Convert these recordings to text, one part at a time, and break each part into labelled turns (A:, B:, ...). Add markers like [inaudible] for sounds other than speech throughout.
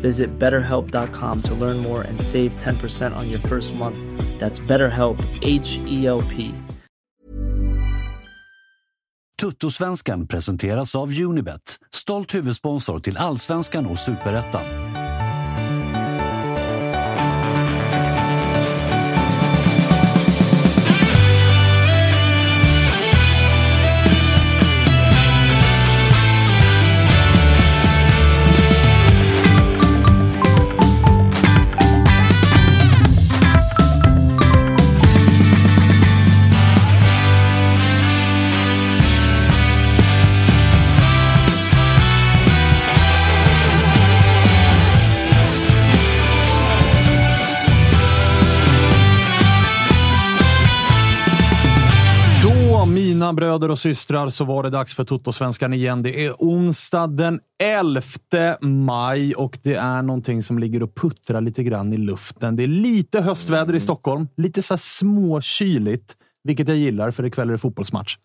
A: Visit betterhelp.com to learn more and save 10% on your first month. That's BetterHelp, H E L P.
B: Tuttosvenskan presenteras av Unibet, stolt huvudsponsor till Allsvenskan och Superettan.
C: Bröder och systrar, så var det dags för Toto-svenskan igen. Det är onsdag den 11 maj och det är någonting som ligger och puttrar lite grann i luften. Det är lite höstväder i Stockholm, lite så småkyligt, vilket jag gillar för ikväll är det fotbollsmatch.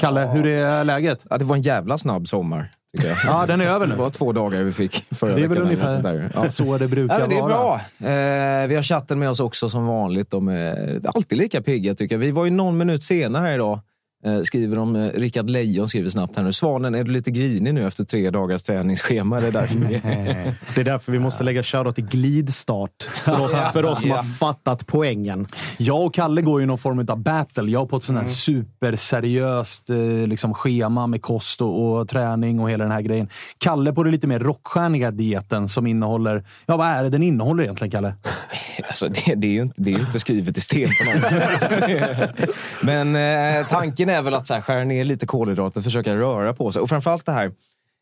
C: Kalle, hur är läget?
D: Ja, det var en jävla snabb sommar. Tycker jag.
C: Ja, den är över nu.
D: Det var två dagar vi fick förra
C: Det är väl
D: veckan.
C: ungefär.
D: Ja.
C: så det brukar
D: Ja, men det är
C: vara.
D: bra. Eh, vi har chatten med oss också som vanligt. De är alltid lika pigga tycker jag. Vi var ju någon minut sena här idag. Eh, skriver de, eh, Rickard Lejon skriver snabbt här nu. Svanen, är du lite grinig nu efter tre dagars träningsschema? Det är därför vi... [laughs]
E: Det är därför vi måste lägga shoutout till glidstart. För oss, för oss som har fattat poängen.
C: Jag och Kalle går ju någon form av battle. Jag på ett sånt här
D: Mm.
C: superseriöst eh, liksom, schema med kost och, och träning och hela den här grejen. Kalle på det lite mer rockstjärniga dieten som innehåller... Ja, vad är det den innehåller egentligen, Kalle?
D: Alltså, det, det, är ju inte, det är ju inte skrivet i sten på något sätt. [laughs] Men eh, tanken är väl att så här, skära ner lite kolhydrater, försöka röra på sig. Och framförallt det här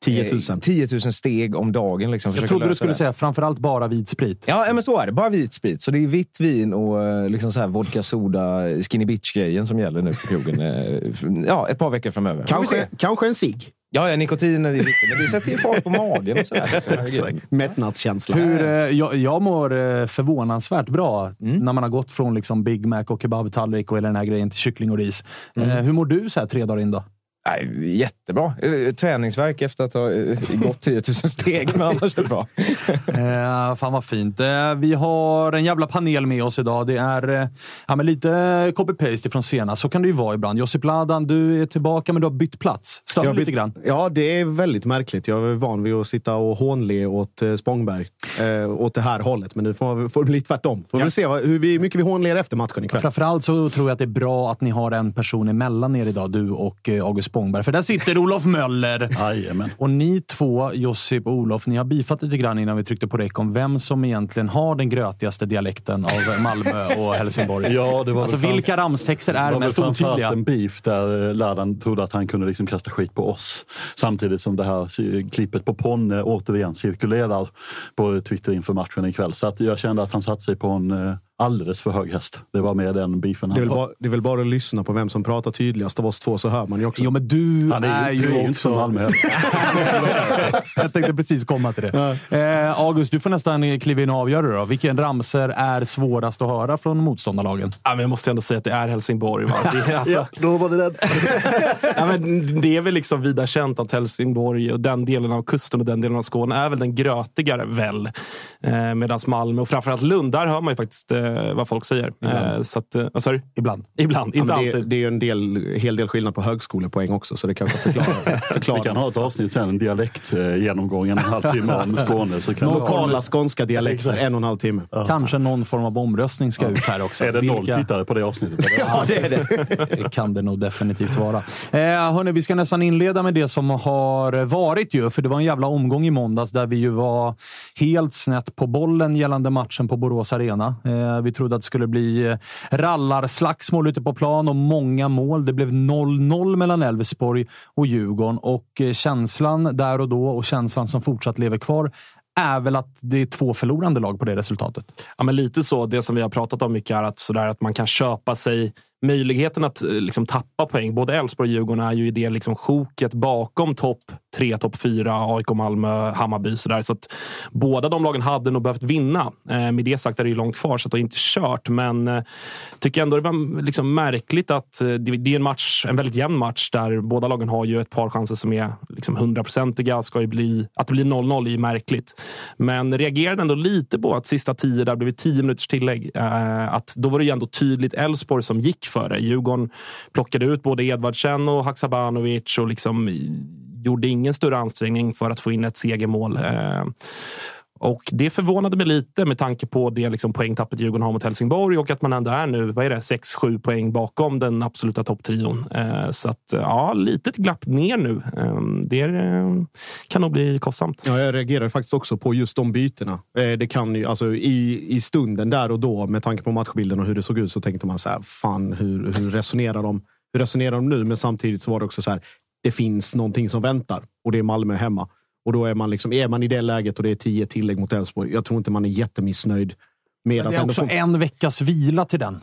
E: 10 000.
D: eh, 10 000 steg om dagen. Liksom,
C: Jag trodde du skulle
D: det.
C: säga framförallt bara vit sprit.
D: Ja, men så är det. Bara vit sprit. Så det är vitt vin och eh, liksom så här vodka soda, skinny bitch-grejen som gäller nu på krogen. eh, Ja, ett par veckor framöver.
E: Kanske, kanske en cigg.
D: Ja, ja, nikotin är viktigt, men det sätter ju fart på magen och sådär. [laughs] Liksom.
E: Mättnadskänsla.
C: Hur, eh, jag, jag mår eh, förvånansvärt bra när man har gått från liksom Big Mac och kebabtallrik och hela den här grejen till kyckling och ris. Eh, hur mår du så här tre dagar in då?
D: Nej, jättebra. Eh, Träningsverk efter att ha eh, gått 10 000 steg, men annars är det bra. [laughs]
C: Eh, fan vad fint. Eh, vi har en jävla panel med oss idag. Det är eh, ja, men lite copy-paste från senast. Så kan det ju vara ibland. Josip Ladan, du är tillbaka, men du har bytt plats. Stör lite grann?
E: Ja, det är väldigt märkligt. Jag är van vid att sitta och hånle åt eh, Spångberg. Eh, åt det här hållet. Men nu får, får det bli tvärtom. Får
C: Ja.
E: vi se vad, hur vi, mycket vi hånler efter matchen ikväll.
C: Framförallt så tror jag att det är bra att ni har en person emellan er idag, du och eh, August Spångberg. För där sitter Olof Möller. [laughs]
B: Jajamän.
C: Och ni två, Josip och Olof, ni har bifat lite grann innan vi tryckte på räck om vem som egentligen har den grötigaste dialekten av Malmö och [laughs] Helsingborg.
B: Ja, det var
C: alltså vilka ramstexter
B: Det
C: är
B: var väl
C: mest
B: framförallt
C: otydliga?
B: en beef där eh, Ladan trodde att han kunde liksom kasta skit på oss. Samtidigt som det här klippet på Ponne återigen cirkulerar på Twitter inför matchen ikväll. Så att jag kände att han satte sig på en, eh,
F: alldeles för hög häst. Det var med den beefen
E: Det är, bara, det är väl bara att lyssna på vem som pratar tydligast av oss två så hör man ju också.
C: Jo, men du
F: Han
C: är,
F: är, ju,
C: ju
F: du är ju inte
C: också...
F: som Malmö. [laughs]
C: Jag tänkte precis komma till det. Eh, August, du får nästan kliva in och avgöra då. Vilken ramser är svårast att höra från motståndarlagen?
G: Ja, men jag måste ändå säga att det är Helsingborg. Va? Det, är [laughs] alltså,
F: Ja, då var det den. [laughs]
G: ja, men det är väl liksom vida känt att Helsingborg och den delen av kusten och den delen av Skåne är väl den grötigare väl. Eh, Medan Malmö och framförallt Lund, där hör man ju faktiskt eh, vad folk säger. Eh, så att, eh, vad sa du?
C: Ibland.
G: Ibland,
E: Ja,
G: inte
E: det,
G: alltid.
E: det är ju en del, hel del skillnad på högskolepoäng också, så det kanske förklarar. [laughs] förklarar
F: Vi kan ha ett avsnitt sen, en dialektgenomgång, en och en halv timme om [laughs] Skåne. Så kan
E: Lokala skånska dialekter,
F: Exakt.
E: en och en halv timme.
C: Kanske någon form av omröstning ska ut här också. [laughs]
F: Är det noll
C: Vilka-
F: tittare på det avsnittet?
E: Ja, det är det.
C: Det kan det nog definitivt vara. Eh, hörni, vi ska nästan inleda med det som har varit ju, för det var en jävla omgång i måndags där vi ju var helt snett på bollen gällande matchen på Borås Arena. Eh, Eh, vi trodde att det skulle bli eh, rallarslagsmål ute på plan och många mål. Det blev 0-0 mellan Elfsborg och Djurgården och eh, känslan där och då och känslan som fortsatt lever kvar är väl att det är två förlorande lag på det resultatet.
G: Ja, men lite så. Det som vi har pratat om mycket är att, sådär, att man kan köpa sig möjligheten att eh, liksom, tappa poäng. Både Elfsborg och Djurgården är ju i det liksom, sjoket bakom topp tre, topp fyra, AIK, Malmö, Hammarby. Sådär. Så att båda de lagen hade nog behövt vinna. Eh, med det sagt är det ju långt kvar, så att det är inte kört. Men eh, tycker ändå det var liksom, märkligt att eh, det, det är en, match, en väldigt jämn match där båda lagen har ju ett par chanser som är liksom, hundraprocentiga. Ska ju bli, att det blir 0-0 är ju märkligt. Men reagerade ändå lite på att sista tio, där blev det tio minuters tillägg. Eh, att då var det ju ändå tydligt Elfsborg som gick före. Djurgården plockade ut både Edvardsen och Haksabanovic och liksom gjorde ingen större ansträngning för att få in ett segermål. Eh, och det förvånade mig lite med tanke på det liksom poängtappet Djurgården har mot Helsingborg och att man ändå är nu, vad är det, 6-7 poäng bakom den absoluta topptrion. Eh, så att eh, ja, litet glapp ner nu. Ehm, eh, det kan nog bli kostsamt.
E: Ja, jag reagerar faktiskt också på just de bytena. Eh, Det kan ju, alltså, i, I stunden där och då, med tanke på matchbilden och hur det såg ut, så tänkte man så här, fan hur, hur, resonerar de, hur resonerar de nu? Men samtidigt så var det också så här, det finns någonting som väntar och det är Malmö hemma. Och då är man, liksom, är man i det läget och det är tio tillägg mot Elfsborg. Jag tror inte man är jättemissnöjd med
C: Det
E: att
C: är
E: ändå
C: också
E: få...
C: en veckas vila till den.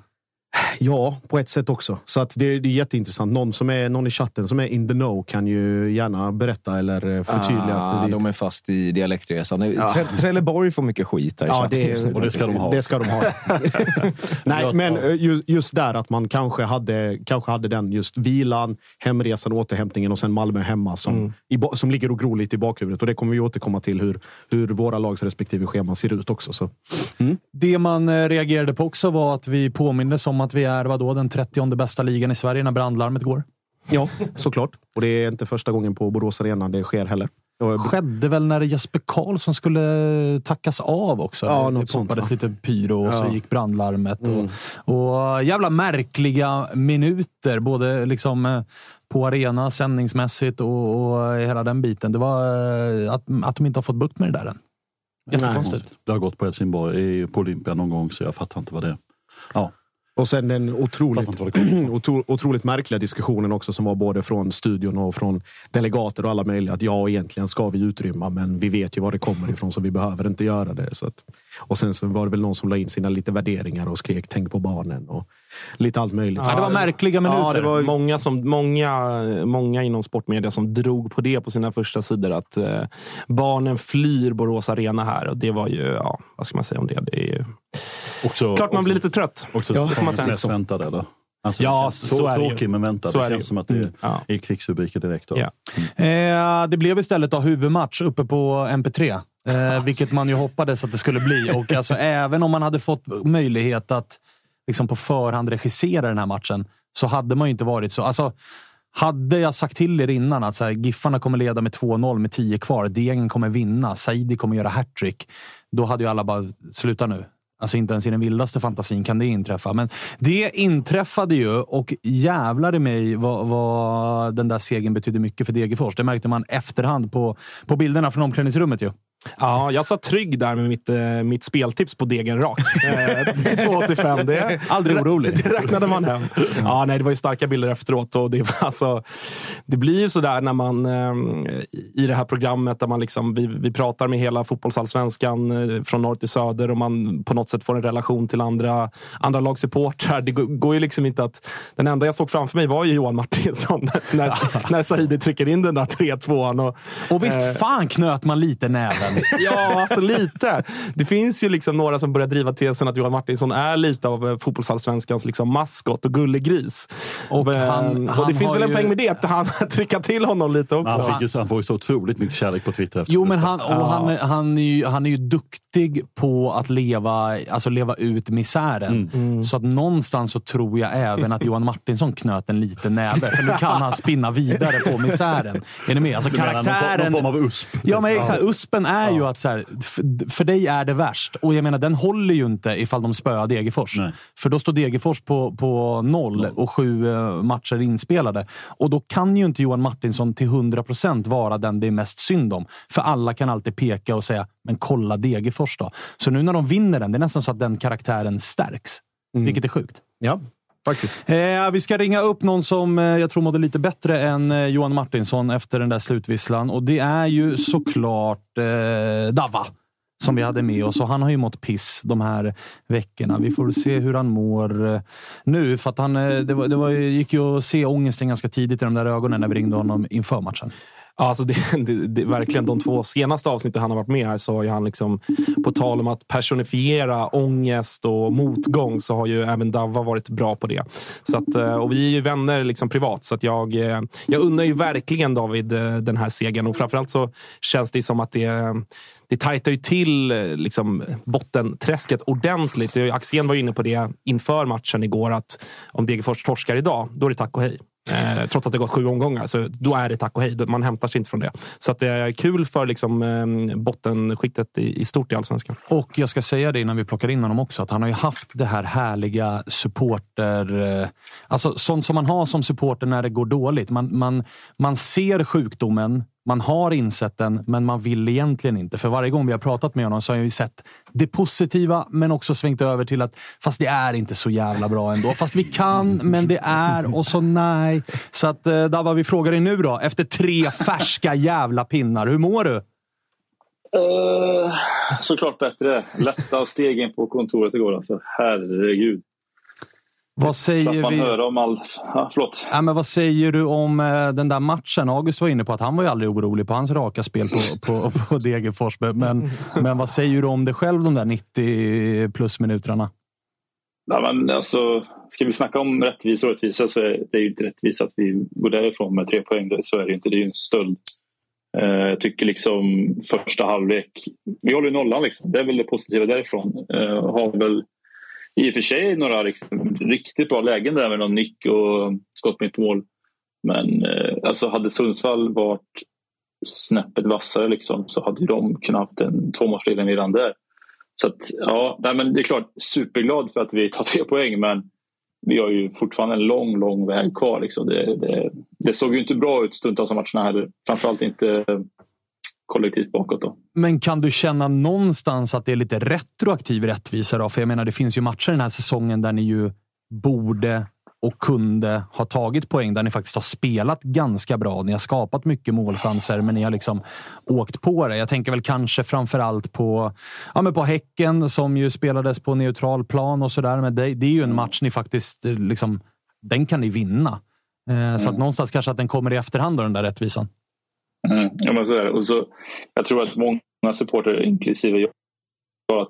E: Ja, på ett sätt också. Så att det, det är jätteintressant. Någon, som är, någon i chatten som är in the know kan ju gärna berätta eller eh, förtydliga.
D: Ah, de är fast i dialektresan.
E: Ja.
D: Tre- Trelleborg får mycket skit här i
E: Ja,
D: chatten
E: det,
F: och det ska de ha.
E: Det ska de ha. [laughs] Nej, men eh, ju- just där att man kanske hade, kanske hade den just vilan, hemresan, återhämtningen och sen Malmö hemma som,
G: Mm.
E: i, som ligger och gror lite i bakhuvudet. Och det kommer vi återkomma till hur, hur våra lags respektive scheman ser ut också. Så.
C: Det man eh, reagerade på också var att vi påminnes om att vi är vadå, den 30 bästa ligan i Sverige när brandlarmet går.
E: Ja, såklart. Och det är inte första gången på Borås Arena det sker heller. Och-
C: Skedde väl när Jesper Karlsson skulle tackas av också.
E: Ja,
C: det
E: något
C: det
E: sånt,
C: poppades
E: va?
C: lite pyro och så
E: Ja.
C: gick brandlarmet.
E: Mm.
C: Och, och jävla märkliga minuter, både liksom eh, på arena, sändningsmässigt och, och hela den biten. Det var eh, att, att de inte har fått bukt med det där än. Jättekonstigt.
F: Det har gått på Helsingborg i- på Olympia någon gång, så jag fattar inte vad det är.
E: Och sen den otroligt, [clears throat] otro, otroligt märkliga diskussionen också som var både från studion och från delegater och alla möjliga. Att ja, egentligen ska vi utrymma, men vi vet ju var det kommer ifrån så vi behöver inte göra det. Så att, och sen så var det väl någon som la in sina lite värderingar och skrek tänk på barnen och lite allt möjligt.
C: Ja, det var märkliga minuter.
E: Ja, det var,
G: Många, som, många, många inom sportmedia som drog på det på sina första sidor. Att eh, barnen flyr Borås Arena här. Och det var ju, ja, vad ska man säga om det? Det är ju,
F: också,
G: klart man blir lite trött.
F: Också
E: Ja,
G: det får man
F: säsongens
G: säga.
F: mest väntade, eller? Alltså,
G: Ja,
F: känns
G: så är det ju.
F: Tråkig men väntad.
G: Så
F: Det
G: är det
F: känns som att det är,
G: Ja.
F: är krigsrubriker direkt. Då.
G: Ja.
C: Eh, det blev istället då huvudmatch uppe på MP3. Eh, vilket man ju hoppades att det skulle bli. Och alltså, [laughs] även om man hade fått möjlighet att liksom på förhand regissera den här matchen så hade man ju inte varit så. Alltså, hade jag sagt till er innan att så här, Giffarna kommer leda med 2-0 med 10 kvar, Degen kommer vinna, Saidi kommer göra hattrick. Då hade ju alla bara, sluta nu. Alltså inte ens i den vildaste fantasin kan det inträffa. Men det inträffade ju och jävlar i mig vad, vad den där segern betydde mycket för Degerfors. Det märkte man efterhand på, på bilderna från omklädningsrummet ju.
G: Ja, jag satt trygg där med mitt, eh, mitt speltips på degen rak. Eh, 2,85. Det, [laughs]
C: Aldrig orolig.
G: Det räknade man hem. Ja, nej, det var ju starka bilder efteråt. Och det, var alltså, det blir ju sådär när man eh, i det här programmet där man liksom, vi, vi pratar med hela fotbollsallsvenskan eh, från norr till söder och man på något sätt får en relation till andra, andra lagsupportrar. Det går, ju liksom inte att... Den enda jag såg framför mig var ju Johan Martinsson [laughs] när, när Saidi trycker in den där 3-2. Och,
C: Och visst fan knöt man lite näven. [laughs]
G: Ja, alltså lite. Det finns ju liksom några som börjar driva tesen att Johan Martinsson är lite av eh, fotbollsallsvenskans liksom maskot och gullegris.
C: Och
G: Men-
C: han-
G: och
C: han
G: det finns väl en
C: ju-
G: poäng med det, att han [laughs] trycker till honom lite också.
F: Han, fick ju, han får ju så otroligt mycket kärlek på Twitter.
C: Jo, men han, och han, han, är ju, han är ju duktig på att leva, alltså leva ut misären.
F: Mm.
C: Så att någonstans så tror jag även att Johan Martinsson knöt en liten näve. För nu kan han spinna vidare på misären. Är ni med? Alltså karaktären...
F: någon form av USP?
C: Ja, men exakt. USPen är ju att så här, f- för dig är det värst. Och jag menar, den håller ju inte ifall de spöar Degerfors.
F: Nej.
C: För då står Degerfors på, på noll och sju eh, matcher inspelade. Och då kan ju inte Johan Martinsson till 100 procent vara den det är mest synd om. För alla kan alltid peka och säga, men kolla Degerfors då. Så nu när de vinner den, det är nästan så att den karaktären stärks. Vilket är sjukt.
E: Ja, faktiskt.
C: Eh, vi ska ringa upp någon som eh, jag tror mådde lite bättre än eh, Johan Martinsson efter den där slutvisslan. Och det är ju såklart eh, Dava som vi hade med oss. Och han har ju mått piss de här veckorna. Vi får väl se hur han mår eh, nu. För att han, eh, det, var, det var, gick ju att se ångesten ganska tidigt i de där ögonen när vi ringde honom inför matchen.
G: Ja, alltså det, [laughs] det, det, verkligen de två senaste avsnitten han har varit med här så har ju han liksom, på tal om att personifiera ångest och motgång så har ju även Davva varit bra på det. Så att, eh, och vi är ju vänner liksom privat så att jag, eh, jag unnar ju verkligen David eh, den här segern och framförallt så känns det som att det, det tajtar ju till liksom, bottenträsket ordentligt. Axén var ju inne på det inför matchen igår att om Degerfors torskar idag, då är det tack och hej. Eh, trots att det gått sju omgångar, så då är det tack och hej. Man hämtar sig inte från det. Så att det är kul för liksom, eh, bottenskiktet i, i stort i Allsvenskan.
C: Och jag ska säga det innan vi plockar in honom också, att han har ju haft det här härliga supporter... eh, Alltså sånt som man har som supporter när det går dåligt. Man, man, man ser sjukdomen, man har insett den, men man vill egentligen inte. För varje gång vi har pratat med honom så har jag ju sett det positiva, men också svängt över till att fast det är inte så jävla bra ändå. Fast vi kan, men det är och så nej. Så att eh, Dava, vi frågar dig nu då. Efter tre färska jävla pinnar, hur mår du?
H: Uh, såklart bättre. Lätta steg in på kontoret igår. Alltså. Herregud.
C: Vad säger vi?
H: om allt. Ja.
C: Ja, men vad säger du om eh, den där matchen? August var inne på att han var ju aldrig orolig på hans raka spel på, [laughs] på, på Degerfors. Men, men vad säger du om det själv, de där 90 plus minuterna?
H: Nej, men alltså, ska vi snacka om rättvisa och rättvisa så är det ju inte rättvist att vi går därifrån med tre poäng. Så är det inte. Det är ju en stöld. Eh, Jag tycker liksom första halvlek... Vi håller ju nollan. Liksom. Det är väl det positiva därifrån. Eh, Har väl i och för sig några liksom, riktigt bra lägen där med någon nick och skott mitt mål. Men eh, alltså hade Sundsvall varit snäppet vassare liksom, så hade de kunnat haft en tvåmålsledning redan där. Så att, ja, nej, men det är klart, superglad för att vi tar tre poäng men vi har ju fortfarande en lång, lång väg kvar. Liksom. Det, det, det såg ju inte bra ut stundtals av matcherna heller. Framförallt inte kollektivt bakåt. Då.
C: Men kan du känna någonstans att det är lite retroaktiv rättvisa? Då? För jag menar, det finns ju matcher den här säsongen där ni ju borde och kunde ha tagit poäng, där ni faktiskt har spelat ganska bra. Ni har skapat mycket målchanser, men ni har liksom åkt på det. Jag tänker väl kanske framför allt på, ja, men på Häcken som ju spelades på neutral plan och sådär. Men det, det är ju en match ni faktiskt, eh, liksom, den kan ni vinna. Eh, Så att någonstans kanske att den kommer i efterhand, då, den där rättvisan.
H: Mm, ja, men så är det. Och så, jag tror att många supporter, inklusive jag,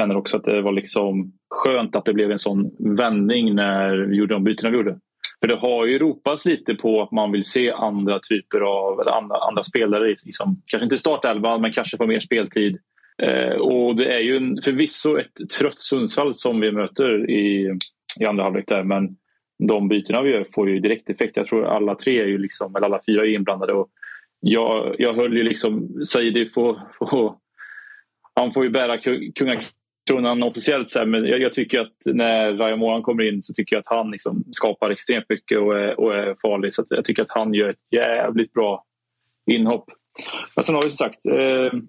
H: känner också att det var liksom skönt att det blev en sån vändning när vi gjorde de bytena vi gjorde. För det har ju ropats lite på att man vill se andra typer av eller andra, andra spelare. Liksom, kanske inte startelvan, men kanske få mer speltid. Eh, och det är ju en, förvisso ett trött Sundsvall som vi möter i, i andra halvlek där. Men de bytena vi gör får ju direkt effekt. Jag tror alla tre är ju liksom, eller alla fyra är inblandade. Och jag, jag höll ju liksom Saidi får, får, han får ju bära kungakronan officiellt sen, men jag, jag tycker att när Ryan Moran kommer in så tycker jag att han liksom skapar extremt mycket och är, och är farlig. Så att jag tycker att han gör ett jävligt bra inhopp Men sen har vi som sagt eh,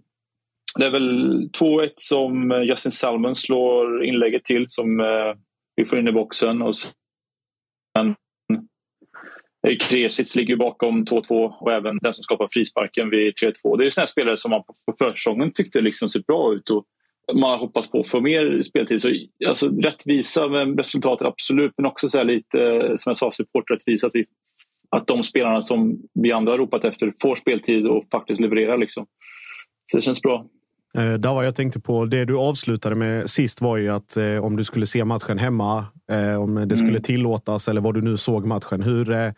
H: det är väl 2-1 som Justin Salmon slår inlägget till som eh, vi får in i boxen. Och sen men eh, Kresic ligger bakom 2-2 och även den som skapar frisparken vid 3-2. Det är sådana spelare som man på försäsongen tyckte liksom såg bra ut. Och man hoppas på att få mer speltid. Så, alltså, rättvisa med resultatet, absolut. Men också så lite, eh, som jag sa, supporträttvisa. Att, att de spelarna som vi andra har ropat efter får speltid och faktiskt levererar. Liksom. Så det känns bra.
E: Eh, Dava, jag tänkte på det du avslutade med sist var ju att eh, om du skulle se matchen hemma, eh, om det skulle
H: Mm.
E: tillåtas eller vad du nu såg matchen. Hur, eh,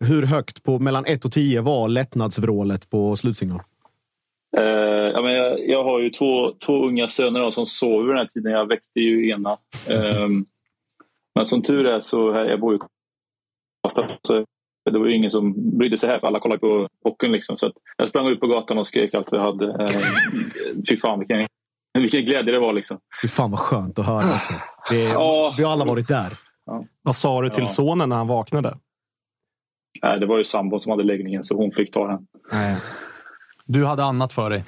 E: hur högt på mellan 1 och 10 var lättnadsvrålet på slutsignal?
H: Eh, ja, men jag, jag har ju två, två unga söner då, som sover den här tiden. Jag väckte ju ena. [laughs] Ehm, men som tur är så här, jag bor ju så det var ju ingen som brydde sig här för alla kollade på hockeyn. Liksom, så att jag sprang ut på gatan och skrek allt jag hade. Eh, fy fan vilken, vilken glädje det var. Liksom.
E: Fy fan vad skönt att höra. Också. Det,
H: Ja.
E: Vi har alla varit där.
G: Vad sa du till
H: Ja.
G: sonen när han vaknade?
H: Nej, det var ju sambon som hade läggningen så hon fick ta den.
C: Du hade annat för dig.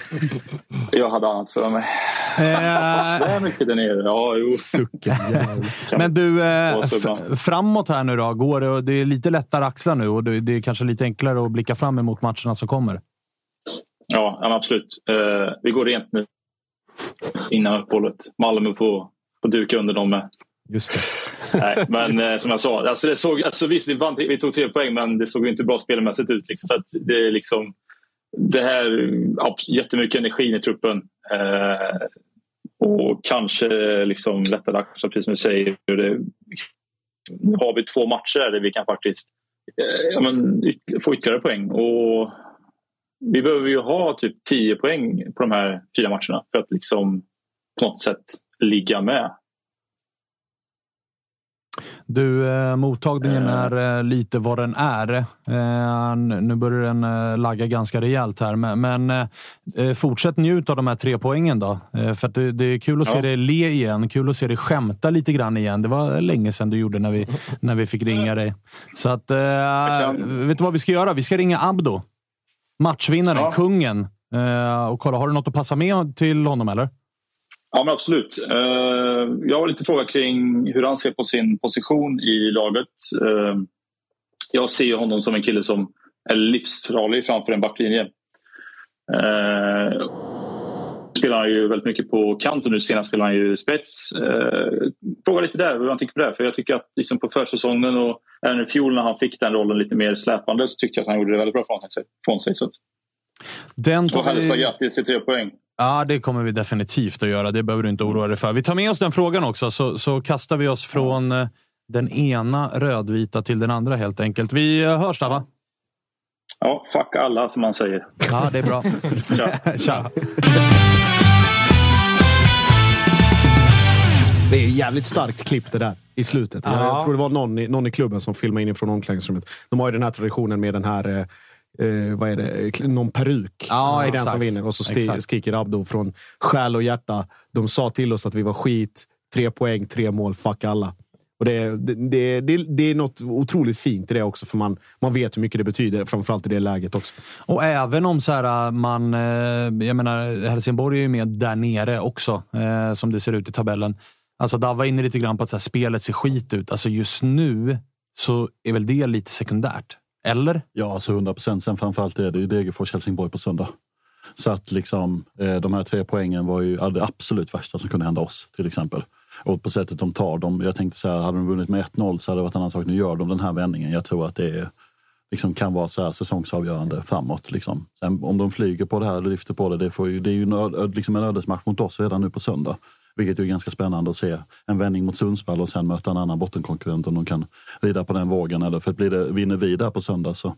H: Jag hade annat för mig.
C: Eh,
H: Så är mycket där nere. Ja, jo. [laughs]
C: Men du, eh, framåt här nu då? Går det, det är lite lättare axlar nu och det är kanske lite enklare att blicka fram emot matcherna som kommer.
H: Ja, absolut. Eh, vi går rent nu innan uppehållet. Malmö får, får duka under dem med.
E: Just det.
H: Nej, men eh, som jag sa, alltså det såg, alltså visst vi, vann, vi tog tre poäng men det såg inte bra spelmässigt ut. Liksom. Så det är liksom det här jättemycket energi i truppen. Eh, och kanske liksom lättare axlar, precis som du säger. Det, nu har vi två matcher där vi kan faktiskt eh, ja, men, få ytterligare poäng. Och vi behöver ju ha typ 10 poäng på de här fyra matcherna för att liksom på något sätt ligga med.
C: Du, eh, mottagningen
H: Eh.
C: är eh, lite vad den är. Eh, nu börjar den eh, lagga ganska rejält här, men, men eh, fortsätt njut av de här tre poängen då. Eh, för det, det är kul att se
H: Ja.
C: dig le igen. Kul att se dig skämta lite grann igen. Det var länge sedan du gjorde när vi, [laughs] när vi fick ringa dig. Så att, eh, vet du vad vi ska göra? Vi ska ringa Abdo. Matchvinnaren,
H: Ja.
C: kungen. Eh, och kolla, har du något att passa med till honom eller?
H: Ja, men absolut. Eh, Jag har lite fråga kring hur han ser på sin position i laget. Eh, Jag ser honom som en kille som är livsfarlig framför en backlinje. Eh, Spelar han ju väldigt mycket på kant och nu senast spelar han ju spets. Fråga lite där hur han tycker på det. För jag tycker att liksom på försäsongen och även i fjol när han fick den rollen lite mer släpande så tyckte jag att han gjorde det väldigt bra från sig. Från sig så att,
C: Den tar
H: och hälsa grattis till tre poäng.
C: Ja, det kommer vi definitivt att göra. Det behöver du inte oroa dig för. Vi tar med oss den frågan också, så, så kastar vi oss från eh, den ena rödvita till den andra helt enkelt. Vi eh, hörs där, va?
H: Ja, fuck alla som man säger.
C: Ja, det är bra. [laughs]
H: Tja.
C: Tja.
E: Det är jävligt starkt klipp det där i slutet. Jag,
G: Ja.
E: jag tror det var någon i, någon i klubben som filmade in från omklädningsrummet. De har ju den här traditionen med den här, eh, vad är det, någon peruk
C: Ja,
E: till den som vinner. Och så sti- skriker Abdo från själ och hjärta. De sa till oss att vi var skit. Tre poäng, tre mål, fuck alla. Och det, det, det, det, är något otroligt fint i det också, för man, man vet hur mycket det betyder, framförallt i det läget också.
C: Och även om så här, man... eh, Jag menar, Helsingborg är ju med där nere också, eh, som det ser ut i tabellen. Alltså, Dav var inne lite grann på att så här, spelet ser skit ut. Alltså, just nu så är väl det lite sekundärt. Eller?
F: Ja, alltså 100 procent. Sen framförallt är det ju Degerfors-Helsingborg på söndag. Så att liksom, eh, de här tre poängen var ju det absolut värsta som kunde hända oss till exempel. Och på sättet de tar dem. Jag tänkte så här, hade de vunnit med 1-0 så hade det varit en annan sak. Nu gör de den här vändningen. Jag tror att det är, liksom, kan vara så här säsongsavgörande framåt. Liksom. Sen, om de flyger på det här eller lyfter på det, det, får ju, det är ju en, liksom en ödesmatch mot oss redan nu på söndag. Vilket är ganska spännande att se. En vändning mot Sundsvall och sen möta en annan bottenkonkurrent om de kan rida på den vågen. Eller för att blir det, vinner vi där på söndag så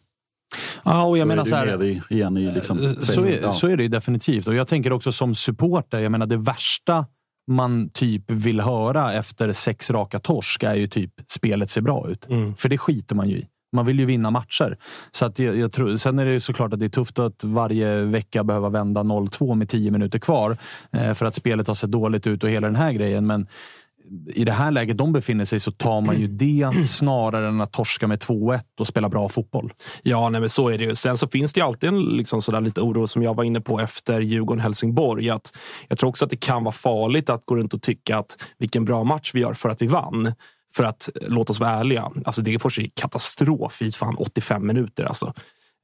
C: Ja, och jag
F: då
C: menar så här,
F: vi igen i liksom,
C: så, är,
F: ja.
C: så är det ju definitivt. Och jag tänker också som supporter, jag menar det värsta man typ vill höra efter sex raka torsk är ju typ spelet ser bra ut. För det skiter man ju i. Man vill ju vinna matcher. Så att jag, jag tror, sen är det såklart att det är tufft att varje vecka behöva vända 0-2 med 10 minuter kvar. Eh, för att spelet har sett dåligt ut och hela den här grejen. Men i det här läget de befinner sig så tar man ju [clears throat] det snarare än att torska med 2-1 och spela bra fotboll.
G: Ja, nej, men så är det ju. Sen så finns det ju alltid en liksom sådär lite oro som jag var inne på efter Djurgården-Helsingborg. Att jag tror också att det kan vara farligt att gå runt och tycka att vilken bra match vi gör för att vi vann. För att, eh, låt oss vara ärliga, alltså Degerfors är katastrof i fan 85 minuter. Alltså.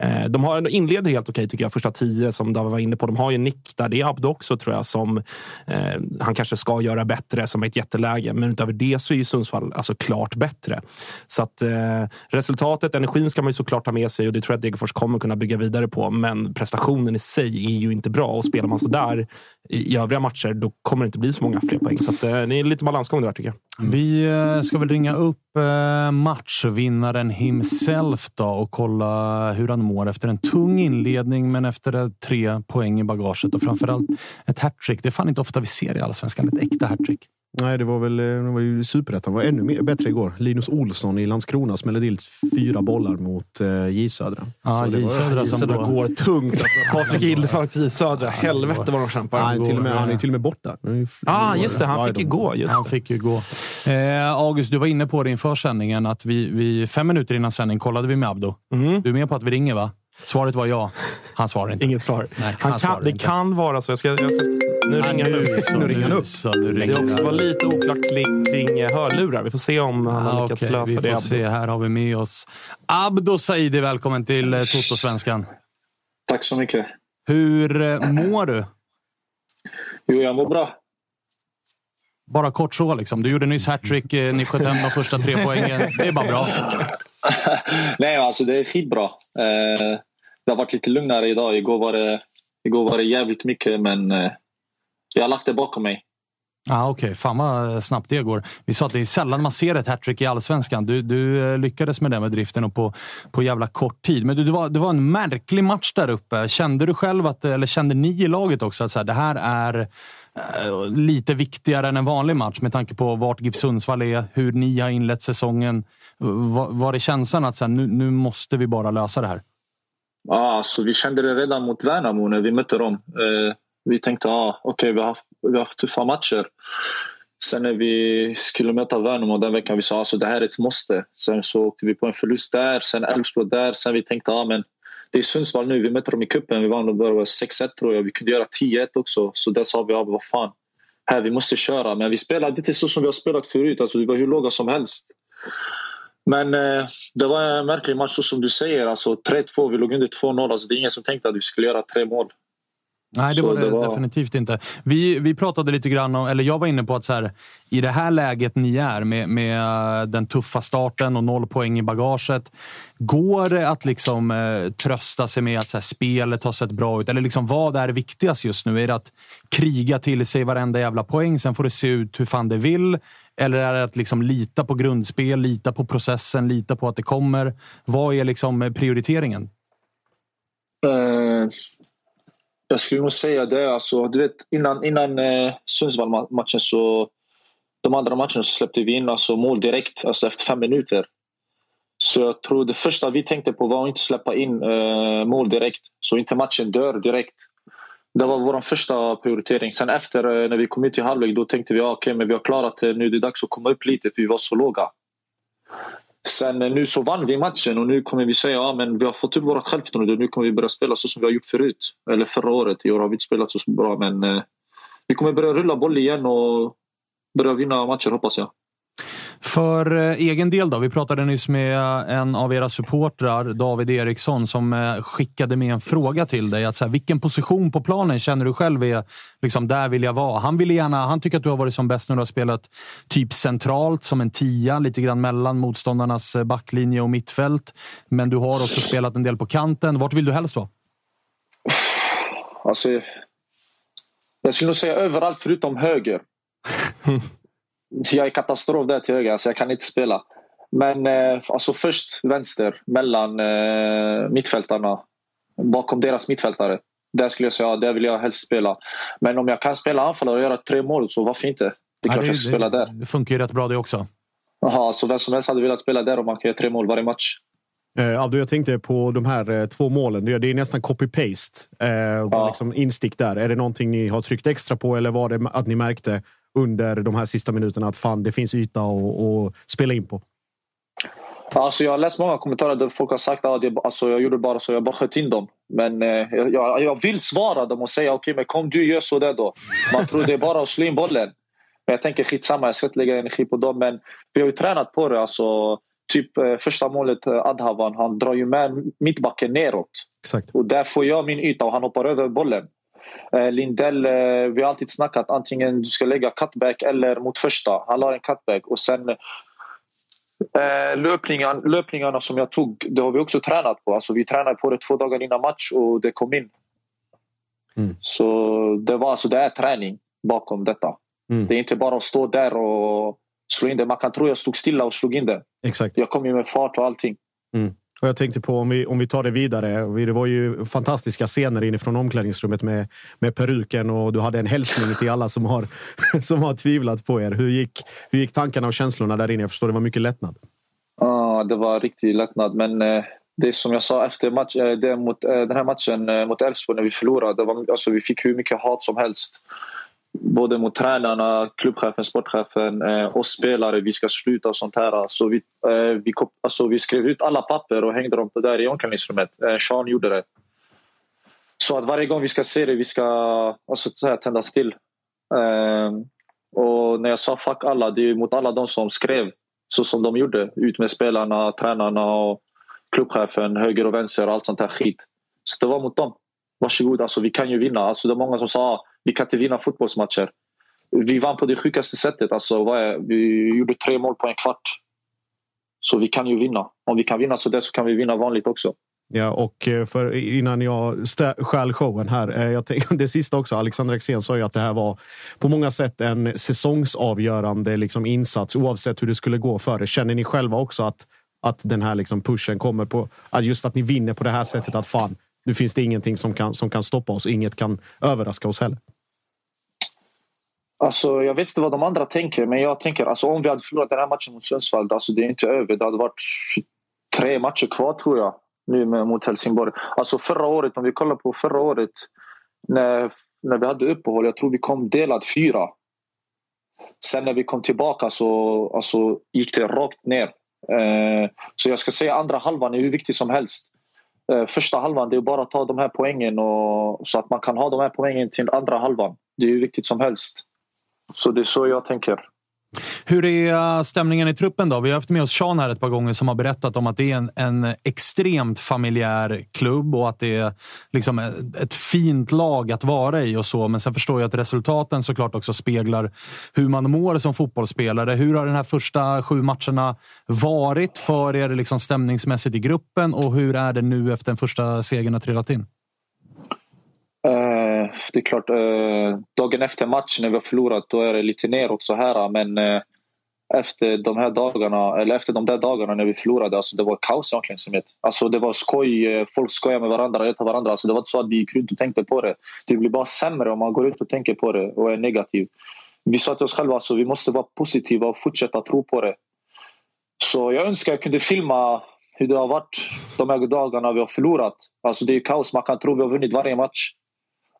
G: Eh, de har inleder helt okej tycker jag, första tio som David var inne på. De har ju en nick där. Det är Abdo också tror jag som eh, han kanske ska göra bättre som är ett jätteläge. Men utöver det så är ju Sundsvall alltså klart bättre. Så att eh, resultatet, energin ska man ju såklart ta med sig och det tror jag att Degerfors kommer kunna bygga vidare på. Men prestationen i sig är ju inte bra och spelar man så där i, i övriga matcher, då kommer det inte bli så många fler poäng. Så att, eh, det är lite balansgång där tycker jag. Mm.
C: Vi eh, ska väl ringa upp eh, matchvinnaren himself då och kolla hur han mår efter en tung inledning, men efter eh, tre poäng i bagaget och framförallt ett hattrick. Det är fan inte ofta vi ser i Allsvenskan ett äkta hattrick.
E: Nej, det var väl det var ju superettan. var ännu mer, bättre igår. Linus Olsson i Landskrona smällde till fyra bollar mot eh, J Södra.
C: Ja, J Södra
G: Södra
C: då-
G: går tungt. Alltså. [laughs] Patrik Gildefalk, J Södra. Helvete vad de kämpar.
E: Han, till och med, han är till och med borta.
G: ah, just det. Han
E: Ja,
G: fick ju gå. Just
C: Han fick ju gå. Eh, August, du var inne på det inför sändningen att vi, vi fem minuter innan sändning kollade vi med Abdo. Du är med på att vi ringer, va? Svaret var ja. Han svarar inte.
G: Inget svar.
C: Nej,
G: han
C: han
G: kan,
C: svarar
G: det
C: inte.
G: kan vara så. Jag ska, jag ska, nu ringer han
C: nu
G: upp. Nu ringer han upp.
C: så, nu
G: Det också var lite oklart kring, eh, hörlurar. Vi får se om han har
C: Ah,
G: lyckats lösa
C: vi får
G: det.
C: se. Här har vi med oss Abdo Saidi. Välkommen till eh, Toto-svenskan.
I: Tack så mycket.
C: Hur eh, mår du?
I: Jo, jag mår bra.
C: Bara kort så liksom. Du gjorde nyss hattrick. Ni sköt hem de första tre poängen. Det är bara bra. [laughs]
I: Nej, alltså det är skitbra. Det har varit lite lugnare idag. Igår var det, igår var det jävligt mycket, men jag har lagt det bakom mig.
C: Ah, Okej, fan vad snabbt det går. Vi sa att det är sällan man ser ett hattrick i allsvenskan. Du, du eh, lyckades med den bedriften och på, på jävla kort tid. Men du, det, var, det var en märklig match där uppe. Kände du själv, att, eller kände ni i laget också, att så här, det här är eh, lite viktigare än en vanlig match med tanke på vart GIF Sundsvall är, hur ni har inlett säsongen. Var, var det känslan att så här, nu, nu måste vi bara lösa det här?
I: Ja, alltså, vi kände det redan mot Värnamo när vi mötte dem. Eh, vi tänkte ah, okej, vi, har haft, vi har haft tuffa matcher. Sen när vi skulle möta Värnamo den veckan vi sa alltså, det här är ett måste. Sen så åkte vi på en förlust där, sen Elfsborg där. Sen vi tänkte ah, men det är Sundsvall nu, vi möter dem i cupen. Vi vann bara 6-1 tror jag. Vi kunde göra 10-1 också. Så där sa vi ah, vad fan, här, vi måste köra. Men vi spelade inte så som vi har spelat förut. Alltså, vi var hur låga som helst. Men eh, det var en märklig match så som du säger. Alltså, 3-2, vi låg under 2-0. Alltså, det är ingen som tänkte att vi skulle göra tre mål.
C: Nej, det var det,
I: det var-
C: definitivt inte. Vi, vi pratade lite grann om, eller jag var inne på att så här, i det här läget ni är med, med eh, den tuffa starten och noll poäng i bagaget. Går det att liksom eh, trösta sig med att så här, spelet har sett bra ut? Eller liksom, vad är viktigast just nu? Är det att kriga till sig varenda jävla poäng, sen får det se ut hur fan det vill? Eller är det att liksom lita på grundspel, lita på processen, lita på att det kommer? Vad är liksom eh, prioriteringen?
I: Eh, jag skulle nog säga det. Alltså, du vet, innan innan eh, Sundsvall-matchen så... De andra matcherna så släppte vi in alltså, mål direkt, alltså efter fem minuter. Så jag tror det första vi tänkte på var att inte släppa in eh, mål direkt. Så inte matchen dör direkt. Det var vår första prioritering. Sen efter eh, när vi kom ut i halvlek då tänkte vi ah, att okay, men vi har klarat det. Nu är det dags att komma upp lite för vi var så låga. Sen eh, nu så vann vi matchen och nu kommer vi säga att ja, vi har fått upp vårt självförtroende. Nu kommer vi börja spela så som vi har gjort förut. Eller förra året. I år har vi inte spelat så bra men eh, vi kommer börja rulla boll igen och börja vinna matcher hoppas jag.
C: För eh, egen del då? Vi pratade nyss med en av era supportrar, David Eriksson, som eh, skickade med en fråga till dig. Att så här, vilken position på planen känner du själv är liksom, där vill jag vara? Han, ville gärna, han tycker att du har varit som bäst när du har spelat typ centralt, som en tia, lite grann mellan motståndarnas eh, backlinje och mittfält. Men du har också spelat en del på kanten. Vart vill du helst vara?
I: Alltså, jag skulle nog säga överallt förutom höger. [laughs] jag är katastrof där till höger, alltså jag kan inte spela. Men eh, alltså först vänster mellan eh, mittfältarna. Bakom deras mittfältare. Där skulle jag säga, ja, där vill jag helst spela. Men om jag kan spela anfallare och göra tre mål, så varför inte? Det är klart jag ska spela där.
C: det funkar ju rätt bra det också.
I: Jaha, så vem som helst hade velat spela där om man kan göra tre mål varje match.
E: Eh, Abdo, jag tänkte på de här eh, två målen. Det är, det nästan copy-paste. Eh, bara liksom instick där. Är det någonting ni har tryckt extra på eller var det att ni märkte under de här sista minuterna att fan, det finns yta att spela in på?
I: Alltså jag har läst många kommentarer där folk har sagt att jag, alltså jag gjorde bara så, jag bara sköt in dem. Men eh, jag, jag vill svara dem och säga okej, okay, men kom du gör så där då. Man tror det är bara att slå in bollen. Men jag tänker skitsamma, jag ska inte lägga energi på dem. Men vi har ju tränat på det. Alltså, typ eh, första målet, eh, Adhavan, han drar ju med mittbacken neråt.
E: Exakt.
I: Och där får jag min yta och han hoppar över bollen. Eh, Lindell, eh, vi har alltid snackat antingen du ska lägga cutback eller mot första. Han la en cutback och sen eh, löpningarna, löpningarna som jag tog, det har vi också tränat på. Alltså, vi tränade på det två dagar innan match och det kom in.
E: Mm.
I: Så det var alltså det är träning bakom detta.
E: Mm.
I: Det är inte bara att stå där och slå in det. Man kan tro jag stod stilla och slog in det.
E: Exakt.
I: Jag kom ju med fart och allting.
E: Mm. Och jag tänkte på om vi, om vi tar det vidare. Det var ju fantastiska scener inifrån omklädningsrummet med, med peruken och du hade en hälsning till alla som har, [laughs] som har tvivlat på er. Hur gick, hur gick tankarna och känslorna där inne? Jag förstår det var mycket lättnad.
I: Ja, det var riktig lättnad. Men eh, det som jag sa efter match, eh, det mot, eh, den här matchen eh, mot Elfsborg när vi förlorade. Det var, alltså, vi fick hur mycket hat som helst både mot tränarna, klubbchefen, sportchefen, eh, oss spelare. Vi ska sluta och sånt här. Så vi, eh, vi, alltså, vi skrev ut alla papper och hängde dem där i omklädningsrummet. Eh, Sean gjorde det. Så att varje gång vi ska se det, vi ska alltså, så här, tändas till. Eh, och när jag sa fuck alla, det är mot alla de som skrev så som de gjorde. Ut med spelarna, tränarna och klubbchefen, höger och vänster och allt sånt här skit. Så det var mot dem. Varsågod, alltså, vi kan ju vinna. Alltså, det är många som sa ah, vi kan inte vinna fotbollsmatcher. Vi vann på det sjukaste sättet. Alltså, vad är, vi gjorde tre mål på en kvart. Så vi kan ju vinna. Om vi kan vinna så där så kan vi vinna vanligt också.
E: Ja, och eh, för innan jag stjäl showen här. Eh, jag tänkte, [laughs] det sista också. Alexander Axén sa ju att det här var på många sätt en säsongsavgörande liksom, insats oavsett hur det skulle gå för er. Känner ni själva också att, att den här liksom, pushen kommer på att just att ni vinner på det här sättet? Att fan, nu finns det ingenting som kan, som kan stoppa oss. Inget kan överraska oss heller.
I: Alltså, jag vet inte vad de andra tänker, men jag tänker alltså, om vi hade förlorat den här matchen mot Sundsvall, alltså, det är inte över. Det hade varit tre matcher kvar tror jag, nu med, mot Helsingborg. Alltså förra året, om vi kollar på förra året, när, när vi hade uppehåll, jag tror vi kom delad fyra. Sen när vi kom tillbaka så alltså, gick det rakt ner. Eh, så jag ska säga andra halvan är hur viktig som helst. Eh, första halvan det är bara att ta de här poängen och, så att man kan ha de här poängen till andra halvan. Det är hur viktigt som helst. Så det är så jag tänker.
C: Hur är stämningen i truppen då? Vi har haft med oss Sean här ett par gånger som har berättat om att det är en, en extremt familjär klubb och att det är liksom ett fint lag att vara i och så. Men sen förstår jag att resultaten såklart också speglar hur man mår som fotbollsspelare. Hur har den här första sju matcherna varit för er liksom stämningsmässigt i gruppen och hur är det nu efter den första segern har trillat in?
I: Uh, Eh, det är klart, eh, dagen efter matchen när vi har förlorat då är det lite neråt så här. Men eh, efter de här dagarna, eller efter de där dagarna när vi förlorade, alltså det var kaos i omklädningsrummet. Alltså det var skoj, folk skojade med varandra, retade varandra. Alltså det var inte så att vi gick runt och tänkte på det. Det blir bara sämre om man går ut och tänker på det och är negativ. Vi sa till oss själva att alltså, vi måste vara positiva och fortsätta tro på det. Så jag önskar jag kunde filma hur det har varit de här dagarna vi har förlorat. Alltså det är kaos, man kan tro att vi har vunnit varje match.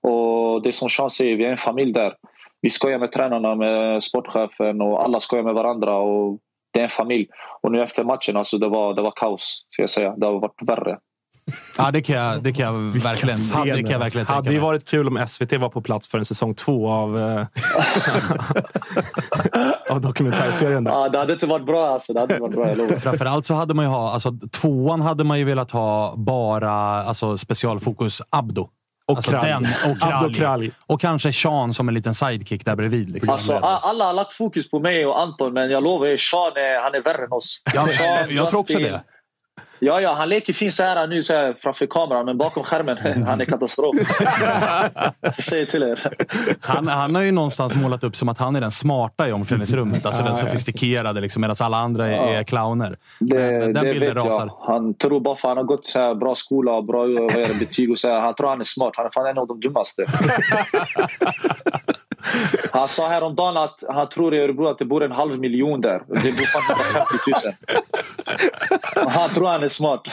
I: Och det som Sean säger, vi är en familj där. Vi skojar med tränarna, med sportchefen och alla skojar med varandra. Och det är en familj. Och nu efter matchen, alltså, det, var, det var kaos. Ska jag säga. Det har varit värre.
C: Ja, det kan jag, det kan jag verkligen, det kan jag verkligen
G: hade ju varit kul om SVT var på plats för en säsong två av, eh, [laughs] av dokumentärserien. Där.
I: Ja, det hade inte varit bra. Alltså. Det hade varit bra jag lovar.
C: Framförallt så hade man ju ha, alltså tvåan hade man ju velat ha bara alltså, specialfokus Abdo.
G: Och
C: alltså
G: Kralj.
C: den och
G: Abdo
C: Kralj.
G: Kralj.
C: Och kanske Sean som en liten sidekick där bredvid. Liksom.
I: Alltså, alla har lagt fokus på mig och Anton, men jag lovar er, Sean är, han är värre än oss.
C: Ja,
I: Sean,
C: jag tror också det.
I: Ja, ja, han leker fint så här nu så här, framför kameran, men bakom skärmen [laughs] han är katastrof. [laughs] Säger till er.
C: Han, han har ju någonstans målat upp som att han är den smarta i omklädningsrummet. Alltså den sofistikerade, liksom, medan alla andra är, är clowner.
I: Det,
C: Men den
I: det
C: bilden
I: vet
C: rasar.
I: jag. Han tror bara för han har gått så här bra skola och bra vad är det, betyg. Och så här, han tror han är smart. Han är fan en av de dummaste. [laughs] Han sa häromdagen att han tror i Örebro att det bor en halv miljon där. Det bor fan 150 000. Han tror han är smart.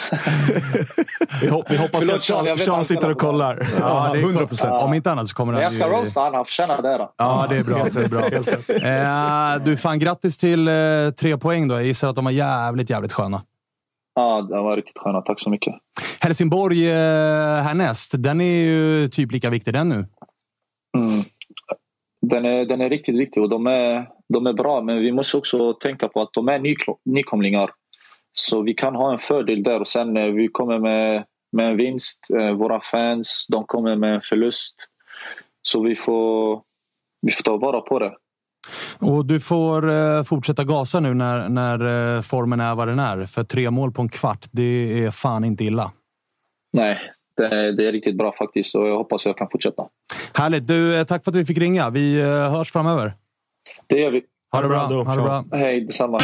G: Vi, hop vi hoppas
I: Förlåt,
G: att
I: Sean,
G: Sean, sitter och kollar.
C: Ja, det är
E: 100 procent.
C: Om inte annat så kommer han
I: jag ska roasta honom. Han förtjänar det. Då.
C: Ja, det är bra. Det är bra. [laughs] Eh, du, fan grattis till eh, tre poäng då. Jag gissar att de var jävligt, jävligt sköna.
I: Ja, det var riktigt sköna. Tack så mycket.
C: Helsingborg eh, härnäst, den är ju typ lika viktig den nu.
I: Mm. Den, är, den är riktigt viktig och de är, de är bra. Men vi måste också tänka på att de är ny, nykomlingar. Så vi kan ha en fördel där. Och sen eh, vi kommer med, med en vinst. Eh, våra fans, de kommer med en förlust. Så vi får, vi får ta vara på det.
C: Och du får eh, fortsätta gasa nu när, när formen är vad den är. För tre mål på en kvart, det är fan inte illa.
I: Nej, det är, det är riktigt bra faktiskt och jag hoppas jag kan fortsätta.
C: Härligt! Du, tack för att vi fick ringa. Vi hörs framöver.
I: Det gör vi.
C: Ha det bra.
G: då.
C: Ha det bra.
I: Hej, detsamma.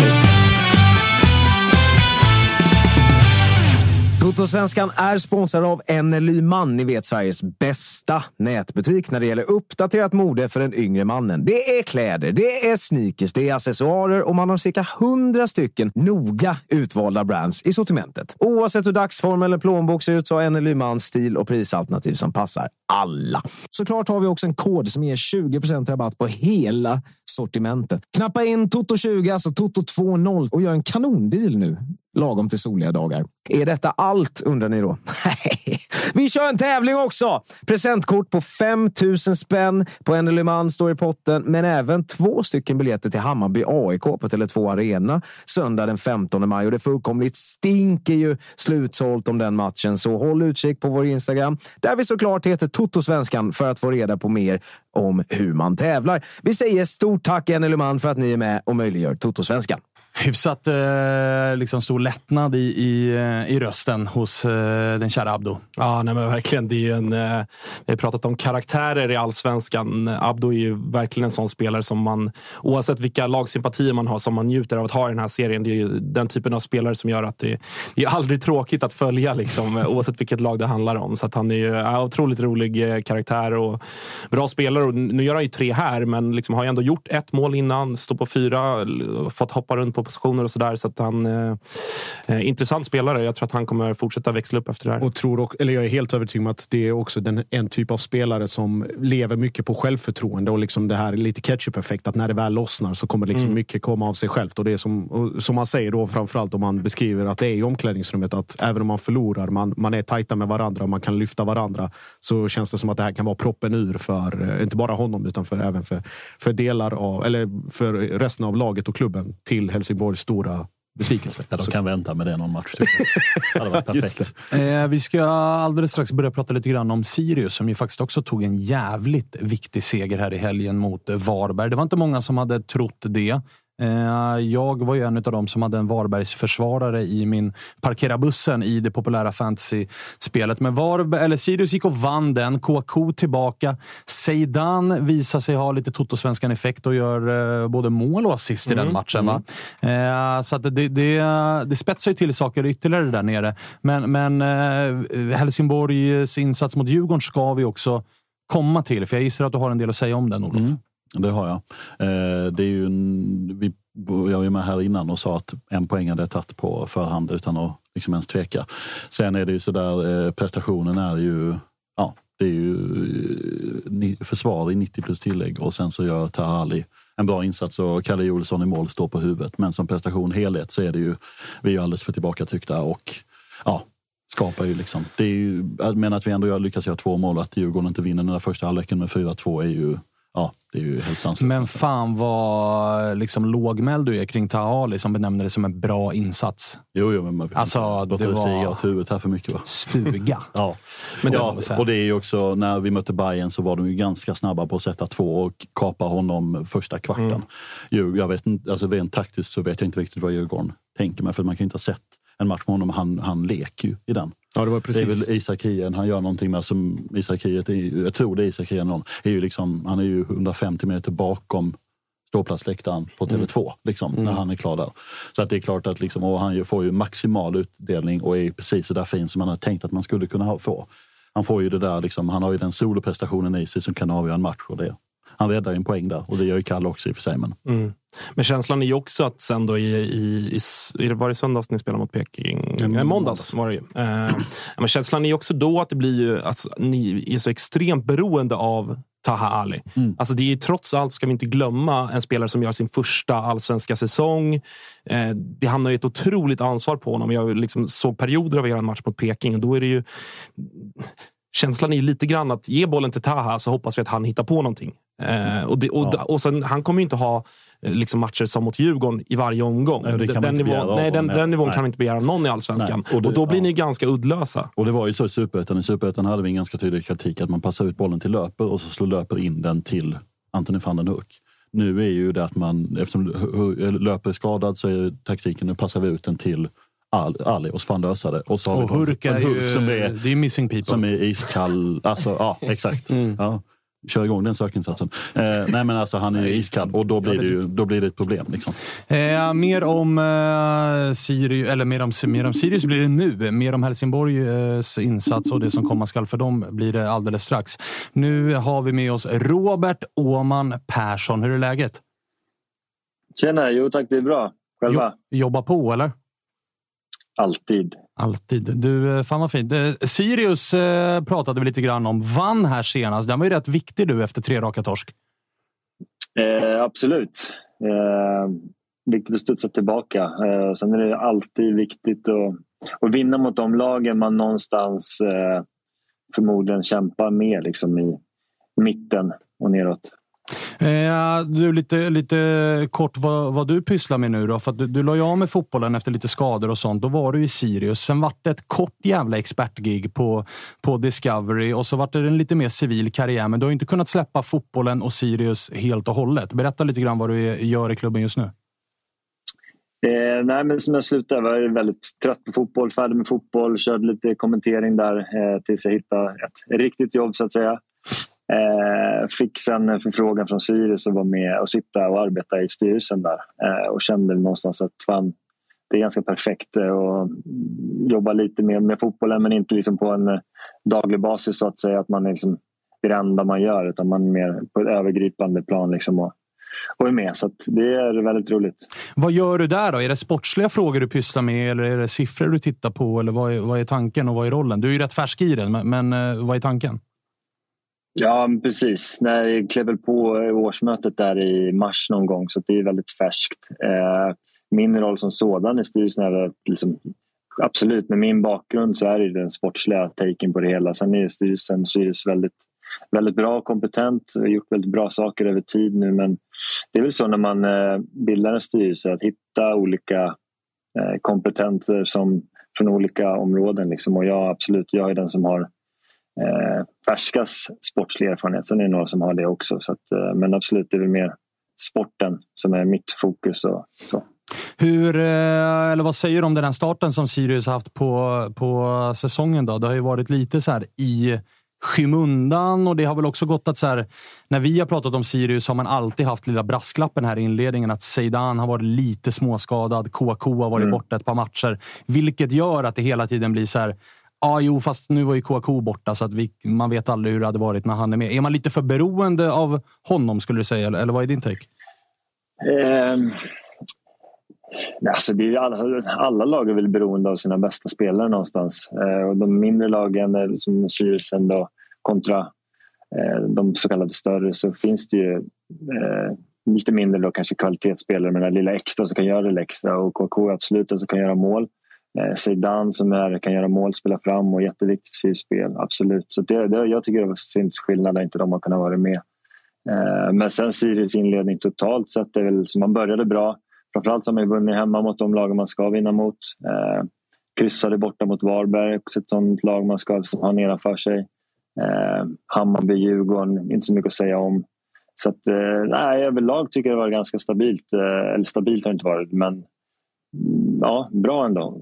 D: Totosvenskan är sponsrad av NLY Man, ni vet Sveriges bästa nätbutik när det gäller uppdaterat mode för den yngre mannen. Det är kläder, det är sneakers, det är accessoarer och man har cirka 100 stycken noga utvalda brands i sortimentet. Oavsett hur dagsform eller plånbok ser ut så har NLY Man stil och prisalternativ som passar alla. Såklart har vi också en kod som ger 20% rabatt på hela sortimentet. Knappa in Toto20, alltså Toto20 och gör en kanondeal nu. Lagom till soliga dagar. Är detta allt, undrar ni då? [laughs] Nej, vi kör en tävling också! Presentkort på 5 000 spänn på en Man står i potten, men även två stycken biljetter till Hammarby AIK på Tele2 Arena söndag den 15 maj. Och det fullkomligt stinker ju slutsålt om den matchen, så håll utkik på vår Instagram där vi såklart heter Totosvenskan för att få reda på mer om hur man tävlar. Vi säger stort tack NLY Man för att ni är med och möjliggör Totosvenskan.
C: Hyfsat eh, liksom stor lättnad i, i, eh, i rösten hos eh, den kära Abdo.
G: Ja, nej, men verkligen. Det är ju en, eh, vi har pratat om karaktärer i allsvenskan. Abdo är ju verkligen en sån spelare som man, oavsett vilka lagsympatier man har, som man njuter av att ha i den här serien. Det är ju den typen av spelare som gör att det, det är aldrig tråkigt att följa, liksom, eh, oavsett vilket lag det handlar om. Så att han är ju ja, otroligt rolig eh, karaktär och bra spelare. Och nu gör han ju tre här, men liksom har ju ändå gjort ett mål innan, står på fyra, fått hoppa runt på positioner och sådär. Så att han eh, eh, intressant spelare. Jag tror att han kommer fortsätta växla upp efter det här.
E: Och tror, och- eller jag är helt övertygad om att det är också den, en typ av spelare som lever mycket på självförtroende och liksom det här lite ketchup-effekt. Att när det väl lossnar så kommer liksom
G: Mm.
E: mycket komma av sig självt. Och det är som, och som man säger då, framförallt om man beskriver att det är i omklädningsrummet, att även om man förlorar, man, man är tajta med varandra, man kan lyfta varandra, så känns det som att det här kan vara proppen ur för, eh, inte bara honom, utan för, även för, för delar av, eller för resten av laget och klubben till Helsingborgs stora besvikelse.
F: Ja, de kan vänta med det någon match. Det hade varit [laughs] perfekt.
C: Eh, vi ska alldeles strax börja prata lite grann om Sirius som ju faktiskt också tog en jävligt viktig seger här i helgen mot eh, Varberg. Det var inte många som hade trott det. Eh, Jag var ju en av dem som hade en Varbergs försvarare i min parkera bussen i det populära fantasy-spelet. Men Varberg, eller Sirius gick och vann den. Kouakou tillbaka. Seidan visar sig ha lite Toto-svenskan-effekt och gör eh, både mål och assist i den
G: Mm,
C: matchen. Va? Eh, Så det, det, det spetsar ju till saker ytterligare där nere. Men, men Helsingborgs insats mot Djurgården ska vi också komma till, för jag gissar att du har en del att säga om den, Olof.
F: Mm. Det har jag. Eh, det är ju en, vi, jag var ju med här innan och sa att en poäng hade jag tagit på förhand utan att liksom ens tveka. Sen är det ju så där, eh, prestationen är ju, ja, det är ju eh, försvar i 90 plus tillägg och sen så gör Tahali en bra insats och Kalle Olsson i mål står på huvudet. Men som prestation helhet så är det ju, vi är ju alldeles för tillbakatryckta och ja, skapar ju liksom. Det är ju, men att vi ändå lyckas göra två mål och att Djurgården inte vinner den där första halvleken med 4-2 är ju, ja, det är ju helt sanslöst.
C: Men fan vad liksom, lågmäld du är kring Tahali som benämner det som en bra insats.
F: Jo, jo, men man
C: Alltså, det
F: det stiga
C: var
F: åt huvudet här för mycket va?
C: stuga. [laughs]
F: Ja,
C: Men det
F: ja och det är ju också när vi mötte Bayern så var de ju ganska snabba på att sätta två och kapa honom första kvarten.
C: Mm.
F: Ju, jag vet inte, alltså rent taktiskt så vet jag inte riktigt vad Djurgården tänker mig för man kan ju inte ha sett en match med honom. Han, han leker ju i den.
E: Ja, det var
F: Det är
E: precis.
F: väl Isak Hien, han gör någonting med som Isak Hien, är jag tror det är Isak Hien, är ju liksom, han är ju 150 meter bakom ståplatsläktaren på Tele2 liksom, när han är klar där. Så att det är klart att liksom, och han ju- får ju maximal utdelning och är precis så där fin som man hade tänkt att man skulle kunna ha, få. Han får ju det där, liksom, han har ju den soloprestationen i sig som kan avgöra en match. Och det. Han räddar ju en poäng där och det gör ju Kalle också i och för sig. Men,
G: Mm. Men känslan är ju också att sen då i, i, i var det söndags ni spelade mot Peking? Mm, måndags var det ju. Eh, men känslan är ju också då att det blir ju, alltså, ni är så extremt beroende av Taha Ali. Mm. Alltså det är trots allt, ska vi inte glömma, en spelare som gör sin första allsvenska säsong. Eh, det hamnar ju ett otroligt ansvar på honom. Jag liksom såg perioder av er match mot Peking och då är det ju... Känslan är lite grann att ge bollen till Taha så hoppas vi att han hittar på någonting. Eh, och, det, och, ja. och sen, han kommer ju inte ha Eh, liksom matcher som mot Djurgården i varje omgång. Nej, den, nivån, nej, den, den nivån nej. kan vi inte begära av någon i Allsvenskan. Och, det, och, då blir ja. ni ganska uddlösa.
F: Och det var ju så i Superettan. I Superettan hade vi en ganska tydlig kritik att man passar ut bollen till Löper och så slår Löper in den till Antoni van den Hurk. Nu är ju det att man, eftersom Löper är skadad så är taktiken nu passar vi ut den till Ali och så får han lösa det. Och så har
C: och vi Hurk är, ju, som är, det är missing people.
F: Som är iskall. Alltså, ja, [laughs] exakt. Mm. Ja kör igång den sökinsatsen. Eh, nej men alltså han är iskall och då blir det, ju, då blir det ett problem. Liksom.
C: Eh, mer om eh, Sirius, eller mer om, mer om Sirius blir det nu. Mer om Helsingborgs insats och det som komma skall för dem blir det alldeles strax. Nu har vi med oss Robert Åman Persson. Hur är läget?
J: Tjena, jo tack det är bra. Själva?
C: Jo, jobba på eller?
J: Alltid.
C: Alltid. Du, eh, fan vad fint. Eh, Sirius eh, pratade vi lite grann om. Vann här senast. Den var ju rätt viktig du efter tre raka torsk.
J: Eh, absolut. Eh, viktigt att studsa tillbaka. Eh, sen är det alltid viktigt att, att vinna mot de lagen man någonstans eh, förmodligen kämpar med liksom i mitten och neråt.
C: Eh, du, lite, lite kort vad, vad du pysslar med nu då. För du, du la ju av med fotbollen efter lite skador och sånt. Då var du i Sirius. Sen vart det ett kort jävla expertgig på, på Discovery och så vart det en lite mer civil karriär. Men du har inte kunnat släppa fotbollen och Sirius helt och hållet. Berätta lite grann vad du gör i klubben just nu.
J: Eh, nej, men som jag slutade var jag väldigt trött på fotboll, färdig med fotboll. Körde lite kommentering där eh, tills jag hittade ett riktigt jobb så att säga. Eh, fick sen en förfrågan från Sirius att vara med och sitta och arbeta i styrelsen där eh, och kände någonstans att fan, det är ganska perfekt eh, att jobba lite mer med fotbollen men inte liksom på en eh, daglig basis så att säga att man är liksom det enda man gör utan man är mer på ett övergripande plan liksom och, och är med. Så det är väldigt roligt.
C: Vad gör du där då? Är det sportsliga frågor du pysslar med eller är det siffror du tittar på? Eller vad är, vad är tanken och vad är rollen? Du är ju rätt färsk i den, men, men eh, vad är tanken?
J: Ja, precis. Nej, jag klev väl på årsmötet där i mars någon gång så det är väldigt färskt. Eh, min roll som sådan i styrelsen är liksom, absolut med min bakgrund så är det den sportsliga taken på det hela. Sen är styrelsen styrelse väldigt, väldigt bra och kompetent och har gjort väldigt bra saker över tid nu men det är väl så när man eh, bildar en styrelse att hitta olika eh, kompetenser som, från olika områden. Liksom. Och jag absolut, jag är den som har eh, färskas sportslig erfarenhet. Sen är det några som har det också. Så att, eh, men absolut, det är väl mer sporten som är mitt fokus. Och, så.
C: Hur, eh, eller vad säger du om den här starten som Sirius haft på, på säsongen? Då? Det har ju varit lite så här i skymundan och det har väl också gått att så här, när vi har pratat om Sirius har man alltid haft lilla brasklappen här i inledningen att Zeidan har varit lite småskadad. KK har varit mm. borta ett par matcher, vilket gör att det hela tiden blir så här. Ja, jo, fast nu var ju Kouakou borta så att vi, man vet aldrig hur det hade varit när han är med. Är man lite för beroende av honom, skulle du säga? Eller, eller vad är din take?
J: Um, alltså det är alla, alla lag är väl beroende av sina bästa spelare någonstans. Uh, och de mindre lagen, eh, som Siriusen då, kontra uh, de så kallade större, så finns det ju uh, lite mindre då kanske kvalitetsspelare med den lilla extra som kan göra det extra. Och Kouakou är absolut den som kan göra mål. Eh, Zidane Zeidan som är, kan göra mål, spela fram och jätteviktigt för sitt spel. Absolut. Så det, det, jag tycker det syns skillnad när inte de har kunnat vara med. Eh, men sen Sirius inledning totalt sett är väl så man började bra. Framförallt har man vunnit hemma mot de lag man ska vinna mot. Eh, kryssade borta mot Varberg, också ett sånt lag man ska ha nedanför sig. Eh, Hammarby, Djurgården, inte så mycket att säga om. Så att, eh, nej, överlag tycker jag det var ganska stabilt. Eh, eller stabilt har det inte varit, men mm, ja, bra ändå.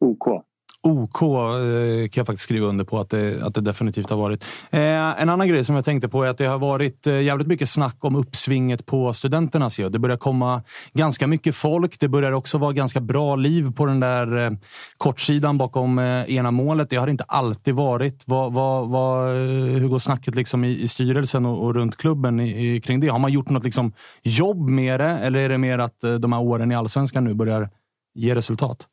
J: OK.
C: OK eh, kan jag faktiskt skriva under på att det, att det definitivt har varit. Eh, en annan grej som jag tänkte på är att det har varit eh, jävligt mycket snack om uppsvinget på studenternas Det börjar komma ganska mycket folk. Det börjar också vara ganska bra liv på den där eh, kortsidan bakom eh, ena målet. Det har inte alltid varit. Vad, vad, vad, eh, hur går snacket liksom i, i styrelsen och, och runt klubben i, i, kring det? Har man gjort något liksom jobb med det eller är det mer att eh, de här åren i allsvenskan nu börjar ge resultat?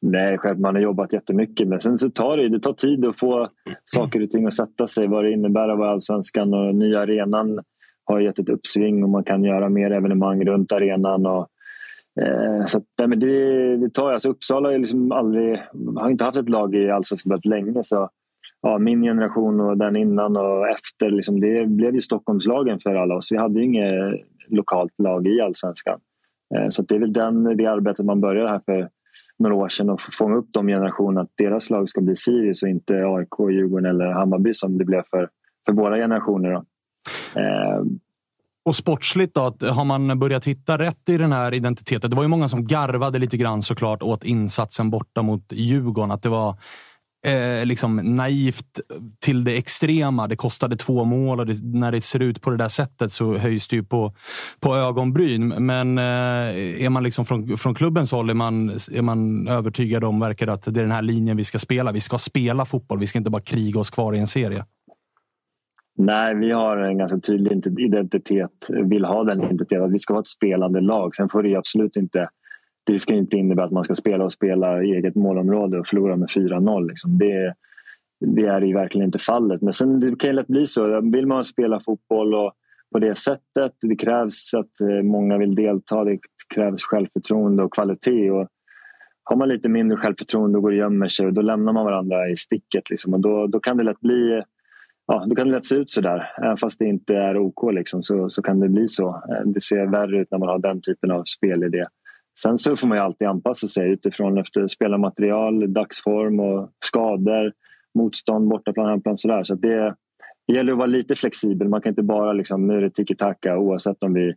J: Nej, själv man har jobbat jättemycket men sen så tar det, det tar tid att få saker och ting att sätta sig. Vad det innebär att vara allsvenskan och nya arenan har gett ett uppsving och man kan göra mer evenemang runt arenan. Och, eh, så nej, men det, det tar, alltså Uppsala har, liksom aldrig, har inte haft ett lag i allsvenskan väldigt länge. Så, ja, min generation och den innan och efter, liksom, det blev ju Stockholmslagen för alla oss. Vi hade inget lokalt lag i allsvenskan. Eh, så det är väl den, det arbetet man börjar här för några år sedan och fånga upp de generationerna att deras lag ska bli Sirius och inte AIK, Djurgården eller Hammarby som det blev för, för våra generationer. Eh.
C: Och sportsligt då? Har man börjat hitta rätt i den här identiteten? Det var ju många som garvade lite grann såklart åt insatsen borta mot Djurgården. Att det var eh, liksom naivt till det extrema. Det kostade två mål och det, när det ser ut på det där sättet så höjs det ju på, på ögonbryn. Men eh, är man liksom från, från klubbens håll är man, är man övertygad om verkar att det är den här linjen vi ska spela. Vi ska spela fotboll. Vi ska inte bara kriga oss kvar i en serie.
J: Nej, vi har en ganska tydlig identitet, vill ha den identiteten. Vi ska vara ett spelande lag. Sen får det absolut inte det ska inte innebära att man ska spela och spela i eget målområde och förlora med 4-0. Liksom. Det, det är ju verkligen inte fallet. Men sen det kan ju lätt bli så. Vill man spela fotboll och på det sättet, det krävs att eh, många vill delta, det krävs självförtroende och kvalitet. Och har man lite mindre självförtroende och går och gömmer sig och då lämnar man varandra i sticket. Liksom. Och då, då kan det lätt bli Ja, då kan det lätt se ut så där. Även fast det inte är OK liksom, så, så kan det bli så. Eh, det ser värre ut när man har den typen av spelidé. Sen så får man ju alltid anpassa sig utifrån efter spelarmaterial, dagsform och skador, motstånd, bortaplan, hemplan sådär. Så det, det gäller att vara lite flexibel. Man kan inte bara liksom, nu är det tiki-taka oavsett om vi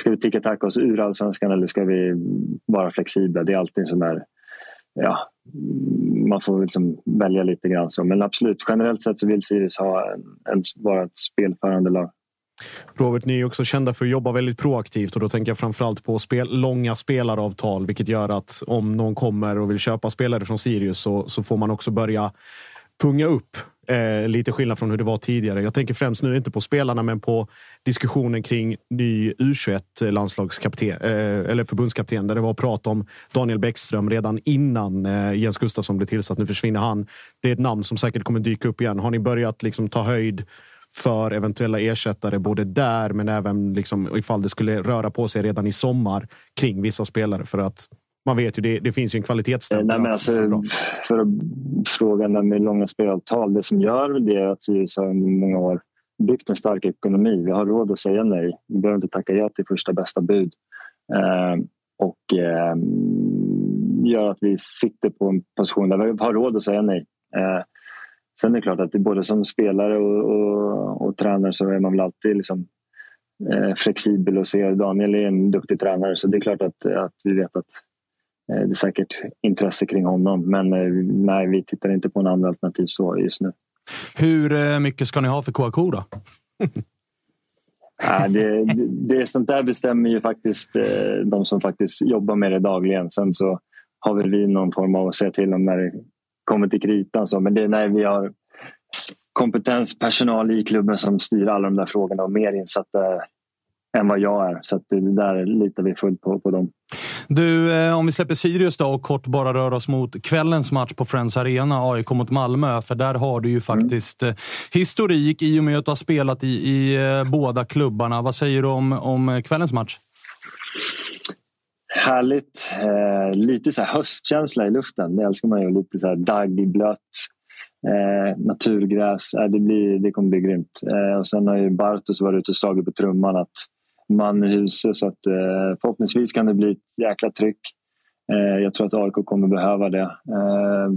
J: ska vi tiki-taka oss ur allsvenskan eller ska vi vara flexibla. Det är alltid som är ja, man får liksom välja lite grann så. Men absolut, generellt sett så vill Sirius ha en, en, vara ett spelförande lag.
E: Robert, ni är också kända för att jobba väldigt proaktivt och då tänker jag framförallt på spel, långa spelaravtal, vilket gör att om någon kommer och vill köpa spelare från Sirius så, så får man också börja punga upp. Eh, lite skillnad från hur det var tidigare. Jag tänker främst nu inte på spelarna, men på diskussionen kring ny U21 landslagskapten eh, eller förbundskapten där det var prat om Daniel Bäckström redan innan eh, Jens Gustafsson blev tillsatt. Nu försvinner han. Det är ett namn som säkert kommer dyka upp igen. Har ni börjat liksom ta höjd för eventuella ersättare både där men även liksom ifall det skulle röra på sig redan i sommar kring vissa spelare för att man vet ju det, det finns ju en kvalitetsstämpel.
J: Nej, men alltså, för att fråga med långa spelavtal. Det som gör det är att Sirius har under många år byggt en stark ekonomi. Vi har råd att säga nej. Vi behöver inte tacka ja till första bästa bud. Eh, och eh, gör att vi sitter på en position där vi har råd att säga nej. Eh, Sen är det klart att det både som spelare och, och, och tränare så är man väl alltid liksom, eh, flexibel och ser Daniel är en duktig tränare så det är klart att, att vi vet att eh, det är säkert intresse kring honom. Men eh, nej, vi tittar inte på några andra alternativ så just nu.
C: Hur eh, mycket ska ni ha för KK då?
J: ja, det, det, det, sånt där bestämmer ju faktiskt eh, de som faktiskt jobbar med det dagligen. Sen så har väl vi någon form av att säga till om när det kommer till kritan. Så. Men det är när vi har kompetenspersonal i klubben som styr alla de där frågorna och mer insatta än vad jag är. Så det där litar vi fullt på, på dem.
C: Du, eh, om vi släpper Sirius då och kort bara rör oss mot kvällens match på Friends Arena, AIK mot Malmö. För där har du ju mm. faktiskt mm. historik i och med att du har spelat i, i eh, båda klubbarna. Vad säger du om, om kvällens match?
J: Härligt. Eh, lite så höstkänsla i luften. Det älskar man ju. Lite så här dagg, blött. Eh, naturgräs. Eh, det, blir, det kommer bli grymt. Eh, och sen har ju Bartos varit ute och slagit på trumman att man i huset. Så att, eh, förhoppningsvis kan det bli ett jäkla tryck. Eh, jag tror att AIK kommer behöva det. Eh,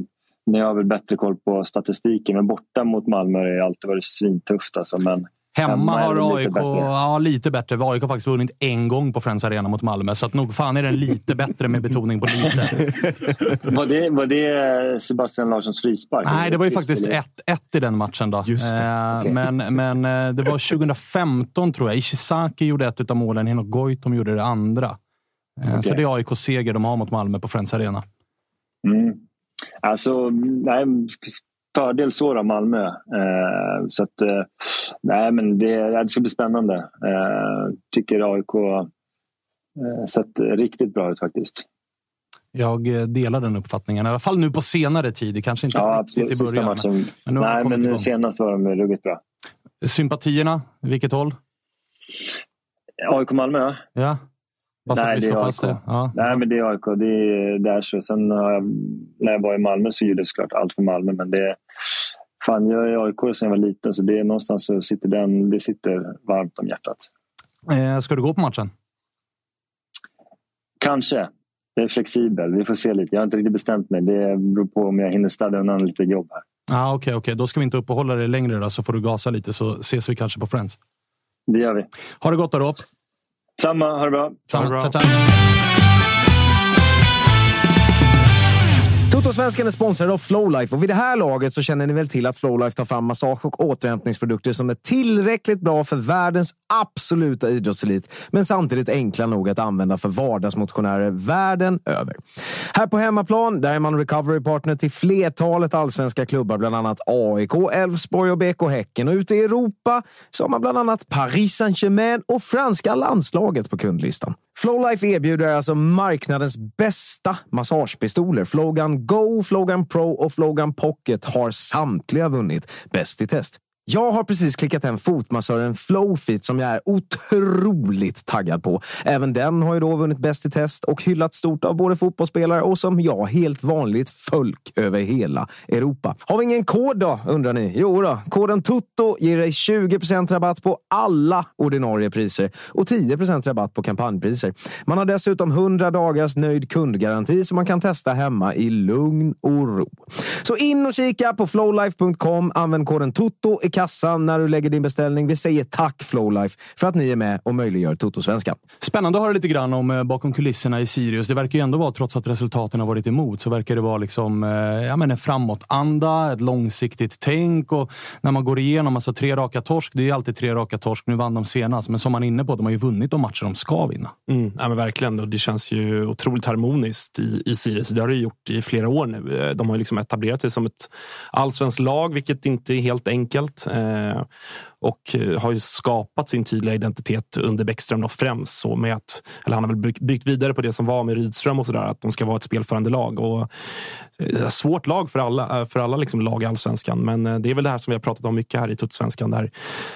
J: ni har väl bättre koll på statistiken, men borta mot Malmö har det alltid varit svintufft. Alltså. Men
C: Hemma har
J: lite
C: AIK
J: bättre.
C: ja, lite bättre. AIK har faktiskt vunnit en gång på Friends Arena mot Malmö, så att nog fan är den lite bättre med betoning på lite. [laughs]
J: Var det, var det Sebastian Larssons frispark?
C: Nej, det var ju faktiskt
J: det.
C: 1-1 i den matchen. Då.
E: Just det.
C: Eh,
J: Okej.
C: Men, men eh, det var 2015, tror jag. Ishizaki gjorde ett av målen, Henok Goitom gjorde det andra. Eh, Så det är AIK-seger de har mot Malmö på Friends Arena.
J: Mm. Alltså, nej, fördel så då, Malmö. Eh, så att, eh, nej, men det, det ska bli spännande. Eh, tycker AIK eh, sett riktigt bra ut faktiskt.
C: Jag eh, delar den uppfattningen, i alla fall nu på senare tid. Kanske inte
J: Ja,
C: riktigt
J: absolut.
C: i början. Men de
J: nej, men nu
C: igång.
J: senast var de ruggigt bra.
C: Sympatierna, vilket håll?
J: AIK Malmö?
C: Ja. Att
J: Nej, det är
C: fast
J: AIK.
C: Ja.
J: Nej, men det är AIK. Det är, det är så. Sen jag, när jag var i Malmö så gjorde jag såklart allt för Malmö. Men det, fan, jag är AIK sen jag var liten så det är någonstans så sitter den, det sitter varmt om hjärtat.
C: Eh, Ska du gå på matchen?
J: Kanske. Jag är flexibel. Vi får se lite. Jag har inte riktigt bestämt mig. Det beror på om jag hinner städa undan lite jobb här.
C: Ah, Okej, okej. då ska vi inte uppehålla dig längre då, så får du gasa lite så ses vi kanske på Friends.
J: Det gör vi.
C: Ha det gott då, Rop.
J: Samma. Ha det bra.
C: Samma.
G: bra.
C: Tack, tack.
D: Totosvenskan är sponsrad av Flowlife och vid det här laget så känner ni väl till att Flowlife tar fram massage och återhämtningsprodukter som är tillräckligt bra för världens absoluta idrottselit, men samtidigt enkla nog att använda för vardagsmotionärer världen över. Här på hemmaplan, där är man recovery partner till flertalet allsvenska klubbar, bland annat AIK, Elfsborg och BK Häcken. Och ute i Europa så har man bland annat Paris Saint-Germain och franska landslaget på kundlistan. Flowlife erbjuder alltså marknadens bästa massagepistoler. Flogan Go, Flogan Pro och Flogan Pocket har samtliga vunnit Bäst i test. Jag har precis klickat hem fotmassören Flowfit som jag är otroligt taggad på. Även den har ju då vunnit Bäst i test och hyllats stort av både fotbollsspelare och som jag, helt vanligt folk över hela Europa. Har vi ingen kod då, undrar ni? Jo då, koden TUTTO ger dig 20% rabatt på alla ordinarie priser och 10% rabatt på kampanjpriser. Man har dessutom 100 dagars nöjd kundgaranti som man kan testa hemma i lugn och ro. Så in och kika på flowlife.com. Använd koden TOTO kassan när du lägger din beställning. Vi säger tack Flowlife för att ni är med och möjliggör Toto-svenskan.
C: Spännande att höra lite grann om eh, bakom kulisserna i Sirius. Det verkar ju ändå vara, trots att resultaten har varit emot, så verkar det vara liksom, eh, ja, men en framåtanda, ett långsiktigt tänk. Och när man går igenom alltså tre raka torsk, det är alltid tre raka torsk. Nu vann de senast, men som man är inne på, de har ju vunnit de matcher de ska vinna.
G: Mm, ja, men verkligen. Och det känns ju otroligt harmoniskt i, i Sirius. Det har det gjort i flera år nu. Eh, De har ju liksom etablerat sig som ett allsvenskt lag, vilket inte är helt enkelt. Eh, och eh, har ju skapat sin tydliga identitet under Bäckström då främst. Så med att, eller han har väl byggt, byggt vidare på det som var med Rydström och sådär. Att de ska vara ett spelförande lag. Och, eh, svårt lag för alla, för alla liksom lag i allsvenskan. Men eh, det är väl det här som vi har pratat om mycket här i Tutsvenskan. Här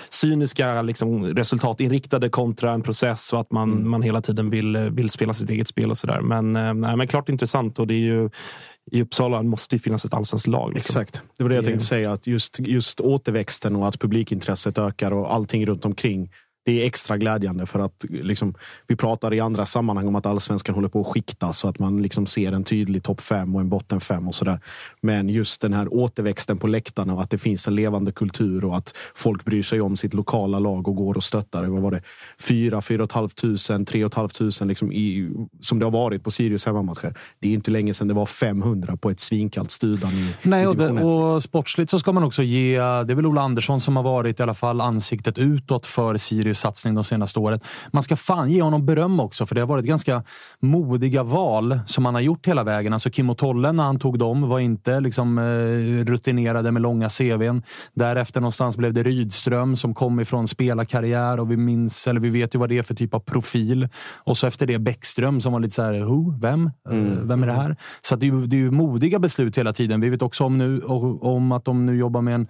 G: cyniska, liksom, resultatinriktade kontra en process och att man, man hela tiden vill, vill spela sitt eget spel och sådär. Men, nej, men klart intressant och det är ju i Uppsala måste det finnas ett allsvenskt lag. Liksom.
E: Exakt. Det var det jag tänkte säga. Att just, just återväxten och att publikintresset ökar och allting runt omkring. Det är extra glädjande för att liksom, vi pratar i andra sammanhang om att allsvenskan håller på att skiktas så att man liksom ser en tydlig topp fem och en botten fem och sådär. Men just den här återväxten på läktarna och att det finns en levande kultur och att folk bryr sig om sitt lokala lag och går och stöttar. Vad var det? Fyra, fyra och ett halvt tusen, tre och ett halvt tusen liksom i, som det har varit på Sirius hemmamatcher. Det är inte länge sedan det var 500 på ett svinkallt Studan i,
C: Nej,
E: i
C: och, det, och sportsligt så ska man också ge... Det är väl Ola Andersson som har varit i alla fall ansiktet utåt för Sirius satsning de senaste åren. Man ska fan ge honom beröm också, för det har varit ganska modiga val som han har gjort hela vägen. Alltså Kim och Tolle, när han tog dem, var inte liksom, eh, rutinerade med långa CVn. Därefter någonstans blev det Rydström som kom ifrån spelarkarriär och vi minns, eller vi vet ju vad det är för typ av profil. Och så efter det Bäckström som var lite så här, who? Vem? Eh, Vem är det här? Så det, är ju, det är ju modiga beslut hela tiden. Vi vet också om, nu, om att de nu jobbar med en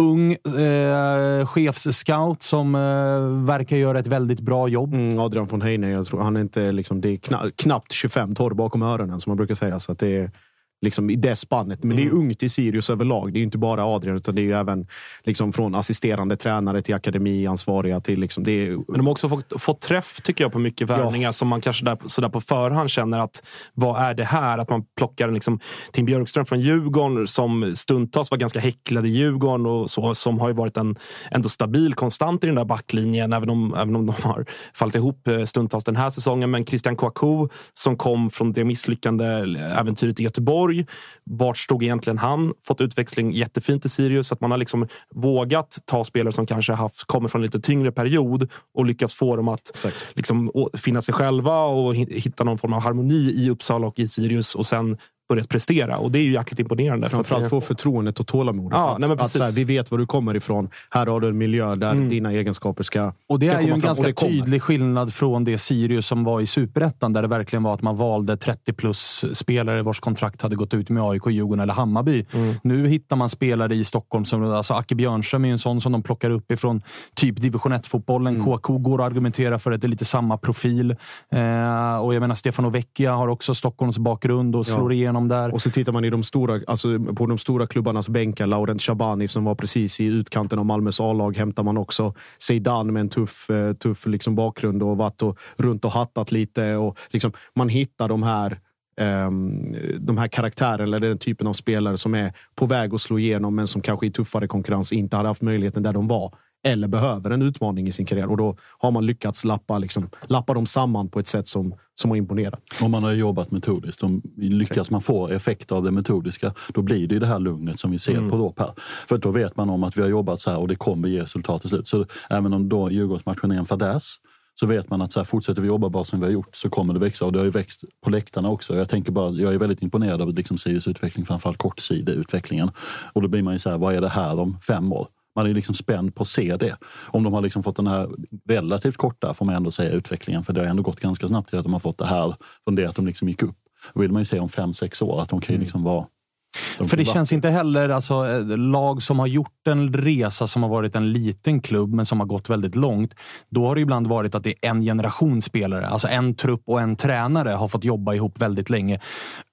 C: ung eh, chefsscout som eh, verkar göra ett väldigt bra jobb.
E: Mm, Adrian von Heine, jag tror han är inte liksom, det är kna, knappt 25 torr bakom öronen som man brukar säga. Så att det, är, liksom, i det spannet. Men det är ungt i Sirius överlag. Det är inte bara Adrian, utan det är ju även liksom, från assisterande tränare till akademiansvariga. Till, liksom, det är,
G: Men de har också fått, fått träff tycker jag på mycket värvningar som man kanske där, sådär på förhand känner att vad är det här? Att man plockar liksom, Tim Björkström från Djurgården som stundtals var ganska häcklad i Djurgården och så, som har ju varit en ändå stabil konstant i den där backlinjen, även om, även om de har fallit ihop eh, stundtals den här säsongen. Men Christian Kouakou som kom från det misslyckande äventyret i Göteborg. Vart stod egentligen han? Fått utväxling jättefint i Sirius. Att man har liksom vågat ta spelare som kanske haft, kommer från en lite tyngre period och lyckats få dem att liksom, finna sig själva och hi- hitta någon form av harmoni i Uppsala och i Sirius och sen börjat prestera. Och det är ju jäkligt imponerande. för att-
E: Framförallt få förtroendet och tålamodet.
G: Ja,
E: att,
G: nej, men
E: att så här, vi vet var du kommer ifrån. Här har du en miljö där
G: Mm.
E: dina egenskaper ska
C: Och det
E: ska
C: är ju en
E: fram.
C: Ganska tydlig skillnad från det Sirius som var i superettan, där det verkligen var att man valde 30 plus spelare vars kontrakt hade gått ut med AIK, Djurgården eller Hammarby.
G: Mm.
C: Nu hittar man spelare i Stockholm som alltså Acke Björnström är ju en sån som de plockar upp ifrån typ division 1-fotbollen.
E: Mm.
C: KK går att argumentera för att det är lite samma profil. Eh, och jag menar, Stefano Vecchia har också Stockholms bakgrund och slår igenom där.
E: Och så tittar man i de stora, alltså på de stora klubbarnas bänkar. Laurent Shabani som var precis i utkanten av Malmös A-lag hämtar man också. Zeidan med en tuff, eh, tuff liksom bakgrund och varit och, runt och hattat lite. Och liksom, man hittar de här ehm, de här karaktärerna eller den typen av spelare som är på väg att slå igenom men som kanske i tuffare konkurrens inte hade haft möjligheten där de var eller behöver en utmaning i sin karriär. Och då har man lyckats lappa, liksom, lappa dem samman på ett sätt som, som har imponerat.
F: Om man har jobbat metodiskt, om lyckas man få effekt av det metodiska, då blir det det här lugnet som vi ser
E: Mm.
F: på Råp här. För då vet man om att vi har jobbat så här och det kommer ge resultat till slut. Så även om då Djurgårdsmatchen är en fadäs, så vet man att så här, fortsätter vi jobba bara som vi har gjort så kommer det växa. Och det har ju växt på läktarna också. Jag tänker bara, jag är väldigt imponerad av liksom Sirius utveckling, framförallt kortsideutvecklingen. Och då blir man ju så här, vad är det här om fem år? Man är liksom spänd på att se det. Om de har liksom fått den här relativt korta, får man ändå säga, utvecklingen. För det har ändå gått ganska snabbt till att de har fått det här från det att de liksom gick upp. Då vill man ju se om fem, sex år att de kan ju liksom vara... de
C: För det känns inte heller, alltså, eh, lag som har gjort en resa som har varit en liten klubb men som har gått väldigt långt. Då har det ibland varit att det är en generation spelare, alltså en trupp och en tränare har fått jobba ihop väldigt länge.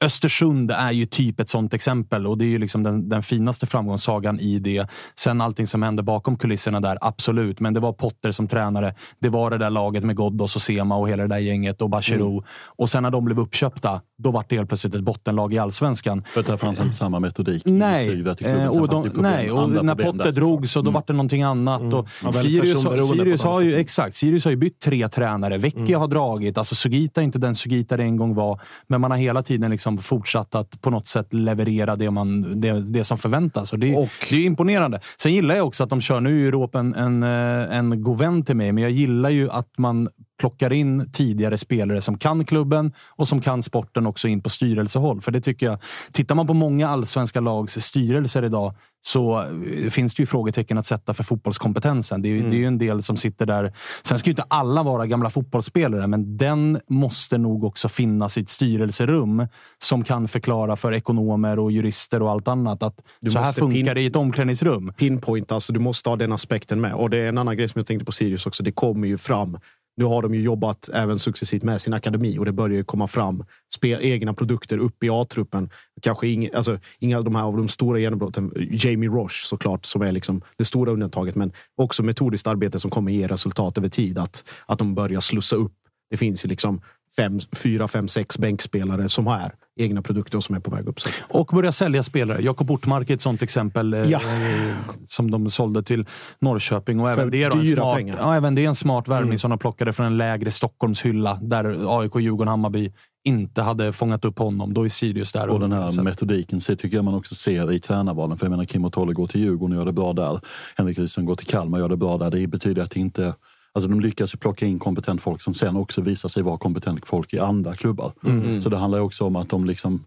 C: Östersund är ju typ ett sånt exempel och det är ju liksom den, den finaste framgångssagan i det. Sen allting som hände bakom kulisserna där, absolut. Men det var Potter som tränare. Det var det där laget med Ghoddos och Sema och hela det där gänget och Bachirou.
F: Mm.
C: Och sen när de blev uppköpta, då var det helt plötsligt ett bottenlag i allsvenskan.
F: För att det fanns inte samma metodik
C: Nej,
F: i Syd till klubben.
C: eh, och, de, nej, och när Potter drog så då var det någonting annat. Och
G: Ja,
C: Sirius, Sirius, har ju, exakt, Sirius har ju bytt tre tränare. Vecchia har dragit. Alltså Sugita är inte den Sugita det en gång var. Men man har hela tiden liksom fortsatt att på något sätt leverera det, man, det, det som förväntas. Och det, det är imponerande. Sen gillar jag också att de kör, nu är Europa en, en, eh, en god vän till mig, men jag gillar ju att man plockar in tidigare spelare som kan klubben och som kan sporten också in på styrelsehåll. För det tycker jag, tittar man på många allsvenska lags styrelser idag så eh, finns det ju frågetecken att sätta för fotbollskompetensen. Det är, ju- det är ju en del som sitter där. Sen ska ju inte alla vara gamla fotbollsspelare, men den måste nog också finnas i ett styrelserum som kan förklara för ekonomer och jurister och allt annat att
E: Du
C: så här funkar det i ett omklädningsrum.
E: pinpoint, alltså du måste ha den aspekten med. Och det är en annan grej som jag tänkte på Sirius också. Det kommer ju fram. Nu har de ju jobbat även successivt med sin akademi och det börjar ju komma fram spel, egna produkter upp i A-truppen. Kanske inga, alltså, inga av de här av de stora genombrotten. Jamie Roche såklart som är liksom det stora undantaget, men också metodiskt arbete som kommer ge resultat över tid. Att, att de börjar slussa upp. Det finns ju liksom fem, fyra, fem, sex bänkspelare som har egna produkter och som är på väg upp.
C: Och börja sälja spelare. Jakob Ortmark är ett sånt exempel eh,
E: Ja.
C: eh, som de sålde till Norrköping. Och
E: För
C: även det, är en
E: dyra
C: smart,
E: pengar.
C: ja, även det är en smart värvning
E: Mm.
C: som de plockade från en lägre Stockholmshylla där AIK, Djurgården, Hammarby inte hade fångat upp honom. Då är Sirius där.
F: Och den här
C: Så
F: metodiken så tycker jag man också ser i tränarvalen. För jag menar Kim och Tolle går till Djurgården och gör det bra där. Henrik Rydström går till Kalmar och gör det bra där. Det betyder att det inte... Alltså de lyckas ju plocka in kompetent folk som sen också visar sig vara kompetent folk i andra klubbar.
E: Mm.
F: Så det handlar ju också om att de liksom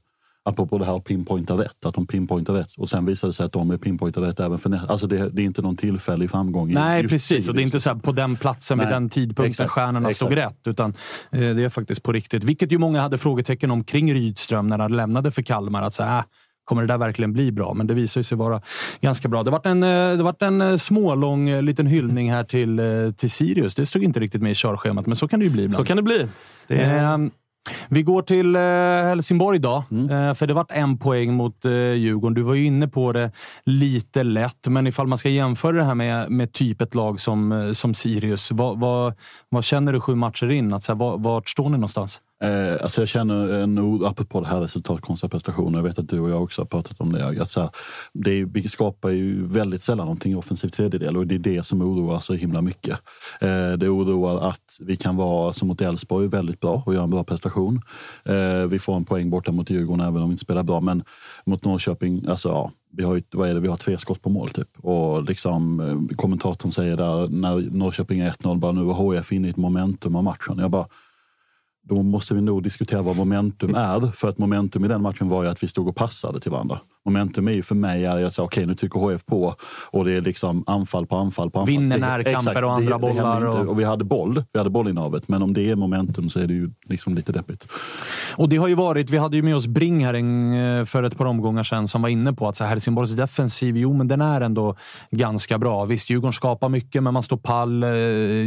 F: Apropå det här pinpointa rätt, att de pinpointar rätt och sen visar det sig att de är pinpointar rätt även för nä- Alltså det, det är inte någon tillfällig framgång.
C: Nej, precis. Och det är inte så här på den platsen vid
F: Nej,
C: den tidpunkten
F: exakt,
C: stjärnorna stod
F: exakt.
C: rätt. Utan eh, det är faktiskt på riktigt. Vilket ju många hade frågetecken om kring Rydström när han lämnade för Kalmar. Att så här, äh, kommer det där verkligen bli bra? Men det visar sig vara ganska bra. Det vart en, eh, det vart en eh, smålång eh, liten hyllning här till, eh, till Sirius. Det stod inte riktigt med i körschemat, men så kan det ju bli ibland.
G: Så kan det bli. Det är...
C: Ehm, Vi går till eh, Helsingborg då, eh, för det vart en poäng mot eh, Djurgården. Du var ju inne på det lite lätt, men ifall man ska jämföra det här med, med typ ett lag som, eh, som Sirius, vad, vad, vad känner du sju matcher in? Att, så här, var, vart står ni någonstans?
F: Eh, alltså jag känner en oro, apropå det här resultatkonstiga prestationer, jag vet att du och jag också har pratat om det. Att så här, det vi skapar ju väldigt sällan någonting i offensiv tredjedel och det är det som oroar så himla mycket. Eh, det oroar att vi kan vara, som mot Elfsborg, väldigt bra och göra en bra prestation. Eh, vi får en poäng borta mot Djurgården även om vi inte spelar bra, men mot Norrköping, alltså ja, vi har, ju, vad är det, vi har tre skott på mål typ. Och liksom, eh, kommentatorn säger där, när Norrköping är 1-0, bara nu var HIF inne i ett momentum av matchen. Jag bara, då måste vi nog diskutera vad momentum är. För att momentum i den matchen var ju att vi stod och passade till varandra. Momentum är ju för mig är att säga okej okay, nu trycker HF på och det är liksom anfall på anfall på anfall.
C: Vinner närkamper och andra
F: det, det
C: bollar.
F: Och...
C: Och...
F: och... vi hade boll, vi hade bollinnehavet. Men om det är momentum så är det ju liksom lite deppigt.
C: Och det har ju varit, vi hade ju med oss Bring här en, för ett par omgångar sedan som var inne på att så Helsingborgs defensiv, jo men den är ändå ganska bra. Visst, Djurgården skapar mycket men man står pall. Eh,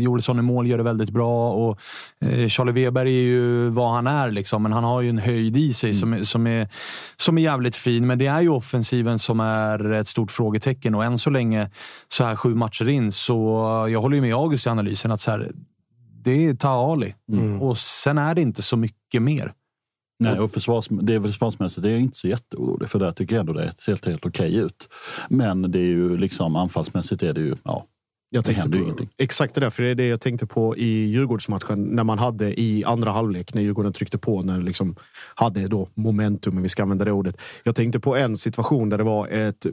C: Joelsson i mål gör det väldigt bra och eh, Charlie Weber är ju vad han är liksom, men han har ju en höjd i sig mm. som, som, är, som är jävligt fin. Men det är ju offensiven som är ett stort frågetecken och än så länge, så här sju matcher in, så jag håller ju med August i analysen att så här, det är Ta Ali mm. och sen är det inte så mycket mer.
F: Nej, och försvars, det är försvarsmässigt det är jag inte så jätteorolig för där tycker jag ändå det ser helt, helt okej ut. Men det är ju liksom anfallsmässigt är det ju, ja,
E: jag tänkte på, ingenting. Exakt det där, för det är det jag tänkte på i Djurgårdsmatchen när man hade i andra halvlek när Djurgården tryckte på när liksom hade då momentum, om vi ska använda det ordet. Jag tänkte på en situation där det var ett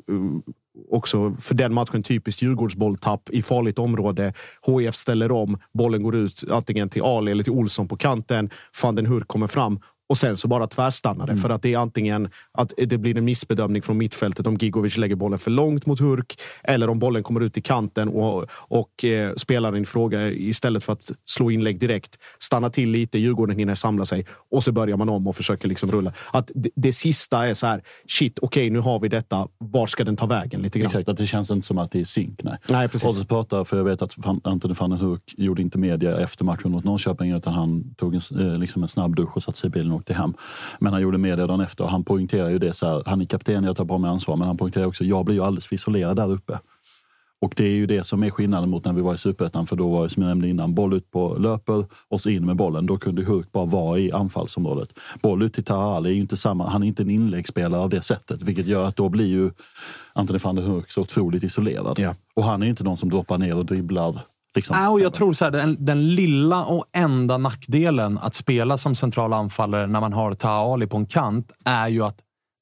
E: också för den matchen typiskt Djurgårdsbolltapp i farligt område. HIF ställer om, bollen går ut antingen till Ali eller till Olsson på kanten. Van den Hurk kommer fram och sen så bara tvärstannar det. Mm. För att det är antingen att det blir en missbedömning från mittfältet om Gigovic lägger bollen för långt mot Hurk eller om bollen kommer ut i kanten och, och eh, spelaren i fråga istället för att slå inlägg direkt stannar till lite, Djurgården hinner samla sig och så börjar man om och försöker liksom rulla. Att det, det sista är så här, shit, okej, okay, nu har vi detta. Var ska den ta vägen? Lite grann.
F: Exakt, att det känns inte som att det är synk. Nej,
E: nej precis.
F: Och så pratar, för jag vet att Antoni van den Hurk gjorde inte media efter matchen mot Norrköping utan han tog en, eh, liksom en snabb dusch och satte sig i bilen åkte hem. Men han gjorde media dagen efter och han poängterar ju det så här, han är kapten, jag tar på mig ansvar, men han poängterar också, jag blir ju alldeles för isolerad där uppe. Och det är ju det som är skillnaden mot när vi var i Superettan, för då var det som jag nämnde innan, boll ut på löper och så in med bollen. Då kunde Hurk bara vara i anfallsområdet. Boll ut till Tahali är inte samma, han är inte en inläggsspelare av det sättet, vilket gör att då blir ju Antoni van der Hurk så otroligt isolerad.
E: Ja.
F: Och han är inte någon som droppar ner och dribblar
C: Liksom. Äh, och jag tror så här, den, den, lilla och enda nackdelen att spela som central anfallare när man har Taali på en kant är ju att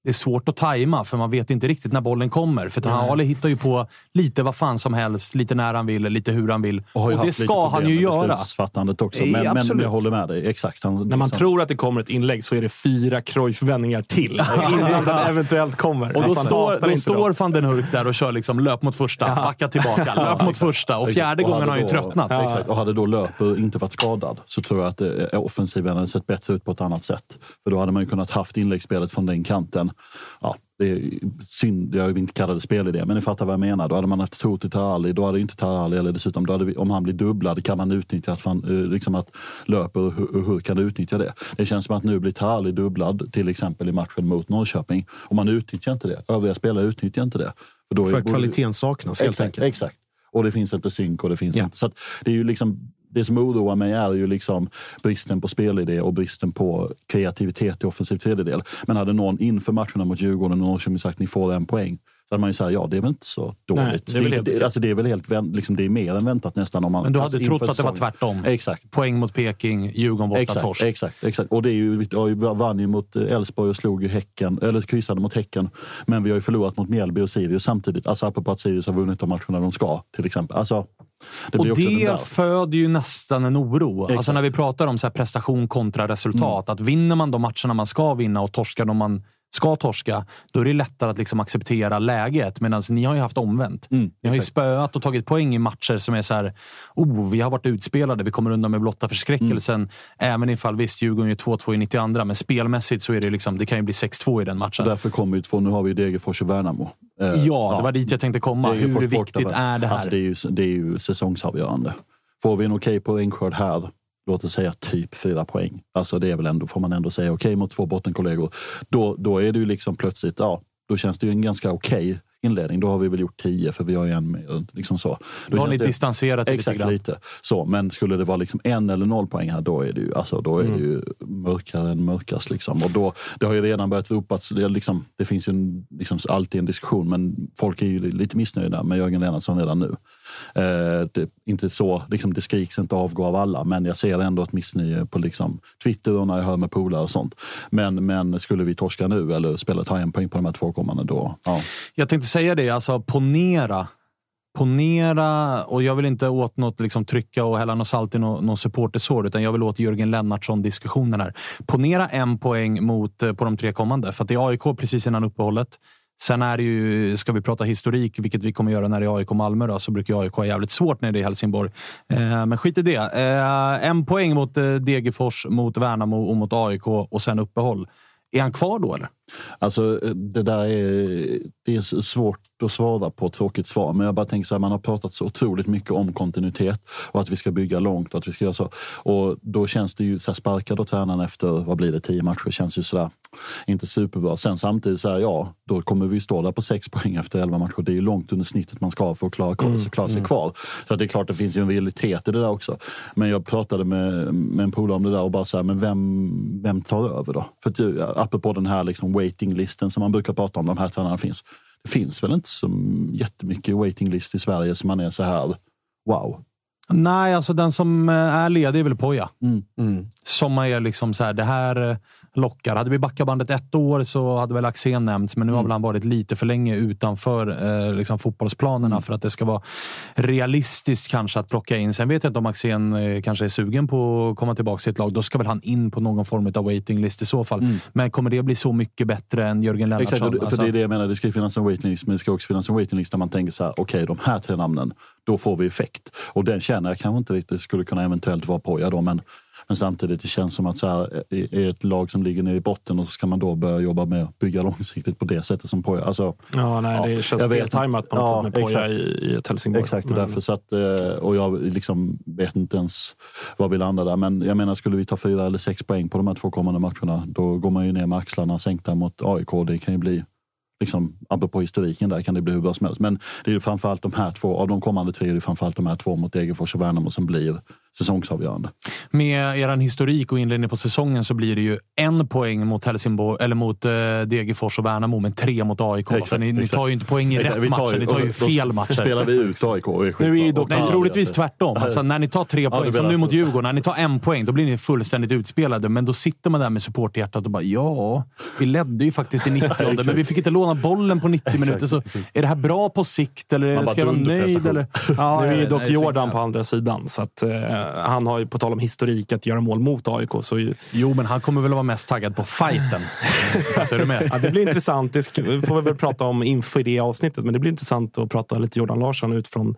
C: det är svårt att tajma för man vet inte riktigt när bollen kommer. För mm. Ali hittar ju på lite vad fan som helst, lite när han vill, lite hur han vill.
F: Och,
C: och det ska han ju göra.
F: Beslutsfattandet också. Men, ja, men jag håller med dig. Exakt. Han,
G: när man
F: liksom.
G: tror att det kommer ett inlägg så är det fyra Cruyff-vändningar till [laughs] innan den eventuellt kommer.
C: Och då står, då står van den Hurk där och kör liksom löp mot första, backa tillbaka, [laughs] löp mot första. Och fjärde och gången har han ju tröttnat.
F: Ja. Exakt. Och hade då Löper inte varit skadad så tror jag att eh, offensiven hade sett bättre ut på ett annat sätt. För då hade man ju kunnat haft inläggsspelet från den kanten. Ja, det är synd, jag vill inte kalla det spelidé, men ni fattar vad jag menar. Då hade man haft Toti Tarali, då hade inte Tarali, eller dessutom, då vi, om han blir dubblad kan man utnyttja att, fan, eh, liksom att löper och hur, hur kan du utnyttja det? Det känns som att nu blir Tarali dubblad, till exempel i matchen mot Norrköping, och man utnyttjar inte det. Övriga spelare utnyttjar inte det.
E: För, då för är, kvaliteten saknas helt
F: exakt,
E: enkelt.
F: Exakt. Och det finns inte synk och det finns
E: ja.
F: inte. Så det är ju liksom det som oroar mig är ju liksom bristen på spelidé och bristen på kreativitet i offensiv tredjedel. Men hade någon inför matcherna mot Djurgården och Norrköping sagt ni får en poäng så hade man ju sagt ja, det är väl inte så dåligt. Nej, det, är väl helt, det, alltså, det är väl helt liksom, det är mer än väntat nästan. Om man,
C: Men du hade
F: alltså,
C: trott att det var tvärtom?
F: Exakt.
C: Poäng mot Peking, Djurgården borta,
F: exakt,
C: torsk.
F: Exakt, exakt. Och det är ju, vi vann ju mot Elfsborg och slog ju Häcken, eller kryssade mot Häcken. Men vi har ju förlorat mot Mjällby och Sirius samtidigt. Alltså apropå att Sirius har vunnit de matcherna de ska, till exempel. Alltså,
C: det och det föder ju nästan en oro. Alltså när vi pratar om så prestation kontra resultat. Mm. Att vinner man de matcherna man ska vinna och torskar de man ska torska, då är det lättare att liksom acceptera läget. Medan ni har ju haft omvänt.
F: Mm,
C: ni har ju spöat och tagit poäng i matcher som är så här, oh, vi har varit utspelade, vi kommer undan med blotta förskräckelsen. Mm. Även ifall visst, Djurgården gör 2-2 i 92, men spelmässigt så är det liksom, det kan ju bli 6-2 i den matchen.
F: Och därför kommer ju två, nu har vi Degerfors och Värnamo.
C: Eh, ja, det var dit jag tänkte komma. Hur viktigt är det här?
F: Alltså det, är ju, det är ju säsongsavgörande. Får vi en okej okay poängskörd här låt oss säga typ fyra poäng. Alltså det är väl ändå, får man ändå säga, okej okay, mot två bottenkollegor. Då, då är det ju liksom plötsligt, ja, då känns det ju en ganska okej okay inledning. Då har vi väl gjort tio för vi har ju en mer. Liksom så.
C: Då, har ni det, distanserat
F: exakt, lite
C: grann.
F: lite. Så, men skulle det vara liksom en eller noll poäng här, då är det ju, alltså, då är mm. det ju mörkare än mörkast. Liksom. Och då, det har ju redan börjat ropas, det, liksom, det finns ju liksom alltid en diskussion, men folk är ju lite missnöjda med Jörgen Lennartsson redan nu. Eh, det, inte så, liksom, det skriks inte avgå av alla, men jag ser ändå ett missnöje på liksom, Twitter och när jag hör med polare och sånt. Men, men skulle vi torska nu eller spela ta en poäng på de här två kommande, då... Ja.
C: Jag tänkte säga det, alltså ponera ponera, och jag vill inte åt något liksom, trycka och hälla något salt i någon, någon supportersår, utan jag vill åt Jörgen Lennartsson-diskussionen här. Ponera en poäng mot, eh, på de tre kommande, för att det är AIK precis innan uppehållet. Sen är det ju, ska vi prata historik, vilket vi kommer göra när det är AIK Malmö, då, så brukar AIK ha jävligt svårt när det är Helsingborg. Eh, men skit i det. Eh, en poäng mot eh, Degerfors, mot Värnamo och mot AIK och sen uppehåll. Är han kvar då eller?
F: Alltså det där är, det är svårt att svara på, tråkigt svar. Men jag bara tänker så här, man har pratat så otroligt mycket om kontinuitet och att vi ska bygga långt och att vi ska göra så. Och då känns det ju, så här, sparkar då tränaren efter, vad blir det, tio matcher, känns ju sådär inte superbra. Sen samtidigt så här, ja, då kommer vi stå där på sex poäng efter elva matcher. Det är ju långt under snittet man ska ha för att klara, mm. klara sig mm. kvar. Så att det är klart, det finns ju en realitet i det där också. Men jag pratade med, med en polare om det där och bara så här, men vem, vem tar över då? För att, apropå den här liksom waiting-listen som man brukar prata om, de här tränarna finns. Det finns väl inte så jättemycket waiting list i Sverige som man är så här wow.
C: Nej, alltså den som är ledig är väl Poja.
F: Mm. Mm.
C: Som man är liksom så här, det här lockar. Hade vi backat bandet ett år så hade väl Axén nämnts, men nu har väl han varit lite för länge utanför eh, liksom fotbollsplanerna mm. för att det ska vara realistiskt kanske att plocka in. Sen vet jag inte om Axén eh, kanske är sugen på att komma tillbaka till ett lag. Då ska väl han in på någon form av waiting list i så fall. Mm. Men kommer det bli så mycket bättre än Jörgen Lennartsson?
F: Exakt, för alltså... det är det jag menar. Det ska finnas en waiting list, men det ska också finnas en waiting list där man tänker så här, okej, okay, de här tre namnen, då får vi effekt. Och den känner jag kanske inte riktigt skulle kunna eventuellt vara Poja då, men men samtidigt det känns som att så här, är ett lag som ligger nere i botten och så ska man då börja jobba med att bygga [laughs] långsiktigt på det sättet som Poja. Alltså,
G: ja, nej, det känns feltajmat på något ja, sätt med Poja i, i ett Helsingborg.
F: Exakt, men... därför så att, eh, och jag liksom vet inte ens var vi landar där. Men jag menar, skulle vi ta fyra eller sex poäng på de här två kommande matcherna, då går man ju ner med axlarna sänkta mot AIK. Det kan ju bli liksom, apropå historiken där kan det bli hur bra som helst. Men det är ju framförallt de här två, av de kommande tre är det framförallt de här två mot Degerfors och Värnamo som blir säsongsavgörande.
C: Med er historik och inledning på säsongen så blir det ju en poäng mot Helsingborg, eller mot eh, Degerfors och Värnamo, men tre mot AIK. Exakt, för ni, ni, tar ju inte poäng i exakt, rätt matcher, ni tar ju fel matcher.
F: spelar vi ut AIK och är
C: nu är dock, Nej, troligtvis tvärtom. Alltså, när ni tar tre poäng, som nu mot Djurgården, när ni tar en poäng, då blir ni fullständigt utspelade. Men då sitter man där med supporthjärtat och bara ja, vi ledde ju faktiskt i 90 [laughs] men vi fick inte låna bollen på 90 minuter. Så är det här bra på sikt eller ska jag vara nöjd? Eller? [laughs]
G: Ja, nu är ju dock Jordan på andra sidan, så att, uh, han har ju på tal om historik att göra mål mot AIK. Så ju...
C: Jo, men han kommer väl vara mest taggad på fighten. alltså, är du med?
G: Ja, det blir intressant. Det får vi väl prata om inför det avsnittet. Men det blir intressant att prata lite Jordan Larsson utifrån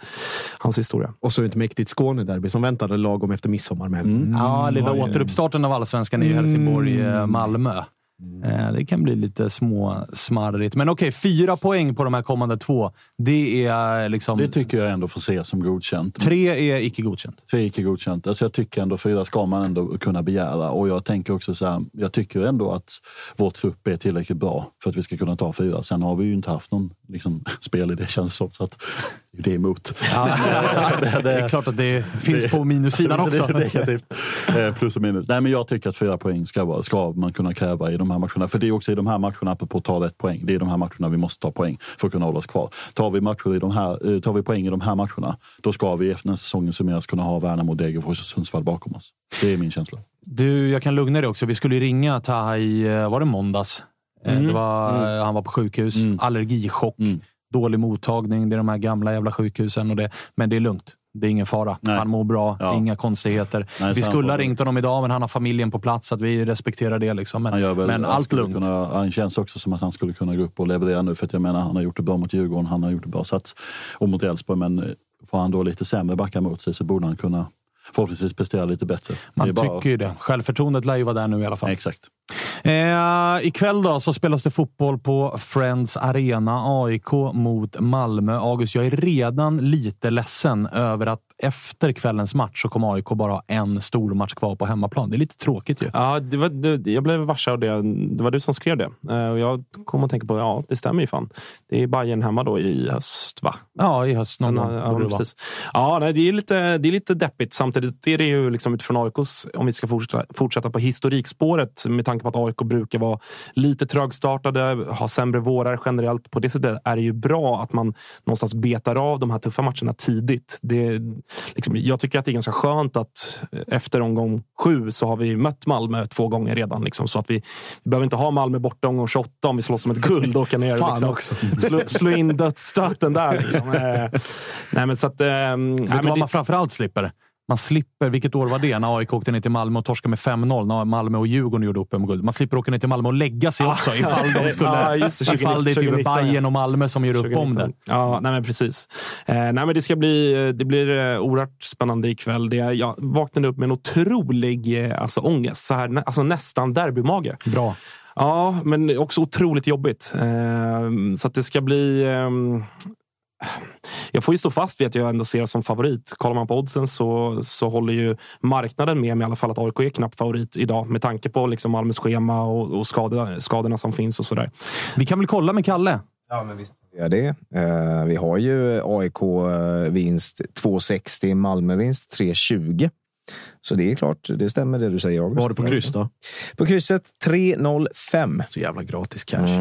G: hans historia.
E: Och så ett mäktigt Skånederby som väntade lagom efter midsommar. Med.
C: Mm. Ja, lilla återuppstarten av allsvenskan i Helsingborg-Malmö. Eh, Mm. Eh, det kan bli lite små smarrigt. Men okej, okay, fyra poäng på de här kommande två. Det är liksom...
F: Det tycker jag ändå får ses som godkänt.
C: Tre är icke godkänt.
F: Tre är icke godkänt. Alltså jag tycker ändå fyra ska man ändå kunna begära. Och jag tänker också så här, jag tycker ändå att vår trupp är tillräckligt bra för att vi ska kunna ta fyra. Sen har vi ju inte haft någon liksom, spel i det känns som. Så att det är emot.
C: Ja, [laughs] det, det, är klart att det finns det, på minussidan [laughs] också. Det
F: negativt. Eh, plus och minus. Nej, men jag tycker att fyra poäng ska, ska man kunna kräva i de här matcherna. För det är också i de här matcherna, apropå att ta rätt poäng, det är de här matcherna vi måste ta poäng för att kunna hålla oss kvar. Tar vi, matcher i de här, eh, tar vi poäng i de här matcherna, då ska vi efter när säsongen summeras kunna ha Värnamo, Degerfors och Sundsvall bakom oss. Det är min känsla.
C: Du, jag kan lugna dig också. Vi skulle ringa Taha i, eh, var det måndags? Mm. Det var, mm. Han var på sjukhus, mm. allergichock. Mm dålig mottagning. Det är de här gamla jävla sjukhusen. Och det, men det är lugnt. Det är ingen fara. Nej. Han mår bra. Ja. Inga konstigheter. Nej, vi skulle ha ringt honom idag, men han har familjen på plats. Så att vi respekterar det. Liksom. Men, men allt lugnt.
F: Kunna, han känns också som att han skulle kunna gå upp och leverera nu. För att jag menar, han har gjort det bra mot Djurgården. Han har gjort det bra sats och mot Elfsborg. Men får han då lite sämre backar mot sig så borde han kunna förhoppningsvis prestera lite bättre.
C: Man
F: bara...
C: tycker ju det. Självförtroendet lär ju vara där nu i alla fall.
F: Exakt.
C: Eh, ikväll då så spelas det fotboll på Friends Arena. AIK mot Malmö. August, jag är redan lite ledsen över att efter kvällens match så kommer AIK bara ha en stor match kvar på hemmaplan. Det är lite tråkigt ju.
G: Ja, det var, det, jag blev varse av det. Det var du som skrev det. Eh, Och jag kom att tänka på, ja, det stämmer ju fan. Det är Bayern hemma då i höst, va?
C: Ja, i höst någon
G: Sen, ja,
C: det
G: precis. Ja, nej, det, är lite, det är lite deppigt. Samtidigt är det ju liksom utifrån AIKs, om vi ska fortsätta, fortsätta på historikspåret, med tanke på att AIK brukar vara lite trögstartade, ha sämre vårar generellt. På det sättet är det ju bra att man någonstans betar av de här tuffa matcherna tidigt. Det, liksom, jag tycker att det är ganska skönt att efter omgång sju så har vi mött Malmö två gånger redan. Liksom, så att vi, vi behöver inte ha Malmö borta omgång 28 om vi slåss om ett guld och åka ner
E: Fan
G: liksom, slå, slå in dödsstöten där. Liksom. Eh, nej, men så att, nej,
C: Vet du vad man framförallt slipper? Man slipper, vilket år var det, när AIK åkte ner till Malmö och torskade med 5-0 när Malmö och Djurgården gjorde upp om guld. Man slipper åka ner till Malmö och lägga sig också ifall de skulle...
G: Ja, just det, 2019,
C: ifall det är typ
G: 2019.
C: Bayern och Malmö som gör upp om det.
G: Ja, nej men precis. Eh, nej men det ska bli det blir eh, oerhört spännande ikväll. Det, jag vaknade upp med en otrolig eh, alltså, ångest. Så här, alltså, nästan derbymage.
C: Bra.
G: Ja, men också otroligt jobbigt. Eh, så att det ska bli... jag får ju stå fast vid att jag ändå ser det som favorit. Kollar man på oddsen så, så håller ju marknaden med mig i alla fall att AIK är knappt favorit idag med tanke på liksom Malmös schema och, och skador, skadorna som finns och sådär.
C: Vi kan väl kolla med Kalle?
D: Ja, men visst. Ja, det. Eh, vi har ju AIK-vinst 2,60, Malmö-vinst 3,20. Så det är klart, det stämmer det du säger. August.
E: Vad har du på kryss då?
D: På krysset 3,05.
E: Så jävla gratis cash. [laughs]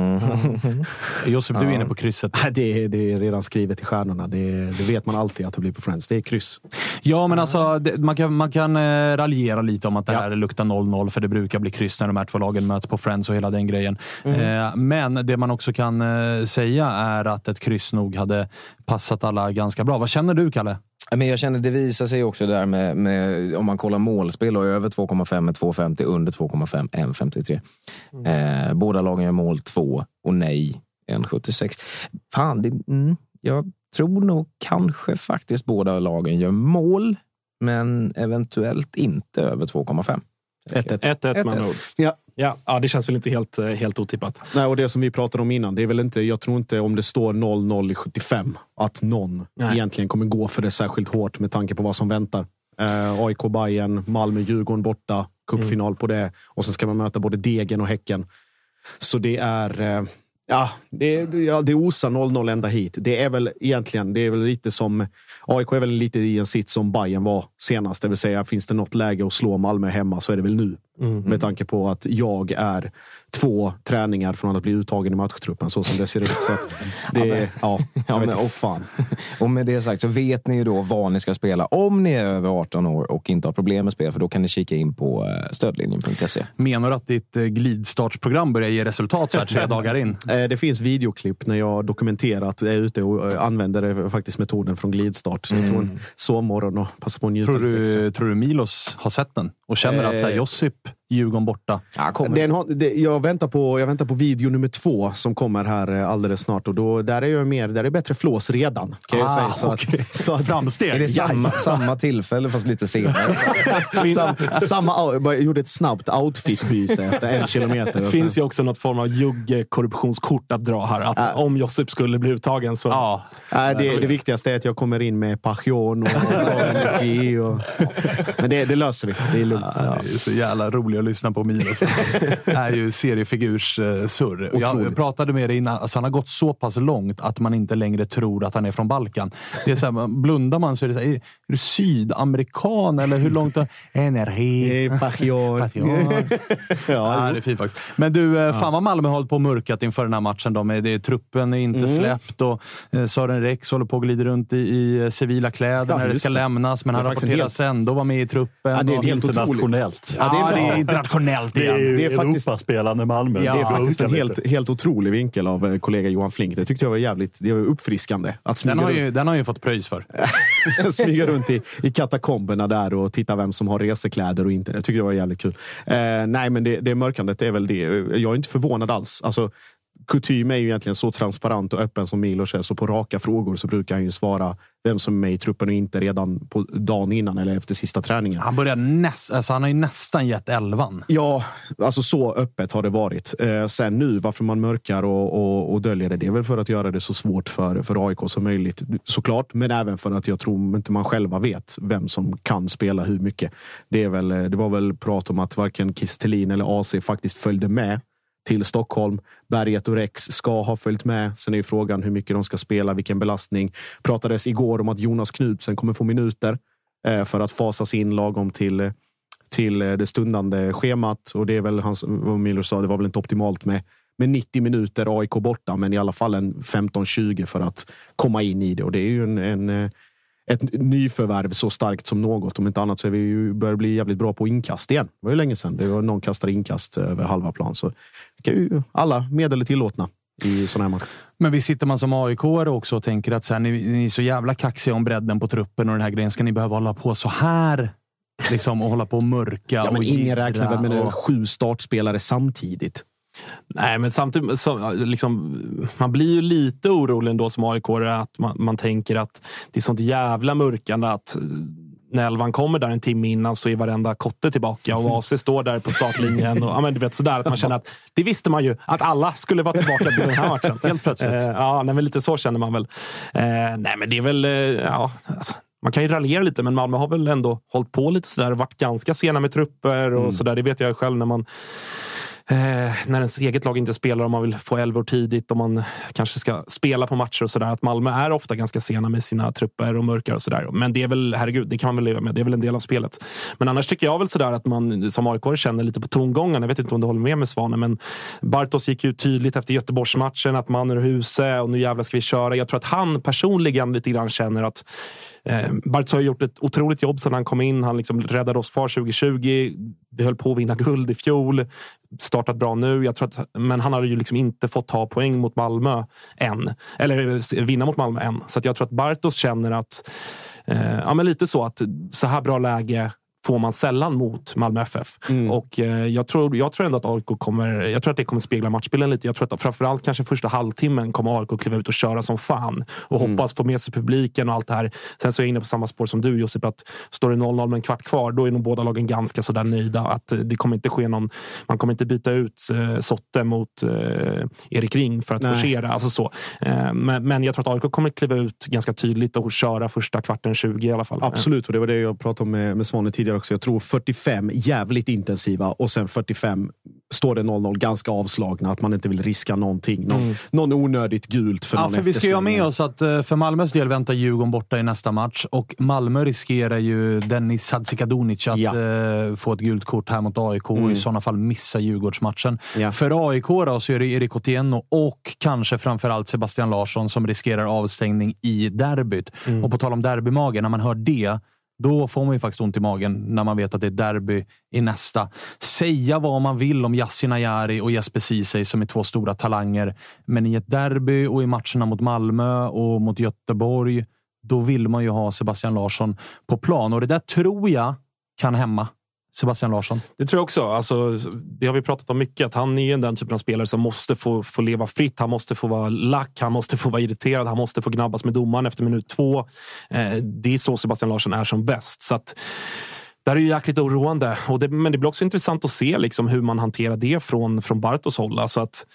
D: Mm.
C: Josef, du är
D: Ja.
C: inne på krysset.
E: Det är, det är redan skrivet i stjärnorna. Det, det vet man alltid att det blir på Friends. Det är kryss.
C: Ja, men alltså, det, man kan, man kan eh, raljera lite om att det här luktar 0-0, för det brukar bli kryss när de här två lagen möts på Friends och hela den grejen. Eh, men det man också kan eh, säga är att ett kryss nog hade passat alla ganska bra. Vad känner du, Kalle?
D: Men jag känner det visar sig också där med, med om man kollar målspel och över 2,5 med 2,50, under 2,5 1,53. Eh, båda lagen gör mål 2 och nej 1,76. Fan, det, mm, jag tror nog kanske faktiskt båda lagen gör mål, men eventuellt inte över 2,5.
E: 1-1.
G: 1-1 med andra ord.
E: Ja.
G: Ja, ja, det känns väl inte helt, eh, helt otippat.
E: Nej, och det som vi pratade om innan, det är väl inte, jag tror inte om det står 0-0 i 75 att någon
G: Nej.
E: egentligen kommer gå för det särskilt hårt med tanke på vad som väntar. Eh, AIK, Bayern, Malmö, Djurgården borta, cupfinal på det och sen ska man möta både Degen och Häcken. Så det är... Eh, ja, det, ja, det osar 0-0 ända hit. Det är väl egentligen, det är väl lite som... AIK är väl lite i en sitt som Bayern var senast. Det vill säga, finns det något läge att slå Malmö hemma så är det väl nu. Med tanke på att jag är två träningar från att bli uttagen i matchtruppen så som det ser ut. Så att det,
D: Ja, [laughs]
E: ja,
D: men, och,
E: fan. [laughs]
D: och med det sagt så vet ni ju då vad ni ska spela om ni är över 18 år och inte har problem med spel. För då kan ni kika in på eh, stödlinjen.se.
C: Menar du att ditt eh, glidstartsprogram börjar ge resultat så här tre [laughs] dagar in?
E: Eh, Det finns videoklipp när jag dokumenterat är ute och använder det, faktiskt metoden från glidstart. Så jag tog en sovmorgon och passade på att njuta
C: Tror du, tror du Milos har sett den och känner att så här,
E: Eh.
C: Josip, Djurgården borta?
E: Den har, det, jag, väntar på, jag väntar på video nummer två som kommer här eh, alldeles snart. Och då, där är jag mer, där är bättre flås redan. Kan jag
C: Ah,
E: säga. Så
C: okej.
E: att, [laughs] så att,
C: Framsteg.
D: Är det samma,
E: Ja.
D: samma tillfälle fast lite senare? [laughs]
E: Sam, samma, jag gjorde ett snabbt outfitbyte efter en kilometer.
G: Det
E: och
G: finns ju också något form av jugge-korruptionskort att dra här. Att om Josip skulle bli uttagen så...
C: Ja.
E: Nej, det, det viktigaste är att jag kommer in med passion och, energi. Och, [laughs] men det, det löser vi. Det är lugnt.
C: Ja, det är så jävla roligt att lyssna på Milos. Det är ju seriefigurs-surr. Jag
E: Otroligt.
C: pratade med dig innan. Alltså, han har gått så pass långt att man inte längre tror att han är från Balkan. Det är så här, blundar man så är det så här, är du sydamerikan eller hur långt? Energi. [laughs]
E: Eh, Passion.
C: Passion. [laughs] Ja, det är fint faktiskt. Men du, eh, fan vad Malmö har hållit på och mörkat inför den här matchen. De är, det är, truppen är inte
E: Mm.
C: släppt och eh, Sören Rex håller på och glider runt i, i civila kläder
E: Ja,
C: när det ska
E: det.
C: lämnas. Men
E: Det
C: han
E: faktiskt en
C: rapporteras ändå vara med i truppen.
E: Ja, det är
C: och-
E: helt
F: Internationellt.
C: Ja, det är, internationellt
F: Det
C: igen.
F: är ju
E: Det är faktiskt-
F: Europaspelande Malmö.
E: det är
F: Det
E: faktiskt en helt, helt otrolig vinkel av eh, kollega Johan Flink. Det tyckte jag var jävligt det var uppfriskande. Att
C: Den har,
E: runt,
C: ju, den har ju fått pröjs för. [laughs]
E: smyga runt i, i katakomberna där och titta vem som har resekläder och inte. Jag tyckte det var jävligt kul. Eh, nej, men det, det mörkandet är väl det. Jag är inte förvånad alls. Alltså, kutym är ju egentligen så transparent och öppen som Milos är. Så på raka frågor så brukar han ju svara vem som är med i truppen och inte redan på dagen innan eller efter sista träningen.
C: Han, börjar näst, alltså han har ju nästan gett elvan.
E: Ja, alltså så öppet har det varit. Eh, sen nu, varför man mörkar och, och, och döljer det, det är väl för att göra det så svårt för, för AIK som möjligt såklart. Men även för att jag tror inte man själva vet vem som kan spela hur mycket. Det, är väl, det var väl prat om att varken Kistelin eller AC faktiskt följde med till Stockholm. Berget och Rex ska ha följt med. Sen är ju frågan hur mycket de ska spela, vilken belastning. Pratades igår om att Jonas Knudsen kommer få minuter eh, för att fasas in lagom till, till eh, det stundande schemat. Och det är väl, hans, vad Milo sa, det var väl inte optimalt med, med 90 minuter AIK borta, men i alla fall en 15-20 för att komma in i det. Och det är ju en, en eh, ett nyförvärv så starkt som något. Om inte annat så är vi ju börjar bli jävligt bra på inkast igen. Det var ju länge sedan. Det var någon kastade inkast över halva plan. Så alla medel är tillåtna i sådana här matcher.
C: Men vi sitter man som aik också och tänker att så här, ni, ni är så jävla kaxiga om bredden på truppen och den här grejen. Ska ni behöva hålla på så här? Liksom, och hålla på och mörka
E: ja, men
C: och
E: Ingen räknar väl med
C: och...
E: sju startspelare samtidigt.
G: Nej, men samtidigt så, liksom, man blir ju lite orolig ändå som aik att man, man tänker att det är sånt jävla mörkande att när elvan kommer där en timme innan så är varenda kotte tillbaka och AC [laughs] står där på startlinjen. Och, ja, men du vet, sådär, att man känner att det visste man ju att alla skulle vara tillbaka till den här matchen. [laughs]
C: Helt plötsligt.
G: Eh, ja, nej, men lite så känner man väl. Eh, nej, men det är väl... Eh, ja, alltså, man kan ju raljera lite, men Malmö har väl ändå hållit på lite sådär. Varit ganska sena med trupper och
E: Mm.
G: sådär. Det vet jag själv när man Eh, när ens eget lag inte spelar, om man vill få elvor tidigt, om man kanske ska spela på matcher och sådär. Att Malmö är ofta ganska sena med sina trupper och mörkar och sådär. Men det är väl, herregud, det kan man väl leva med. Det är väl en del av spelet. Men annars tycker jag väl sådär att man som aik känner lite på tongången. Jag vet inte om du håller med med Svanen, men Bartos gick ju tydligt efter Göteborgsmatchen att man är huse och nu jävlar ska vi köra. Jag tror att han personligen lite grann känner att Eh, Bartos har gjort ett otroligt jobb sedan han kom in. Han liksom räddade oss kvar 2020. Vi höll på att vinna guld i fjol. Startat bra nu. Jag tror att, men han har ju liksom inte fått ta poäng mot Malmö än. Eller eh, vinna mot Malmö än. Så att jag tror att Bartos känner att eh, ja, men lite så att så här bra läge får man sällan mot Malmö FF. Och eh, jag, tror, jag tror ändå att AIK kommer, jag tror att det kommer spegla matchbilden lite. Jag tror att framförallt kanske första halvtimmen kommer AIK kliva ut och köra som fan och hoppas få med sig publiken och allt det här. Sen så är jag inne på samma spår som du Josip, att står det 0-0 med en kvart kvar, då är nog båda lagen ganska sådär nöjda. Att eh, det kommer inte ske någon, man kommer inte byta ut eh, Sotte mot eh, Erik Ring för att
E: Nej.
G: forcera. Alltså så. Eh, men, men jag tror att AIK kommer kliva ut ganska tydligt och köra första kvarten 20 i alla fall.
E: Absolut, och det var det jag pratade om med, med Svanen tidigare också. Jag tror 45 jävligt intensiva och sen 45 står det 0-0 ganska avslagna. Att man inte vill riska någonting. Någon, någon onödigt gult för
C: Ja,
E: någon
C: för vi ska ju ha med oss att eh, för Malmös del väntar Djurgården borta i nästa match och Malmö riskerar ju Dennis Hadzikadunic att eh, få ett gult kort här mot AIK och i sådana fall missa Djurgårdsmatchen. För AIK då, så är det Erik Otieno och kanske framförallt Sebastian Larsson som riskerar avstängning i derbyt. Och på tal om derbymagen, när man hör det då får man ju faktiskt ont i magen när man vet att det är derby i nästa. Säga vad man vill om Yasin Ayari och Jesper Ceesay som är två stora talanger. Men i ett derby och i matcherna mot Malmö och mot Göteborg, då vill man ju ha Sebastian Larsson på plan. Och det där tror jag kan hämma Sebastian Larsson.
G: Det tror jag också. Alltså, det har vi pratat om mycket. Att han är ju den typen av spelare som måste få, få leva fritt. Han måste få vara lack, han måste få vara irriterad, han måste få gnabbas med domaren efter minut två. Eh, det är så Sebastian Larsson är som bäst. Så att, det här är ju jäkligt oroande. Och det, men det blir också intressant att se liksom, hur man hanterar det från, från Bartos håll. Alltså att,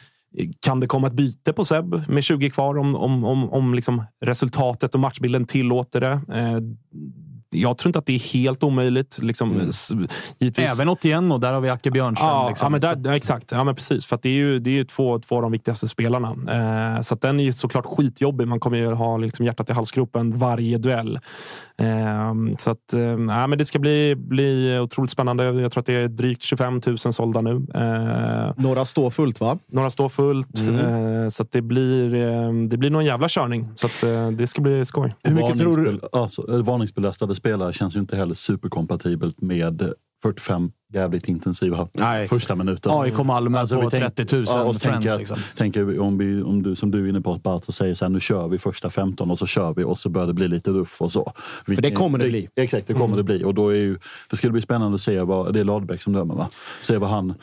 G: kan det komma ett byte på Seb med 20 kvar om, om, om, om liksom resultatet och matchbilden tillåter det? Eh, jag tror inte att det är helt omöjligt. Liksom, s- givetvis.
C: Även 81 och där har vi Acke Björnström.
G: Ja,
C: liksom.
G: ja, men där, ja, exakt. Ja, men precis. För att det är ju, det är ju två, två av de viktigaste spelarna. Eh, så att den är ju såklart skitjobbig. Man kommer ju ha liksom hjärtat i halsgropen varje duell. Eh, så att, eh, men det ska bli, bli otroligt spännande. Jag tror att det är drygt 25 000 sålda nu. Eh,
E: Några står fullt va?
G: några står fullt. Eh, så att det blir, eh, det blir någon jävla körning. Så att, eh, det ska bli skoj.
F: Hur mycket tror du? Alltså, eh, varningsbelastade spelare känns ju inte heller superkompatibelt med 45 jävligt intensiva
E: Nej.
F: första minuter.
C: AIK Malmö
F: Alltså,
C: på
F: vi tänk-
C: 30 000
F: ja, och så
C: friends.
F: tänker,
C: liksom.
F: tänker om, vi, om du som du är inne på att Bartos säger så här, nu kör vi första 15 och så kör vi och så börjar det bli lite ruff och så.
E: För det kommer det bli.
F: Exakt, det kommer det bli. Och då är ju, det skulle bli spännande att se vad, det är Ladbäck som dömer va? Se vad han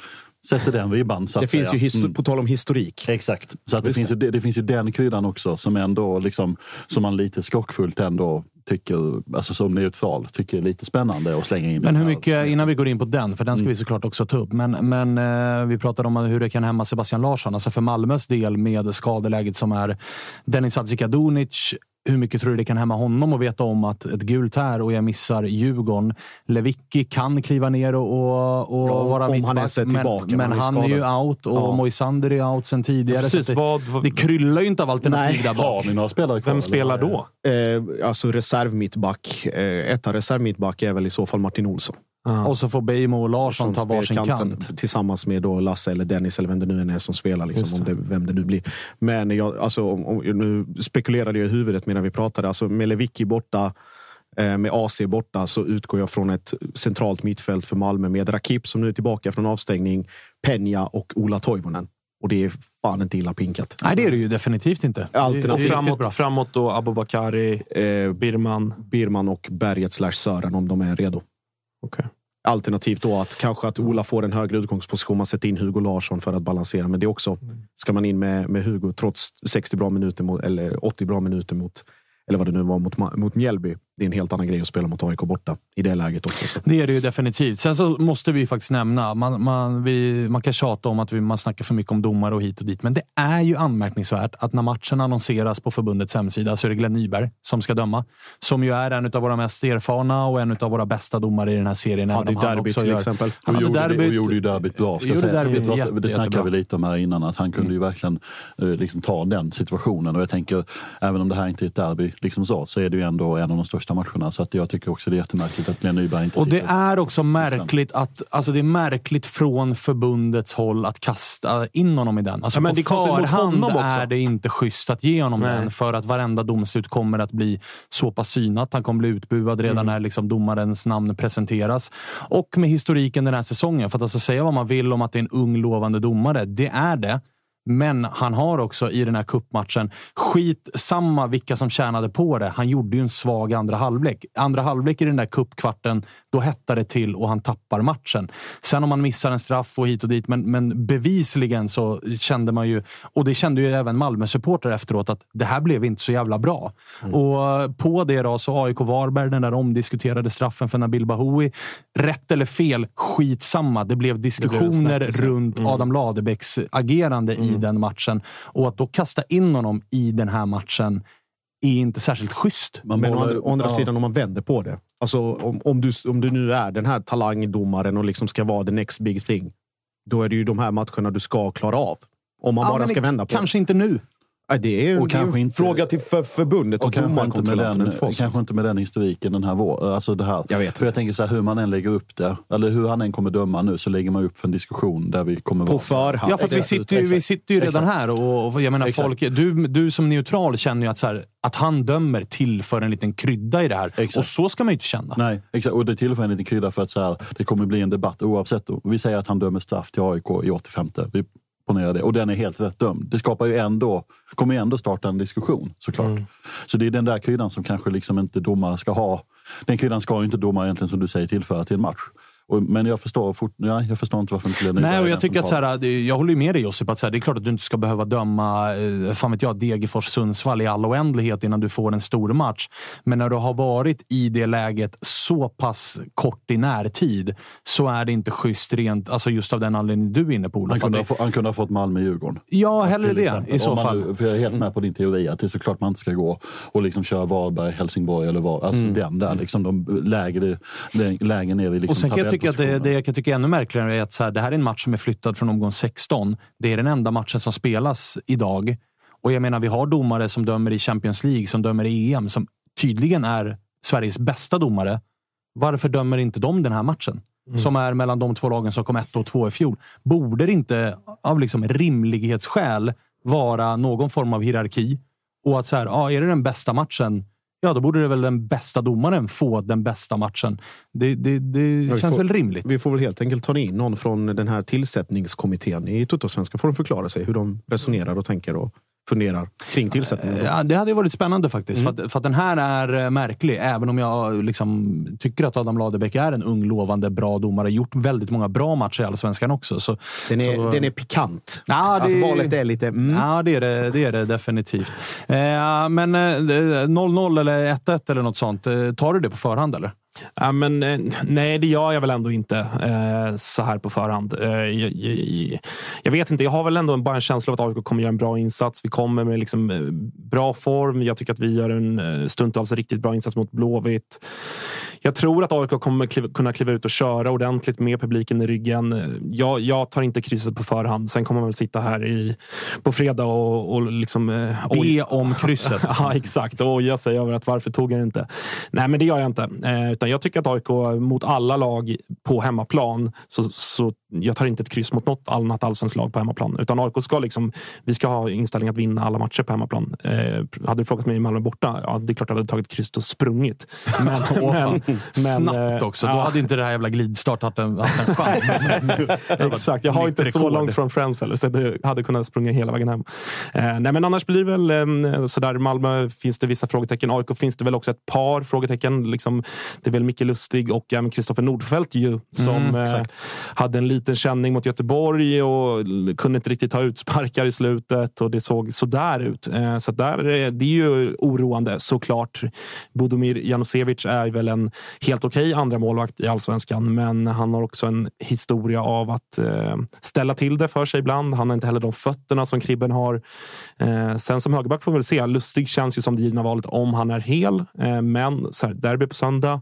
F: sätter den ribban.
E: Det finns
F: säga.
E: ju,
F: Mm.
E: på tal om historik.
F: Exakt. Så att det,
E: Just
F: finns ju, det, det finns ju den kryddan också som ändå liksom, som man lite skockfullt ändå tycker, alltså som neutral, tycker är lite spännande att slänga in.
C: Men hur
F: den här.
C: mycket, innan vi går in på den, för den ska vi såklart också ta upp. Men, men eh, vi pratade om hur det kan hämma Sebastian Larsson. Alltså för Malmös del med skadeläget som är Denis Hadzikadunic. Hur mycket tror du det kan hämma honom att veta om att ett gult här och jag missar Djurgården. Lewicki kan kliva ner och, och, och
E: Ja,
C: vara
E: om han
C: mittback,
E: ens är
C: men,
E: tillbaka,
C: men
E: han är
C: han är ju out och
E: Ja.
C: Moisander är out sen tidigare.
G: Precis,
C: så att det,
G: vad- vad-
C: det kryllar ju inte av alternativ
E: Nej.
C: där bak.
F: Har ni några spelare kvar?
G: Vem
F: eller?
G: spelar då?
E: Eh, alltså reservmittback. Eh, etta reservmittback är väl i så fall Martin Olsson.
C: Och så får Beijmo och Larsson ta
E: Som
C: varsin kant.
E: Tillsammans med då Lasse eller Dennis eller vem det nu än är som spelar. Liksom, om det, vem det nu blir. Men jag, alltså, om, om, nu spekulerade jag i huvudet medan vi pratade. Alltså, med Lewicki borta, eh, med AC borta, så utgår jag från ett centralt mittfält för Malmö med Rakip som nu är tillbaka från avstängning, Peña och Ola Toivonen. Och det är fan inte illa pinkat.
C: Nej, det är det ju definitivt inte. Det är-
E: Alternativ.
C: det är
G: Och framåt,
C: bra.
G: framåt då Abubakari,
E: Eh,
G: Birman.
E: Birman och Berget slash Sören om de är redo.
G: Okej.
E: Alternativt då att kanske att Ola får en högre utgångsposition. Man sätter in Hugo Larsson för att balansera. Men det är också, ska man in med, med Hugo trots 60 bra minuter mot, eller 80 bra minuter mot, eller vad det nu var, mot, mot Mjällby. Det är en helt annan grej att spela mot AIK borta i det läget också. Så.
C: Det är det ju definitivt. Sen så måste vi ju faktiskt nämna, man, man, vi, man kan tjata om att vi, man snackar för mycket om domare och hit och dit, men det är ju anmärkningsvärt att när matchen annonseras på förbundets hemsida så är det Glenn Nyberg som ska döma. Som ju är en av våra mest erfarna och en av våra bästa domare i den här serien.
E: Hade
C: även om han
E: derby
C: också
E: till
C: gör-
E: exempel.
C: Han
F: Och gjorde, det, och
C: derbyt.
F: gjorde ju derbyt bra. Ska säga.
C: derbyt
F: det, pratade-
C: jätte-
F: det snackade vi lite om här innan, att han kunde ju verkligen eh, liksom, ta den situationen. Och jag tänker, även om det här inte är ett derby, liksom så, så är det ju ändå en av de största matcherna. Så att jag tycker också det är jättemärkligt att Glenn Nyberg inte
C: Och det är också märkligt att alltså det är märkligt från förbundets håll att kasta in honom i den. Alltså
G: Ja, men
C: på förhand är det inte schysst att ge honom
G: Nej.
C: den för att varenda domslut kommer att bli så pass synat. Han kommer bli utbuad redan
G: Mm.
C: när liksom domarens namn presenteras. Och med historiken den här säsongen. För att alltså säga vad man vill om att det är en ung lovande domare, det är det. Men han har också i den här kuppmatchen skit samma vilka som tjänade på det. Han gjorde ju en svag andra halvlek. Andra halvlek i den där kuppkvarten, då hettar det till och han tappar matchen. Sen om man missar en straff och hit och dit, men, men bevisligen så kände man ju, och det kände ju även Malmö-supportrar efteråt, att det här blev inte så jävla bra. Och på det då så AIK Varberg, den där omdiskuterade straffen för Nabil Bahoui. Rätt eller fel, skitsamma. Det blev diskussioner
G: snackis, ja.
C: runt Adam Ladebäcks agerande i den matchen. Och att då kasta in honom i den här matchen är inte särskilt schysst.
F: Man
E: Men å
F: bollar-
E: andra, å andra
F: ja.
E: sidan, om man vänder på det. Alltså, om, om, du, om du nu är den här talangdomaren och liksom ska vara the next big thing. Då är det ju de här matcherna du ska klara av. Om man
C: Ja,
E: bara ska vända på
C: Kanske inte nu.
E: Det. Är,
F: Och
E: det är
F: kanske
E: en
F: inte-
E: fråga till för, förbundet och,
F: Och kanske inte, med
E: domarkontrollanten. inte
F: kanske inte med den historiken den här våren. Alltså det här.
E: Jag vet
F: för jag tänker så här, hur man än lägger upp det, eller hur han än kommer döma nu, så lägger man upp för en diskussion där vi kommer
E: På
F: vara...
E: förhand.
C: Ja, för att vi sitter ju, vi sitter ju redan
F: Exakt.
C: här och, och jag menar,
F: Exakt.
C: folk, du, du som neutral känner ju att, så här, att han dömer tillför en liten krydda i det här.
F: Exakt.
C: Och så ska man ju inte känna.
F: Nej, exakt. Och det tillför en liten krydda för att så här, det kommer bli en debatt oavsett. Vi säger att han dömer straff till AIK i 85. Vi ponerar det. Och den är helt rätt dömd. Det skapar ju ändå, kommer ju ändå starta en diskussion såklart. Så det är den där kryddan som kanske liksom inte domare ska ha. Den kryddan ska ju inte domare egentligen som du säger tillföra till en match. Och, men jag förstår, fort, ja, jag förstår inte varför inte Nyberg
C: Nej, och jag tycker att här, jag håller med dig Josip, att så här, det är klart att du inte ska behöva döma eh, fan vet jag, Degerfors Sundsvall i all oändlighet innan du får en stor match. Men när du har varit i det läget så pass kort i närtid så är det inte schysst rent, alltså just av den anledningen du är inne på Olof.
F: Han kunde, ha, han kunde ha fått Malmö-Djurgården.
C: Ja, hellre
F: till
C: det
F: exempel.
C: i så
F: man
C: fall.
F: För jag är helt med på din teori att det är såklart man inte ska gå och liksom köra Varberg, Helsingborg eller var, alltså den där. Liksom de lägre, lä- lägre ner i liksom
C: och tycka att det, det jag kan tycka är ännu märkligare är att så här, det här är en match som är flyttad från omgång 16. Det är den enda matchen som spelas idag. Och jag menar, vi har domare som dömer i Champions League, som dömer i EM, som tydligen är Sveriges bästa domare. Varför dömer inte de den här matchen? Som är mellan de två lagen som kom ett och två i fjol. Borde det inte av liksom rimlighetsskäl vara någon form av hierarki? Och att så här, ja, är det den bästa matchen, ja då borde det väl den bästa domaren få den bästa matchen. Det, det, det
E: Ja,
C: känns
E: får-
C: väl rimligt.
E: Vi får väl helt enkelt ta in någon från den här tillsättningskommittén i Tuttosvenska får de förklara sig hur de resonerar och tänker. Och funderar kring tillsättningen.
C: Ja, det hade varit spännande faktiskt.
E: Mm.
C: För, att, för att den här är eh, märklig. Även om jag liksom tycker att Adam Ladebäck är en ung, lovande, bra domare. Gjort väldigt många bra matcher i Allsvenskan också. Så,
E: Den är,
C: så,
E: den är pikant.
C: Ja, det,
E: Alltså, valet är lite... Mm.
C: Ja, det är det, det, är det definitivt. Eh, men eh, 0-0 eller 1-1 eller något sånt. Eh, tar du det på förhand eller?
G: Ja, men, eh, nej, det gör jag väl ändå inte eh, så här på förhand. Eh, jag, jag, jag vet inte, jag har väl ändå bara en känsla av att AIK kommer göra en bra insats. Vi kommer med liksom, eh, bra form. Jag tycker att vi gör en eh, stundtals riktigt bra insats mot Blåvitt. Jag tror att AIK kommer kliva, kunna kliva ut och köra ordentligt med publiken i ryggen. Jag, jag tar inte krysset på förhand. Sen kommer man väl sitta här i, på fredag och, och liksom... eh,
C: Be om krysset. [laughs]
G: ja, exakt. Och oja sig över att varför tog jag det inte? Nej, men det gör jag inte. Eh, utan jag tycker att AIK mot alla lag på hemmaplan, så, så jag tar inte ett kryss mot något annat allsvenskt lag på hemmaplan. Utan AIK ska liksom, vi ska ha inställning att vinna alla matcher på hemmaplan. Eh, hade du frågat mig i Malmö borta, ja, det är klart att jag hade tagit ett kryss och sprungit. [laughs] Men,
C: fan.
G: men, [laughs]
C: Snabbt också. Då
G: ja.
C: hade inte det här jävla glidstart haft en, haft en chans. [laughs]
G: Exakt, jag har inte så
C: rekord.
G: långt från Friends heller, så jag hade kunnat springa hela vägen hem. Eh, nej, men annars blir det väl eh, sådär. Malmö finns det vissa frågetecken. AIK finns det väl också ett par frågetecken. Liksom, det väl Micke Lustig och även Kristoffer Nordfeldt ju, som
C: Mm,
G: eh, hade en liten känning mot Göteborg och kunde inte riktigt ta utsparkar i slutet och det såg sådär ut. Eh, så där, är- det är ju oroande såklart. Bodomir Janosevic är väl en helt okej andra målvakt i allsvenskan, men han har också en historia av att eh, ställa till det för sig ibland. Han har inte heller de fötterna som Kribben har. Eh, sen som högerback får vi väl se. Lustig känns ju som det givna valet om han är hel, eh, men så här, derby på söndag.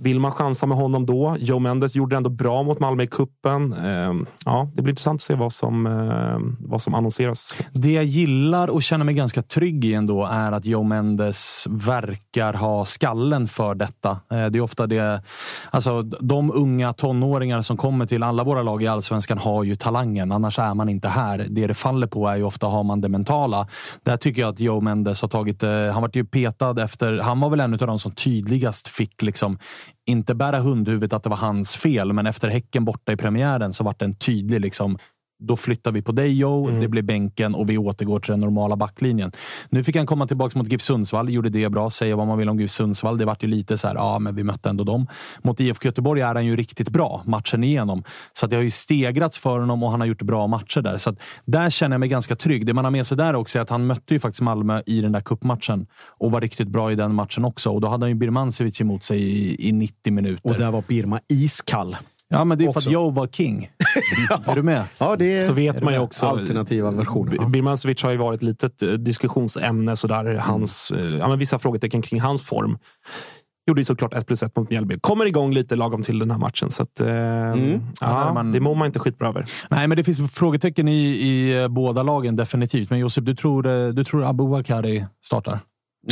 G: vill man chansa med honom då? Joe Mendes gjorde det ändå bra mot Malmö i kuppen. Eh, ja, det blir intressant att se vad som, eh, vad som annonseras.
C: Det jag gillar och känner mig ganska trygg i ändå är att Joe Mendes verkar ha skallen för detta. Eh, Det är ofta det... Alltså, de unga tonåringar som kommer till alla våra lag i allsvenskan har ju talangen. Annars är man inte här. Det det faller på är ju ofta har man det mentala. Där tycker jag att Joe Mendes har tagit... eh, Han vart ju petad efter... Han var väl en av de som tydligast fick liksom inte bära hundhuvudet att det var hans fel, men efter Häcken borta i premiären så vart det en tydlig liksom då flyttar vi på dig Joe, det blir bänken och vi återgår till den normala backlinjen. Nu fick han komma tillbaka mot GIF Sundsvall, gjorde det bra. Säga vad man vill om GIF Sundsvall. Det vart ju lite så här, ja, men vi mötte ändå dem. Mot IFK Göteborg är han ju riktigt bra matchen igenom. Så att det har ju stegrats för honom och han har gjort bra matcher där. Så att där känner jag mig ganska trygg. Det man har med sig där också är att han mötte ju faktiskt Malmö i den där kuppmatchen och var riktigt bra i den matchen också. Och då hade han ju Birmancevic emot sig i, i 90 minuter.
E: Och där var Birma iskall.
C: Ja, men det är för
E: också.
C: att Joe var king. [laughs] är du med?
E: Ja, det
G: Så vet man ju också.
E: alternativa versioner.
G: Birmancevic har ju varit ett litet eh, diskussionsämne. Sådär. Hans, eh, ja, men vissa frågetecken kring hans form. Gjorde ju såklart 1 plus 1 mot Mjällby. Kommer igång lite lagom till den här matchen. Så att, eh,
C: Ja,
G: ja,
C: man-
G: Det mår man inte skitbra över.
C: Nej, men det finns frågetecken i, i eh, båda lagen definitivt. Men Josip, du tror, du tror Abubakari startar?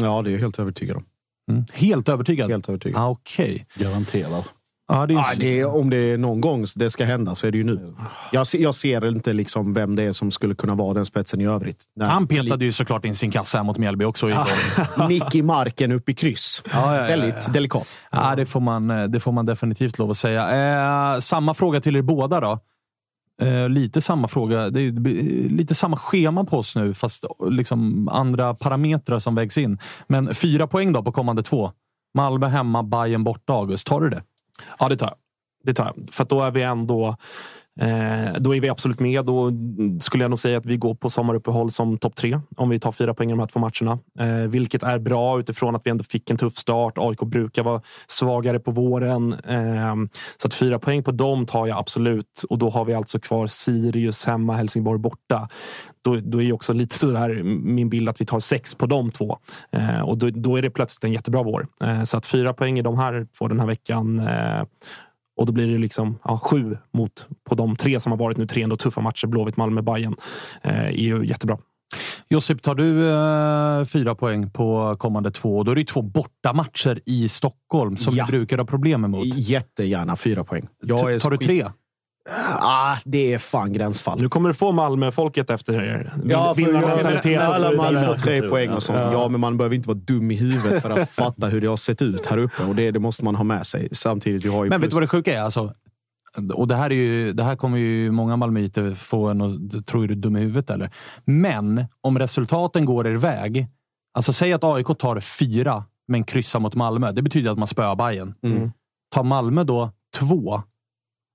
E: Ja, det är jag helt övertygad om.
C: Mm. Helt övertygad?
E: Helt övertygad.
C: Ah, Okej.
F: Garanterar.
C: Ja, det är,
E: Ja, det är, om det är någon gång det ska hända så är det ju nu. Jag, ser- jag ser inte liksom vem det är som skulle kunna vara den spetsen i övrigt. Nej.
C: Han petade ju såklart in sin kassa här mot Mjällby också.
E: Nick [laughs] i marken upp i kryss.
C: Ja, ja,
E: Väldigt delikat.
C: Ja, det får, man, eh, det får man definitivt lov att säga. Eh, samma fråga till er båda då. Eh, lite samma fråga. Det är blir lite samma schema på oss nu, fast liksom andra parametrar som vägs in. Men fyra poäng då på kommande två. Malmö hemma, Bayern borta, August. Tar du det?
G: Ja, det tar jag. Det tar jag. För att då är vi ändå... Eh, då är vi absolut med. Då skulle jag nog säga att vi går på sommaruppehåll som topp tre. Om vi tar fyra poäng i de här två matcherna. Eh, vilket är bra utifrån att vi ändå fick en tuff start. AIK brukar vara svagare på våren. Eh, så att fyra poäng på dem tar jag absolut. Och då har vi alltså kvar Sirius hemma, Helsingborg borta. Då, då är ju också lite sådär min bild att vi tar sex på de två. Och då, då är det plötsligt en jättebra vår. Så att fyra poäng i de här två den här veckan. Och då blir det liksom ja, sju mot på de tre som har varit nu. Tre ändå tuffa matcher. Blåvitt, Malmö, Bayern eh, är ju jättebra.
C: Josip, tar du eh, fyra poäng på kommande två? Då är det ju två bortamatcher i Stockholm som
E: Ja.
C: vi brukar ha problem emot.
E: Jättegärna fyra poäng.
C: Tar du tre?
E: Ah, det är fan gränsfall.
G: Nu kommer du få Malmö-folket efter er.
E: Ja, för
G: Vinnarmentalitet
E: alla Malmö får tre poäng och sånt. Ja, men man behöver inte vara dum i huvudet för att fatta hur det har sett ut här uppe. Och det, det måste man ha med sig. Samtidigt, du har ju
C: Men vet
E: plus-
C: du vad det sjuka är? Alltså, och det här, är ju, det här kommer ju många malmöiter få en att tro är du dum i huvudet eller? Men om resultaten går er väg. Alltså säg att AIK tar fyra, men kryssar mot Malmö. Det betyder att man spöar Bayern.
E: Mm.
C: Tar Malmö då två,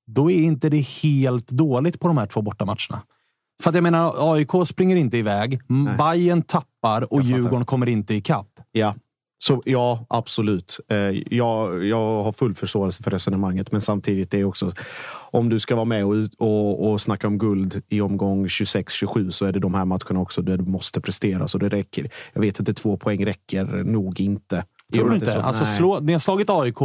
C: då är inte det helt dåligt på de här två bortamatcherna. För att jag menar, AIK springer inte iväg.
E: Nej.
C: Bayern tappar och. Djurgården kommer inte ikapp.
E: Ja, så, ja absolut. Eh, jag, jag har full förståelse för resonemanget, men samtidigt är det också om du ska vara med och, och, och snacka om guld i omgång 26-27 så är det de här matcherna också där du måste prestera. Så det räcker. Jag vet inte, två poäng räcker nog inte.
C: Tror du
E: att
C: inte?
E: så-
C: Alltså,
E: Nej.
C: slå, ni har slagit AIK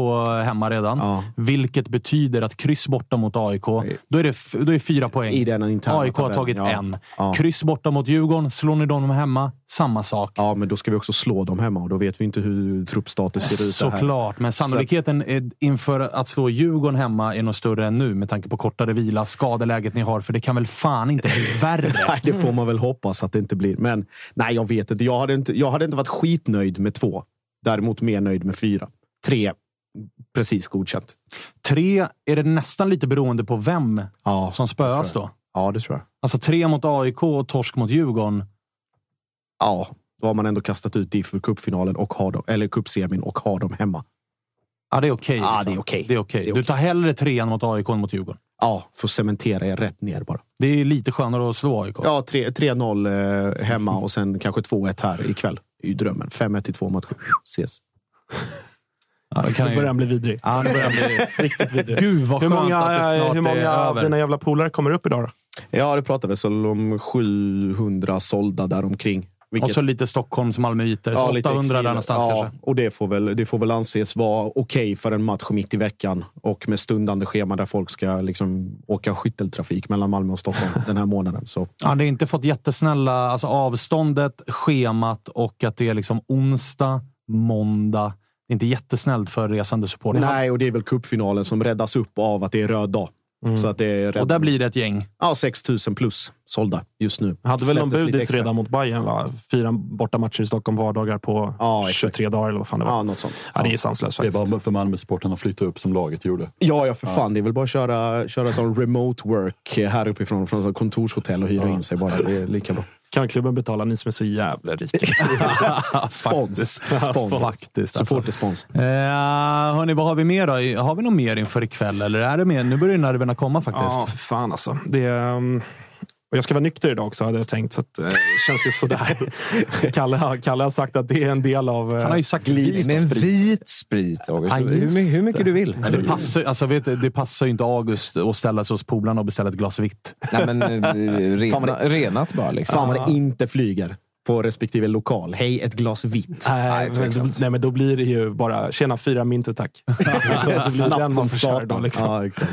C: hemma redan,
E: Ja.
C: vilket betyder att kryss borta mot AIK, då är det, då är fyra poäng.
E: I den
C: AIK har
E: tabellen,
C: tagit
E: ja.
C: en.
E: Ja.
C: Kryss borta mot Djurgården, slår ni dem hemma, samma sak.
E: Ja, men då ska vi också slå dem hemma och då vet vi inte hur truppstatus ser ut.
C: Såklart, men sannolikheten är inför att slå Djurgården hemma är nog större än nu med tanke på kortare vila, skadeläget ni har, för det kan väl fan inte bli [laughs] värre?
E: Nej, det får man väl hoppas att det inte blir. Men nej, jag vet inte. Jag hade inte, jag hade inte varit skitnöjd med två. Däremot mer nöjd med fyra. Tre, precis godkänt.
C: Tre är det nästan lite beroende på vem
E: Ja,
C: som spöas då.
E: Ja, det tror jag.
C: Alltså tre mot AIK och torsk mot Djurgården.
E: Ja, då har man ändå kastat ut DIF för cupfinalen och har dem, eller cupsemin och har dem hemma.
C: Ja, det är okej.
E: Ja,
C: liksom.
E: det är okej.
C: Det är okej.
E: Det är
C: Du tar hellre trean mot AIK än mot Djurgården.
E: Ja, för att cementera er rätt ner bara.
C: Det är lite skönare att slå AIK.
E: Ja, tre- 3-0 eh, hemma och sen kanske 2-1 här ikväll. Är ju drömmen. 5-1 i två matcher. Ses.
C: Ja, det kan
G: Nu börjar den bli vidrig.
C: Ja, det börjar bli [laughs] riktigt vidrigt. Gud vad
G: Hur
C: skönt
G: många,
C: att det snart
G: hur många
C: är
G: av
C: över.
G: dina jävla polare kommer upp idag då?
E: Ja, det pratades väl om 700 sålda däromkring.
C: Och så lite Stockholms malmöiter. Så 800 där någonstans
E: ja,
C: kanske.
E: Och det får, väl, det får väl anses vara okej för en match mitt i veckan och med stundande schema där folk ska liksom åka skytteltrafik mellan Malmö och Stockholm den här månaden. Så
C: Ja, det har inte fått jättesnälla... Alltså avståndet, schemat och att det är liksom onsdag, måndag. Det är inte jättesnällt för resande supportrar.
E: Nej, och det är väl cupfinalen som räddas upp av att det är röd dag. Så att det är.
C: Och där blir det ett gäng.
E: Ja, 6 000 plus sålda just nu.
G: Hade väl någon budis redan mot Bayern va? Fyra borta matcher i Stockholm vardagar på
E: Ja, exakt.
G: 23 dagar eller vad fan det var.
E: Ja, något sånt.
G: Ja, det är sanslöst
F: Det är
G: faktiskt.
F: bara för Malmösupportrarna att flytta upp som laget gjorde.
E: Ja, ja, för fan. Det är väl bara att köra, köra som remote work här uppifrån. Från kontorshotell och hyra in sig bara. Det är lika bra.
G: Kan klubben betala ni som är så jävla rika? [laughs]
E: Spons. Spons.
C: Faktiskt. Alltså.
E: Supporterspons.
C: Eh, hörni, vad har vi mer då? Har vi något mer inför ikväll? Eller är det mer? Nu börjar nerverna komma faktiskt.
G: Ja, för fan alltså. Det, um, och jag ska vara nykter idag också hade jag tänkt. Så att, eh, det känns ju sådär. [laughs] Kalle, har- Kalle har sagt att det är en del av... eh,
C: Han har ju sagt vit
D: Men
C: sprit.
D: vit sprit, August.
C: Ja,
D: hur, hur mycket du vill.
C: Men det, passar, alltså, vet, du, det passar ju inte August att ställa sig hos polarna och beställa ett glas vitt.
D: Nej, men eh, [laughs] rena, renat bara. Liksom.
E: Fan vad det inte flyger på respektive lokal. Hej, ett glas vitt.
G: Nej, men, då, nej, men då blir det ju bara “tjena, fyra mintu tack”. [laughs] så att det blir
E: Snabbt
G: den
E: som satan.
G: Liksom.
E: Ja, exakt.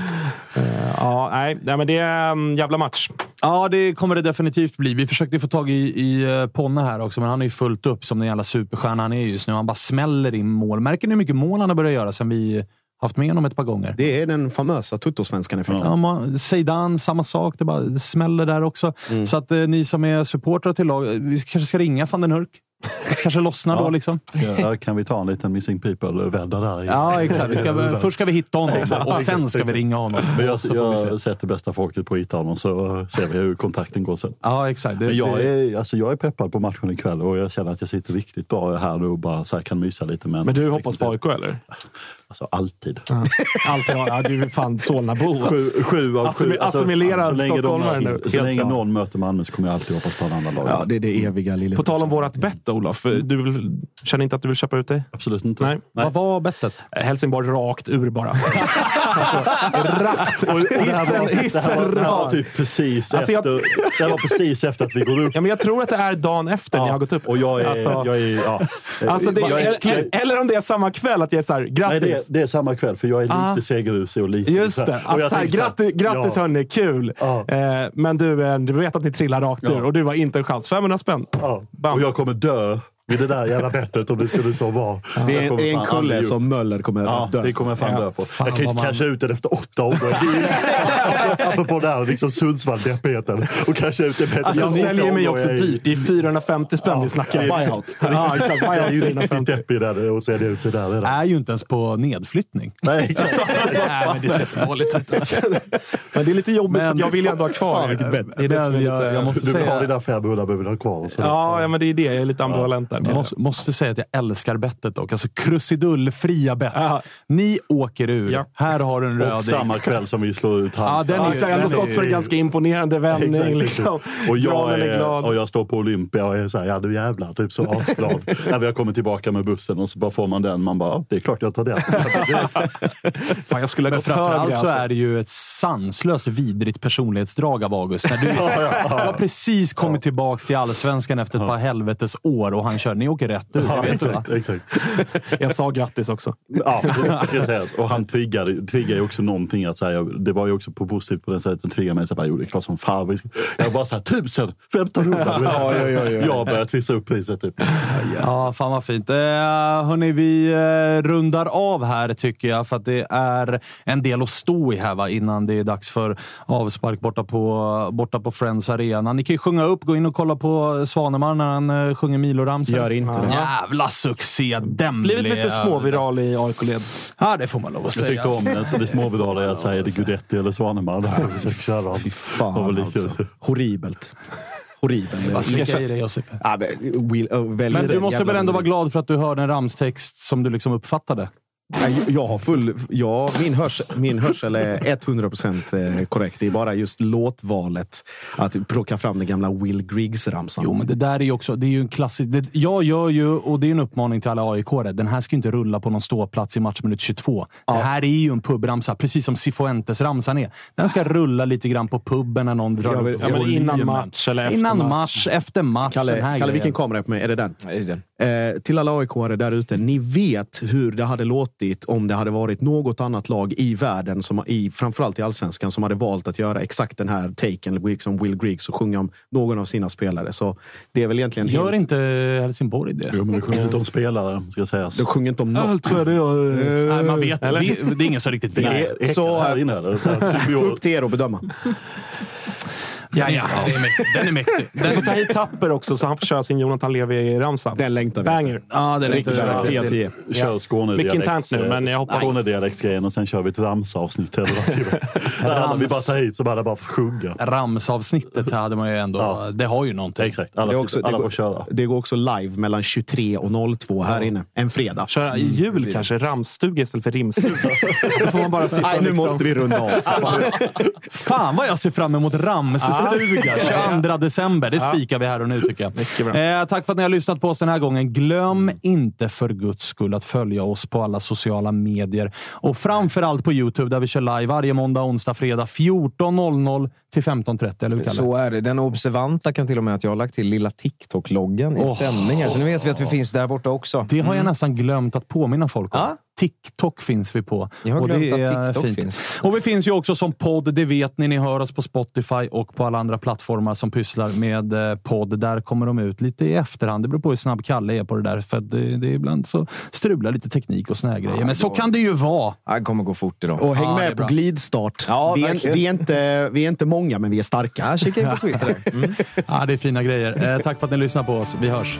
G: Eh, ja, nej, nej, men det är en jävla match.
C: Ja, det kommer det definitivt bli. Vi försökte få tag i, i eh, Ponne här också, men han är ju fullt upp som den jävla superstjärna han är just nu. Han bara smäller in mål. Märker ni hur mycket mål han har börjat göra sen vi haft med honom ett par gånger?
E: Det är den famösa tuttosvenskan effekten.
C: Ja, man, Zeidan, samma sak. Det, bara, det smäller där också.
E: Mm.
C: Så att eh, ni som är supportrar till lag, vi kanske ska ringa van den Hurk. [laughs] kanske lossnar då
F: Ja.
C: liksom.
F: Ja, kan vi ta en liten Missing People-vända där? i-
C: Ja, exakt. Vi ska, [laughs] först ska vi hitta honom
F: Exakt,
C: och sen ska vi ringa honom.
F: Men jag,
C: Och så får vi se.
F: jag sätter bästa folket på att hitta honom så ser vi hur kontakten går sen.
C: Ja, exakt. Det,
F: Men jag
C: det,
F: är, alltså jag är peppad på matchen ikväll och jag känner att jag sitter riktigt bra här nu och bara så här kan mysa lite. Men,
G: Men du hoppas på AIK eller?
F: Alltså alltid.
G: Alltid, ja, du är fan Solnabo.
F: Sju,
G: alltså.
F: sju av sju.
G: Assimil- assimilerad
F: så länge de-
G: stockholmare nu.
F: Så länge någon möter Malmö så kommer jag alltid hoppas på den andra laget.
E: Ja, det är det eviga lilla.
G: På tal om vårat bett Olof. Du vill, känner inte att du vill köpa ut dig?
F: Absolut inte.
G: Nej.
C: Vad var bettet?
G: Helsingborg rakt ur bara. [laughs] alltså, rakt. Hissen, hissen
F: Det här var
G: rakt.
F: typ precis,
G: Alltså, jag-
F: det här var precis efter att vi går upp.
G: Ja, men jag tror att det är dagen efter ni har gått upp.
F: Och jag är...
G: Alltså-
F: jag är ja.
G: Alltså det,
F: Jag är-
G: eller, eller om det är samma kväll, att jag är såhär,
F: Nej,
G: grattis.
F: det, det är samma kväll, för jag är lite
G: Ah.
F: segerrusig och lite...
G: Just
F: så
G: det.
F: och
G: Att så här,
F: så
G: grattis, grattis
F: ja,
G: hörni, kul!
F: Ja.
G: Eh, men du, eh, du vet att ni trillar rakt
F: Ja.
G: ur och du var inte en chans. 500 spänn.
F: ja.
G: Bam.
F: Och jag kommer dö uh, vid det där jävla bettet om det skulle så vara.
E: Det är
F: Jag
E: en, en kulle som. Möller kommer
F: Ja,
E: dö
F: det kommer jag fan
E: Ja.
F: dö på.
C: Fan,
F: jag kan ju inte
C: man-
F: casha ut den efter åtta omgångar. Det är ju- Apropå det här, liksom Sundsvall-deppigheten. Och casha ut det bettet
G: Alltså,
F: åtta
G: säljer mig också
F: är-
G: dyrt. Det är 450 spänn vi snackar.
E: Buyout.
G: Ja, exakt.
F: Jag är ju riktigt
G: 450.
F: deppig där och säljer ut sig där redan.
C: Är ju inte ens på nedflyttning. [laughs]
F: Nej. [laughs]
C: Nej, men det ser så dåligt ut. Alltså. [laughs]
G: Men det är lite jobbigt för
C: Men-
G: att jag vill ju ändå ha kvar
E: Fan,
G: det. är det
C: jag, jag måste
F: Du har
C: säga...
F: dina 500 behöver du ha kvar. Så
G: Ja, ja, men det är det. Jag är lite ambivalent där.
C: Jag måste, måste säga att jag älskar bettet dock. Alltså krusidullfria bett.
G: Ja.
C: Ni åker ur.
G: Ja.
C: Här har du en
F: Och
C: röding.
F: samma kväll som vi slår ut
C: Ja,
F: handskar.
C: den
G: Ja,
C: är-.
G: Jag har ändå
C: den
G: stått för en ganska imponerande vändning.
F: Exakt,
G: liksom.
F: Och jag,
G: är
F: är,
G: glad.
F: och jag står på Olympia och är såhär, ja du jävlar, typ så asglad. [laughs] När vi har kommit tillbaka med bussen och så bara får man den. Man bara, ja, det är klart jag tar den. [laughs]
G: Fan, jag skulle ha
C: Men
G: gått högre.
C: framförallt så
G: alltså.
C: är det ju ett sanslöst vidrigt personlighetsdrag av August. När du, [laughs] du har precis kommit tillbaka till allsvenskan efter ett par helvetes år och han kör. Ni åker rätt ut.
F: Ja,
C: det
F: exakt, exakt. [laughs]
G: Jag sa grattis också.
F: Ja, det ska sägas. Och han triggade, triggade ju också någonting att säga. Det var ju också på positivt på den sättet. Han triggade mig så bara, jo det är klart som fan. vi ska-" Jag var såhär, tusen, 1500. du vet.
E: Ja, ja, ja, ja.
F: Jag började trissa upp priset. Typ.
C: Ja, fan vad fint. Eh, hörni, vi eh, rundar av här tycker jag, för att det är en del att stå i här va, innan det är dags för avspark borta på, borta på Friends Arena. Ni kan ju sjunga upp, gå in och kolla på Svanemar när han eh, sjunger Miloramsor.
E: Gör inte det.
C: Jävla succé! Dämlig.
G: Blivit lite småviral i AIK-led.
C: Ja, det får man lov att
F: Jag
C: säga.
F: tyckte om den. Så det småvirala är att säga det Gudetti eller Svanemar. Det här försökte köra.
E: Fy
F: Det var
E: fan
F: lite
E: alltså. Horribelt.
C: Vad jag säga, Josip?
E: Ja, men, will, uh,
C: Men du måste väl ändå vara glad för att du hörde en ramstext som du liksom uppfattade?
E: Jag har full... Ja, min, hörs, min hörsel är 100% korrekt. Det är bara just låtvalet. Att plocka fram den gamla Will Griggs-ramsan.
C: Jo, men det där är ju också, det är ju en klassisk... Det, jag gör ju, och det är en uppmaning till alla aik -are. den här ska ju inte rulla på någon ståplats i matchminut 22. Det här är ju en pubramsa, precis som Cifuentes-ramsan är. Den ska rulla lite grann på puben när någon drar
E: Jag vill-
C: upp
E: ja,
G: innan match eller efter
C: Innan
G: match.
C: match, efter match. den
E: Kalle,
C: här
E: Kalle vilken kamera är på mig? Är det den?
D: Är det den?
E: Eh, till alla aik där ute, ni vet hur det hade låtit om det hade varit något annat lag i världen, som, i, framförallt i allsvenskan, som hade valt att göra exakt den här taken, liksom Will Griggs, och sjunga om någon av sina spelare. Så det är väl egentligen
C: Gör
E: helt...
C: inte Helsingborg det?
F: Jo, men det sjunger inte om spelare, ska sägas.
E: De sjunger inte om något.
G: Allt för det jag...
C: Nej, man vet, det. Vi- det är ingen som riktigt vet.
E: Så-
F: här inne. eller? Så här. [laughs]
E: Upp till er att bedöma.
C: Ja, ja, är. Den är mäktig. [laughs]
G: Du får ta hit Tapper också så han får köra sin Jonathan Levi-ramsa.
E: Den längtar vi
G: Banger.
C: Ja, den.
E: 10 av 10.
F: Kör Skånedialekts-
G: Mycket internt nu, men jag hoppas-
F: Skånedialektsgrejen och sen kör vi ett ramsavsnitt. [laughs] Där alla vi bara tar hit så bara, bara sjunga.
C: Ramsavsnittet så hade man ju ändå...
F: Ja.
C: Det har ju någonting.
F: Exakt, alla,
E: Det, det,
F: får köra.
E: det går också live mellan 23 och 02 här inne. En fredag.
G: Köra i jul kanske, ramstuga istället för rimstuga. [laughs] så får man bara sitta
E: Nej, nu
G: liksom...
E: måste vi runda av. Fan.
C: Fan vad jag ser fram emot Ramsstuga 22 december. Det spikar vi här och nu tycker jag. Eh, tack för att ni har lyssnat på oss den här gången. Glöm inte för guds skull att följa oss på alla sociala medier och framförallt på Youtube där vi kör live varje måndag, onsdag, fredag 14.00 till 15.30. Eller hur?
D: Så är det. Den observanta kan till och med att jag har lagt till lilla TikTok-loggan i
C: Åh.
D: sändningar. Så nu vet vi att vi finns där borta också.
C: Det har jag nästan glömt att påminna folk om.
D: Ja.
C: TikTok finns vi på.
D: Jag har
C: och det
D: glömt att TikTok
C: fint.
D: finns.
C: Och vi finns ju också som podd, det vet ni. Ni hör oss på Spotify och på alla andra plattformar som pysslar med eh, podd. Där kommer de ut lite i efterhand. Det beror på hur snabb Kalle är på det där. För det, det är ibland så strular lite teknik och såna här grejer. Men så kan det ju vara.
D: Det kommer gå fort idag.
E: Och häng
C: Ja,
E: med på glidstart.
D: Ja,
E: vi, är, vi, är inte, vi är inte många, men vi är starka.
D: Kika in på Twitter. [laughs] Mm.
C: Ja, det är fina grejer. Eh, tack för att ni lyssnar på oss. Vi hörs.